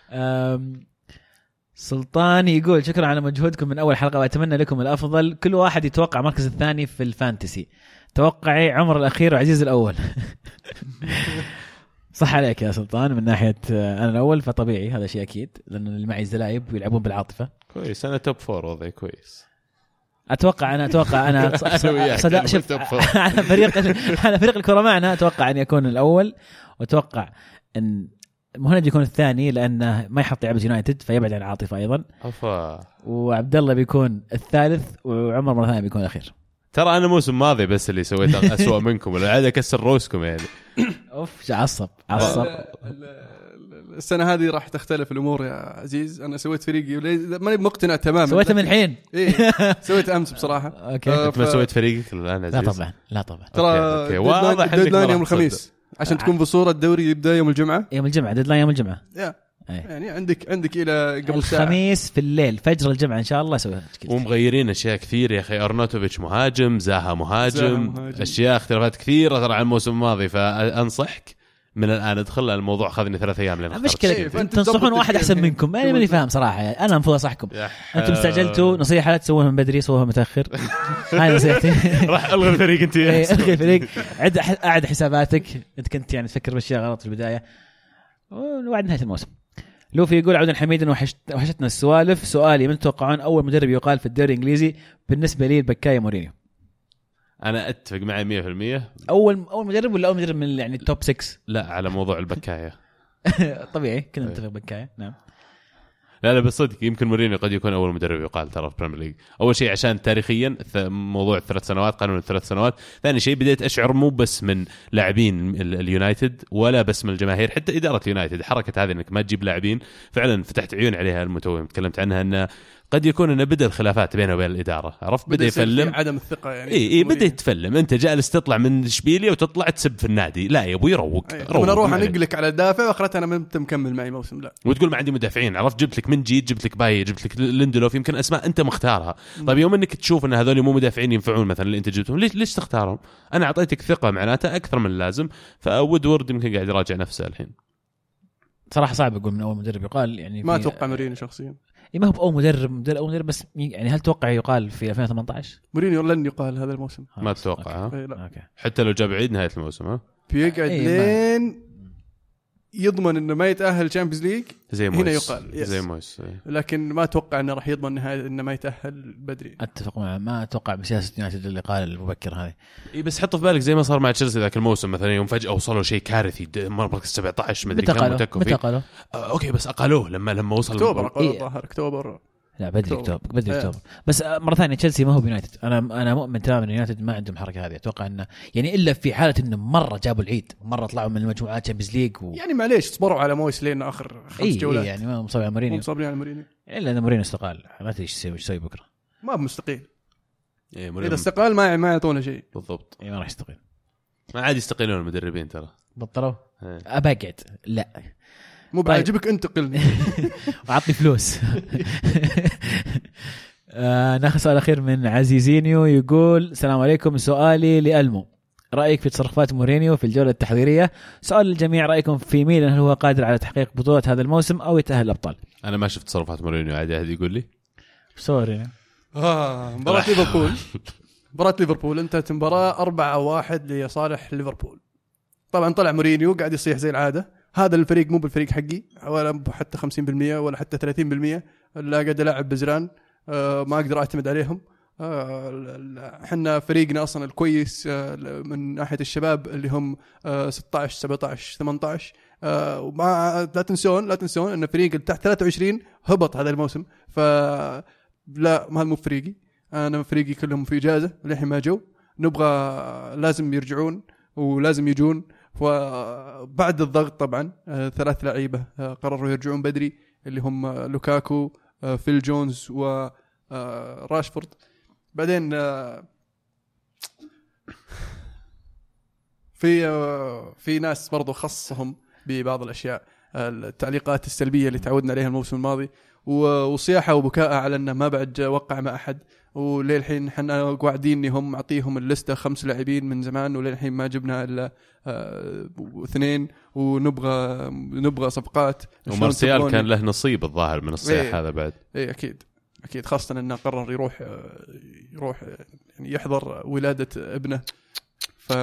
[SPEAKER 2] سلطان يقول شكرا على مجهودكم من أول حلقة وأتمنى لكم الأفضل. كل واحد يتوقع المركز الثاني في الفانتسي. توقعي عمر الأخير وعزيز الأول. صح عليك يا سلطان من ناحية أنا الأول فطبيعي هذا شيء أكيد لأن اللي معي زلايب ويلعبون بالعاطفة.
[SPEAKER 3] كويس أنا top four وضعي كويس.
[SPEAKER 2] أتوقع أنا
[SPEAKER 3] أتوقع أنا
[SPEAKER 2] صدق شوف. على فريق على فريق الكره معنا أتوقع أن يكون الأول وأتوقع أن مهند يكون الثاني لأنه ما يحط لعبة يونايتد فيبعد عن العاطفه أيضا.
[SPEAKER 3] أفا.
[SPEAKER 2] وعبد الله بيكون الثالث وعمر مرة ثانية بيكون الأخير.
[SPEAKER 3] ترى أنا الموسم الماضي بس اللي سويت اسوء منكم ولا عاد اكسر روسكم يعني.
[SPEAKER 2] أوف عصب عصب.
[SPEAKER 1] ال- ال- السنة هذه راح تختلف الأمور يا عزيز. أنا سويت فريقي ماني مقتنع تماما
[SPEAKER 2] سويته من الحين.
[SPEAKER 1] إيه سويت أمس
[SPEAKER 2] بصراحة.
[SPEAKER 1] okay.
[SPEAKER 3] أنت ما سويت فريقك الآن
[SPEAKER 2] لا
[SPEAKER 3] عزيز؟
[SPEAKER 2] طبعا لا طبعا.
[SPEAKER 1] ترى.
[SPEAKER 3] واضح
[SPEAKER 1] يوم الخميس. عشان تكون بصورة الدوري يبدأ يوم الجمعة
[SPEAKER 2] يوم الجمعة deadline يوم الجمعة
[SPEAKER 1] يا
[SPEAKER 2] إيه.
[SPEAKER 1] يعني عندك عندك إلى قبل ساعة
[SPEAKER 2] الخميس في الليل فجر الجمعة إن شاء الله أسوي تشكيلة.
[SPEAKER 3] ومغيرين أشياء كثير يا أخي أرنوتوفيتش مهاجم زاها
[SPEAKER 1] زاها
[SPEAKER 3] مهاجم,
[SPEAKER 1] مهاجم.
[SPEAKER 3] أشياء اختلافات كثيرة ترى عن الموسم الماضي فأنصحك من الآن ادخل الموضوع أخذني ثلاث أيام لين
[SPEAKER 1] فأنت
[SPEAKER 2] تنصحون واحد. أحسن منكم؟ أنا ماني فاهم صراحة. يعني. أنا المفروض انصحكم أنتم استعجلتوا نصيحة لا تسووها من بدري سووها متأخر. هاي نصيحتي.
[SPEAKER 3] راح ألغي الفريق أنت.
[SPEAKER 2] إيه، ألغي الفريق. عد أعد حساباتك. أنت كنت يعني تفكر بأشياء غلط في البداية. وبعد نهاية الموسم. لوفي يقول عودا حميدا وحشت وحشتنا السوالف. سؤالي من تتوقعون أول مدرب يقال في الدوري الإنجليزي بالنسبة لي البكاية مورينيو.
[SPEAKER 3] أنا أتفق معي 100%
[SPEAKER 2] اول أول مدرب ولا أول مدرب من يعني ال top 6
[SPEAKER 3] لا على موضوع البكاية.
[SPEAKER 2] طبيعي كلنا نتفق بكاية نعم.
[SPEAKER 3] لا لا بس صدق يمكن مورينيو قد يكون أول مدرب يقال ترى في ال Premier League أول شيء عشان تاريخيا موضوع الثلاث سنوات قانون الثلاث سنوات. ثاني شيء بديت أشعر مو بس من لاعبين ال- اليونايتد ولا بس من الجماهير حتى إدارة اليونايتد حركة هذه إنك ما تجيب لاعبين. فعلا فتحت عيون عليها المتوهم تكلمت عنها إنه قد يكون إنه بدأ الخلافات بينه وبين الإدارة عرفت؟
[SPEAKER 1] بدأ
[SPEAKER 3] يفلم.
[SPEAKER 1] عدم الثقة يعني
[SPEAKER 3] إي إي بدأ يتفلم. أنت جالس تطلع من إشبيليا وتطلع تسب في النادي. لا يا أبوي روق
[SPEAKER 1] أي.
[SPEAKER 3] روق أنا أروح.
[SPEAKER 1] أنقلك على دافع واخرتها أنا ما انت مكمل معي موسم لا.
[SPEAKER 3] وتقول ما عندي مدافعين عرفت؟ جبت لك من جيت جبت لك بايي جبت لك ليندلوف يمكن أسماء أنت مختارها. طيب يوم إنك تشوف إن هذول مو مدافعين ينفعون مثلا اللي أنت جبتهم ليش ليش تختارهم؟ أنا أعطيتك ثقة معناته أكثر من اللازم. وودورد يمكن قاعد يراجع نفسه الحين.
[SPEAKER 2] صراحة صعب أقول من أول مدرب يقال يعني
[SPEAKER 1] ما أتوقع مورينيو شخصيا.
[SPEAKER 2] ما هو بأول مدرب مدرب أول مدرب بس يعني هل توقع يقال في 2018
[SPEAKER 1] مورينيو لن يقال هذا الموسم.
[SPEAKER 3] ما تتوقع ها؟
[SPEAKER 2] okay.
[SPEAKER 3] حتى لو جاب عيد نهاية الموسم ها؟
[SPEAKER 1] بيقعد
[SPEAKER 2] إيه،
[SPEAKER 1] لين يضمن إنه ما يتأهل Champions League
[SPEAKER 3] زي مويس
[SPEAKER 1] هنا يقال، yes.
[SPEAKER 3] زي مويس.
[SPEAKER 1] لكن ما أتوقع إنه راح يضمن نهاية إنه ما يتأهل بدري.
[SPEAKER 2] أتفق معه. ما أتوقع بسياسة يونايتد اللي قال المبكر هذه.
[SPEAKER 3] اي بس حط في بالك زي ما صار مع تشيلسي ذاك الموسم مثلا يوم فجأة وصلوا شيء كارثي د- مركز 17 مدري
[SPEAKER 2] متى
[SPEAKER 3] كم
[SPEAKER 2] متى
[SPEAKER 3] فيه
[SPEAKER 2] قالوا
[SPEAKER 3] آه okay بس أقالوه لما لما وصل
[SPEAKER 1] أكتوبر أقول
[SPEAKER 2] إيه.
[SPEAKER 1] الظاهر أكتوبر.
[SPEAKER 2] لا بدري.
[SPEAKER 1] أكتوبر.
[SPEAKER 2] بدري
[SPEAKER 1] إيه.
[SPEAKER 2] أكتوبر. بس آه، مرة ثانية تشيلسي ما هو بيونايتد. أنا أنا مؤمن تماما إن يونايتد ما عندهم الحركة هذه. أتوقع إنه يعني إلا في حالة إنه مرة جابوا العيد مرة طلعوا من المجموعات Champions League و...
[SPEAKER 1] يعني معليش صبروا على مويس لين آخر خمس
[SPEAKER 2] اي
[SPEAKER 1] جولات.
[SPEAKER 2] إيه يعني ما مصاب على
[SPEAKER 1] مو
[SPEAKER 2] مورينيو
[SPEAKER 1] مصابين على مورينيو.
[SPEAKER 2] الا ان مورينيو استقال. ما تدري إيش يسوي بكرة.
[SPEAKER 1] ما بمستقيل
[SPEAKER 3] إيه إذا.
[SPEAKER 1] استقال ما ما يعطونه شيء.
[SPEAKER 3] بالضبط.
[SPEAKER 2] إيه ما راح يستقيل.
[SPEAKER 3] ما عاد يستقيلون المدربين ترى.
[SPEAKER 2] بطلوا؟
[SPEAKER 3] إيه.
[SPEAKER 2] ابى اقعد لا.
[SPEAKER 1] مو
[SPEAKER 2] طيب.
[SPEAKER 1] بعجبك انتقلني
[SPEAKER 2] وعطني فلوس. آه ناخذ سؤال أخير من عزيزينيو يقول السلام عليكم. سؤالي لألمو. رأيك في تصرفات مورينيو في الجولة التحضيرية؟ سؤال للجميع رأيكم في ميلان هل هو قادر على تحقيق بطولة هذا الموسم أو يتأهل الأبطال؟
[SPEAKER 3] أنا ما شفت تصرفات مورينيو عادي أحد يقول لي؟
[SPEAKER 2] sorry.
[SPEAKER 1] آه مباراة ليفربول. مباراة ليفربول. انتهت المباراة 4 1 لصالح ليفربول. طبعا طلع مورينيو قاعد يصيح زي العادة. هذا الفريق مو بالفريق حقي ولا حتى 50% ولا حتى 30% لا قاعد ألعب بزران آه ما أقدر أعتمد عليهم. آه، إحنا فريقنا أصلا الكويس آه، من ناحية الشباب اللي هم آه، 16 17 18 آه، وما لا تنسون لا تنسون إن فريق تحت 23 هبط هذا الموسم. ف لا ما مو فريقي. أنا فريقي كلهم في إجازة للحين ما جو. نبغى لازم يرجعون ولازم يجون. وبعد الضغط طبعا آه، ثلاث لعيبة آه، قرروا يرجعون بدري اللي هم آه، لوكاكو فيل جونز وراشفورد بعدين في في ناس برضو خصهم ببعض الأشياء التعليقات السلبية اللي تعودنا عليها الموسم الماضي وصياحة وبكاء على إنه ما بعد وقع مع أحد. وللحين إحنا قاعدين انهم معطيهم اللستة خمس لاعبين من زمان وللحين ما جبنا إلا آه، اثنين ونبغى نبغى صفقات.
[SPEAKER 3] ومارسيال كان له نصيب الظاهر من الصيح
[SPEAKER 1] إيه.
[SPEAKER 3] هذا بعد.
[SPEAKER 1] اي أكيد. أكيد خاصة إنه قرر يروح يروح يعني يحضر ولادة ابنه. ف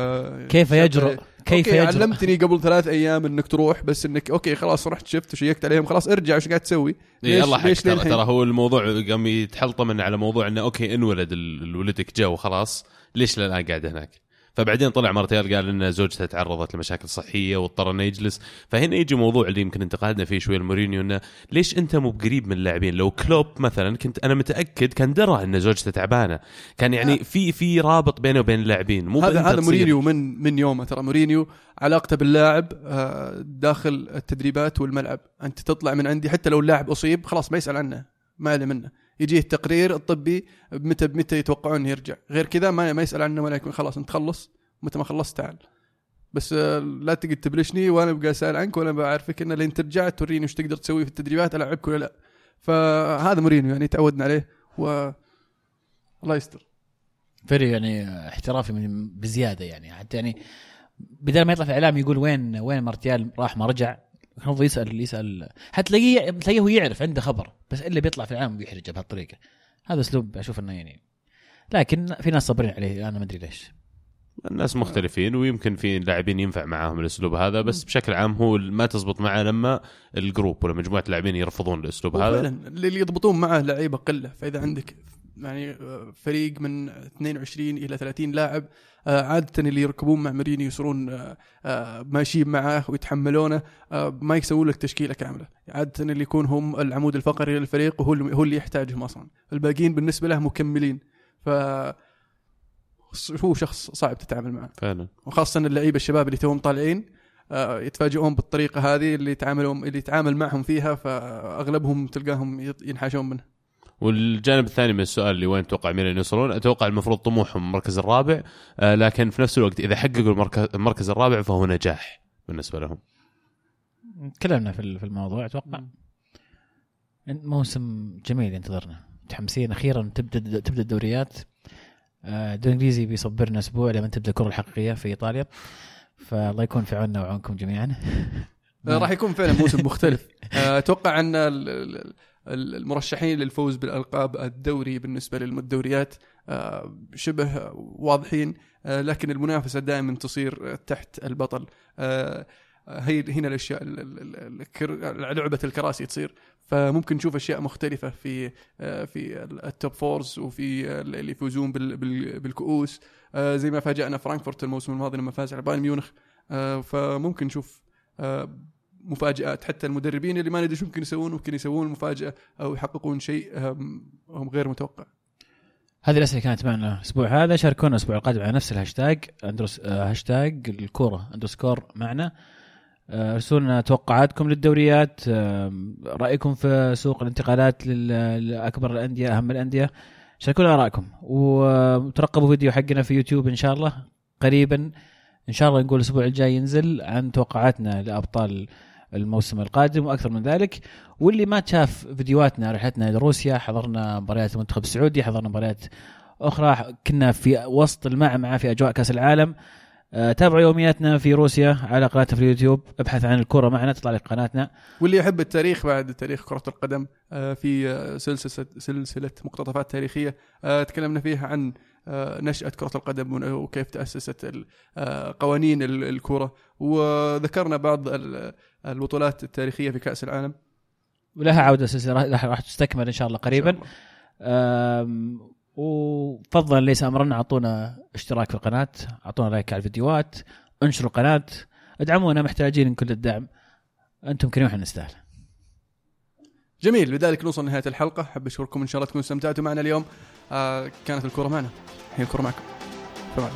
[SPEAKER 2] كيف يجرؤ كيف
[SPEAKER 1] okay
[SPEAKER 2] يجرؤ
[SPEAKER 1] علمتني قبل ثلاث أيام إنك تروح بس إنك okay خلاص رحت شفت وشيكت عليهم خلاص ارجع وش قاعد تسوي؟
[SPEAKER 3] اي الله حق
[SPEAKER 1] ليش
[SPEAKER 3] ترى؟ ترى هو الموضوع قام يتحلطم على موضوع إنه okay انولد ال- الولدك جو خلاص ليش للان قاعد هناك؟ فبعدين طلع مارتيال قال إن زوجته تعرضت لمشاكل صحية واضطر إنه يجلس. فهنا يجي موضوع اللي يمكن انتقدنا فيه شوي المورينيو إنه ليش أنت مو بقريب من اللاعبين؟ لو كلوب مثلا كنت أنا متأكد كان درى إن زوجته تعبانة. كان يعني في في رابط بينه وبين اللاعبين مو
[SPEAKER 1] هذا هذا مورينيو من من يومه. ترى مورينيو علاقته باللاعب آه، داخل التدريبات والملعب. أنت تطلع من عندي حتى لو اللاعب أصيب خلاص ما يسأل عنه ما عليه منه. يجيه التقرير الطبي متى متى يتوقعون يرجع. غير كذا ما ما يسأل عنه ولا يكون خلاص انت خلص. متى ما خلصت تعال. بس آه، لا تقعد تبلشني وأنا أبقى أسأل عنك وأنا بعرفك إنه لين ترجع توريني وش تقدر تسوي في التدريبات ألعبك ولا لا. فهذا مورينيو يعني تعودنا عليه و الله يستر.
[SPEAKER 2] very يعني احترافي من بزيادة يعني. حتى يعني بدل ما يطلع في الاعلام يقول وين وين مارتيال راح ما رجع المفروض يسأل يسأل. حتلاقيه تلاقيه هو يعرف عنده خبر بس إلا بيطلع في الاعلام بيحرجه بهالطريقة. هذا أسلوب أشوف إنه يعني. لكن في ناس صابرين عليه أنا ما أدري ليش.
[SPEAKER 3] الناس مختلفين ويمكن في لاعبين ينفع معاهم الأسلوب هذا بس بشكل عام هو ما تزبط معه لما الجروب ولا مجموعة لاعبين يرفضون الأسلوب هذا.
[SPEAKER 1] وفعلا اللي يضبطون معه لعيبة قلة. فإذا عندك يعني آه، فريق من 22 إلى 30 لاعب عادة اللي يركبون مع مورينيو يصيرون آه، آه، ماشيين معاه ويتحملونه آه، ما يسوون لك تشكيلة كاملة. عادة اللي يكون هم العمود الفقري للفريق وهو اللي هو اللي يحتاجهم أصلا. الباقيين بالنسبة له مكملين. ف هو شخص صعب تتعامل معه.
[SPEAKER 3] فعلا.
[SPEAKER 1] وخاصة اللعيبة الشباب اللي توهم طالعين آه، يتفاجئون بالطريقة هذه اللي يتعاملون اللي يتعامل معهم فيها فأغلبهم تلقاهم ينحاشون منه.
[SPEAKER 3] والجانب الثاني من السؤال اللي وين تتوقع مين يوصلون؟ أتوقع المفروض طموحهم المركز الرابع آه، لكن في نفس الوقت إذا حققوا المركز, الرابع فهو نجاح بالنسبة لهم.
[SPEAKER 2] تكلمنا في في الموضوع أتوقع موسم جميل ينتظرنا. متحمسين. أخيرا تبدأ تبدأ الدوريات. آه، الدوري الانجليزي بيصبرنا أسبوع لما تبدأ الكرة الحقيقية في إيطاليا. فالله يكون في عوننا وعونكم جميعا.
[SPEAKER 1] آه، راح يكون فعلا موسم مختلف. آه، أتوقع أن المرشحين للفوز بالألقاب الدوري بالنسبة للدوريات آه، شبه واضحين آه، لكن المنافسة دائما تصير تحت البطل. آه، هي هنا الأشياء لعبة الكراسي تصير. فممكن نشوف أشياء مختلفة في في ال top fours وفي اللي يفوزون بال- بال- بالكؤوس. زي ما فاجأنا فرانكفورت الموسم الماضي لما فاز على بايرن ميونخ. فممكن نشوف مفاجآت. حتى المدربين اللي ما ندري شو ممكن يسوون ممكن يسوون مفاجأة أو يحققون شيء هم غير متوقع.
[SPEAKER 2] هذه الأسئلة كانت معنا الأسبوع هذا. شاركونا الأسبوع القادم على نفس ال hashtag unders آه، هاشتاج الكورة underscore معنا. آه، ارسلوا لنا توقعاتكم للدوريات. رأيكم في سوق الانتقالات لأكبر الأندية أهم الأندية. شاركونا آرائكم وترقبوا فيديو حقنا في يوتيوب إن شاء الله قريبا. إن شاء الله نقول الأسبوع الجاي ينزل عن توقعاتنا لأبطال الموسم القادم وأكثر من ذلك. واللي ما شاف فيديوهاتنا رحلتنا لروسيا حضرنا مباريات المنتخب السعودي حضرنا مباريات أخرى كنا في وسط المعمعه في أجواء كأس العالم. آه، تابعوا يومياتنا في روسيا على قناتنا في اليوتيوب. ابحث عن الكرة معنا تطلع لك قناتنا.
[SPEAKER 1] واللي يحب التاريخ بعد تاريخ كرة القدم آه، في آه، سلسلة سلسلة مقتطفات تاريخية آه، تكلمنا فيها عن نشأة كرة القدم وكيف تأسست آه، قوانين ال- الكرة وذكرنا بعض ال- البطولات التاريخية في كأس العالم.
[SPEAKER 2] ولها عودة سلسله راح تستكمل إن شاء الله
[SPEAKER 1] إن شاء
[SPEAKER 2] قريبا.
[SPEAKER 1] الله.
[SPEAKER 2] وفضلا ليس أمرنا أعطونا اشتراك في القناة أعطونا لايك على الفيديوهات انشروا القناة. ادعمونا محتاجين كل الدعم. أنتم كريم إحنا نستاهل.
[SPEAKER 1] جميل لذلك نوصل لنهاية الحلقة. حب أشكركم إن شاء الله تكونوا استمتعتوا معنا اليوم. آه، كانت الكرة معنا. الحين الكرة معكم. الله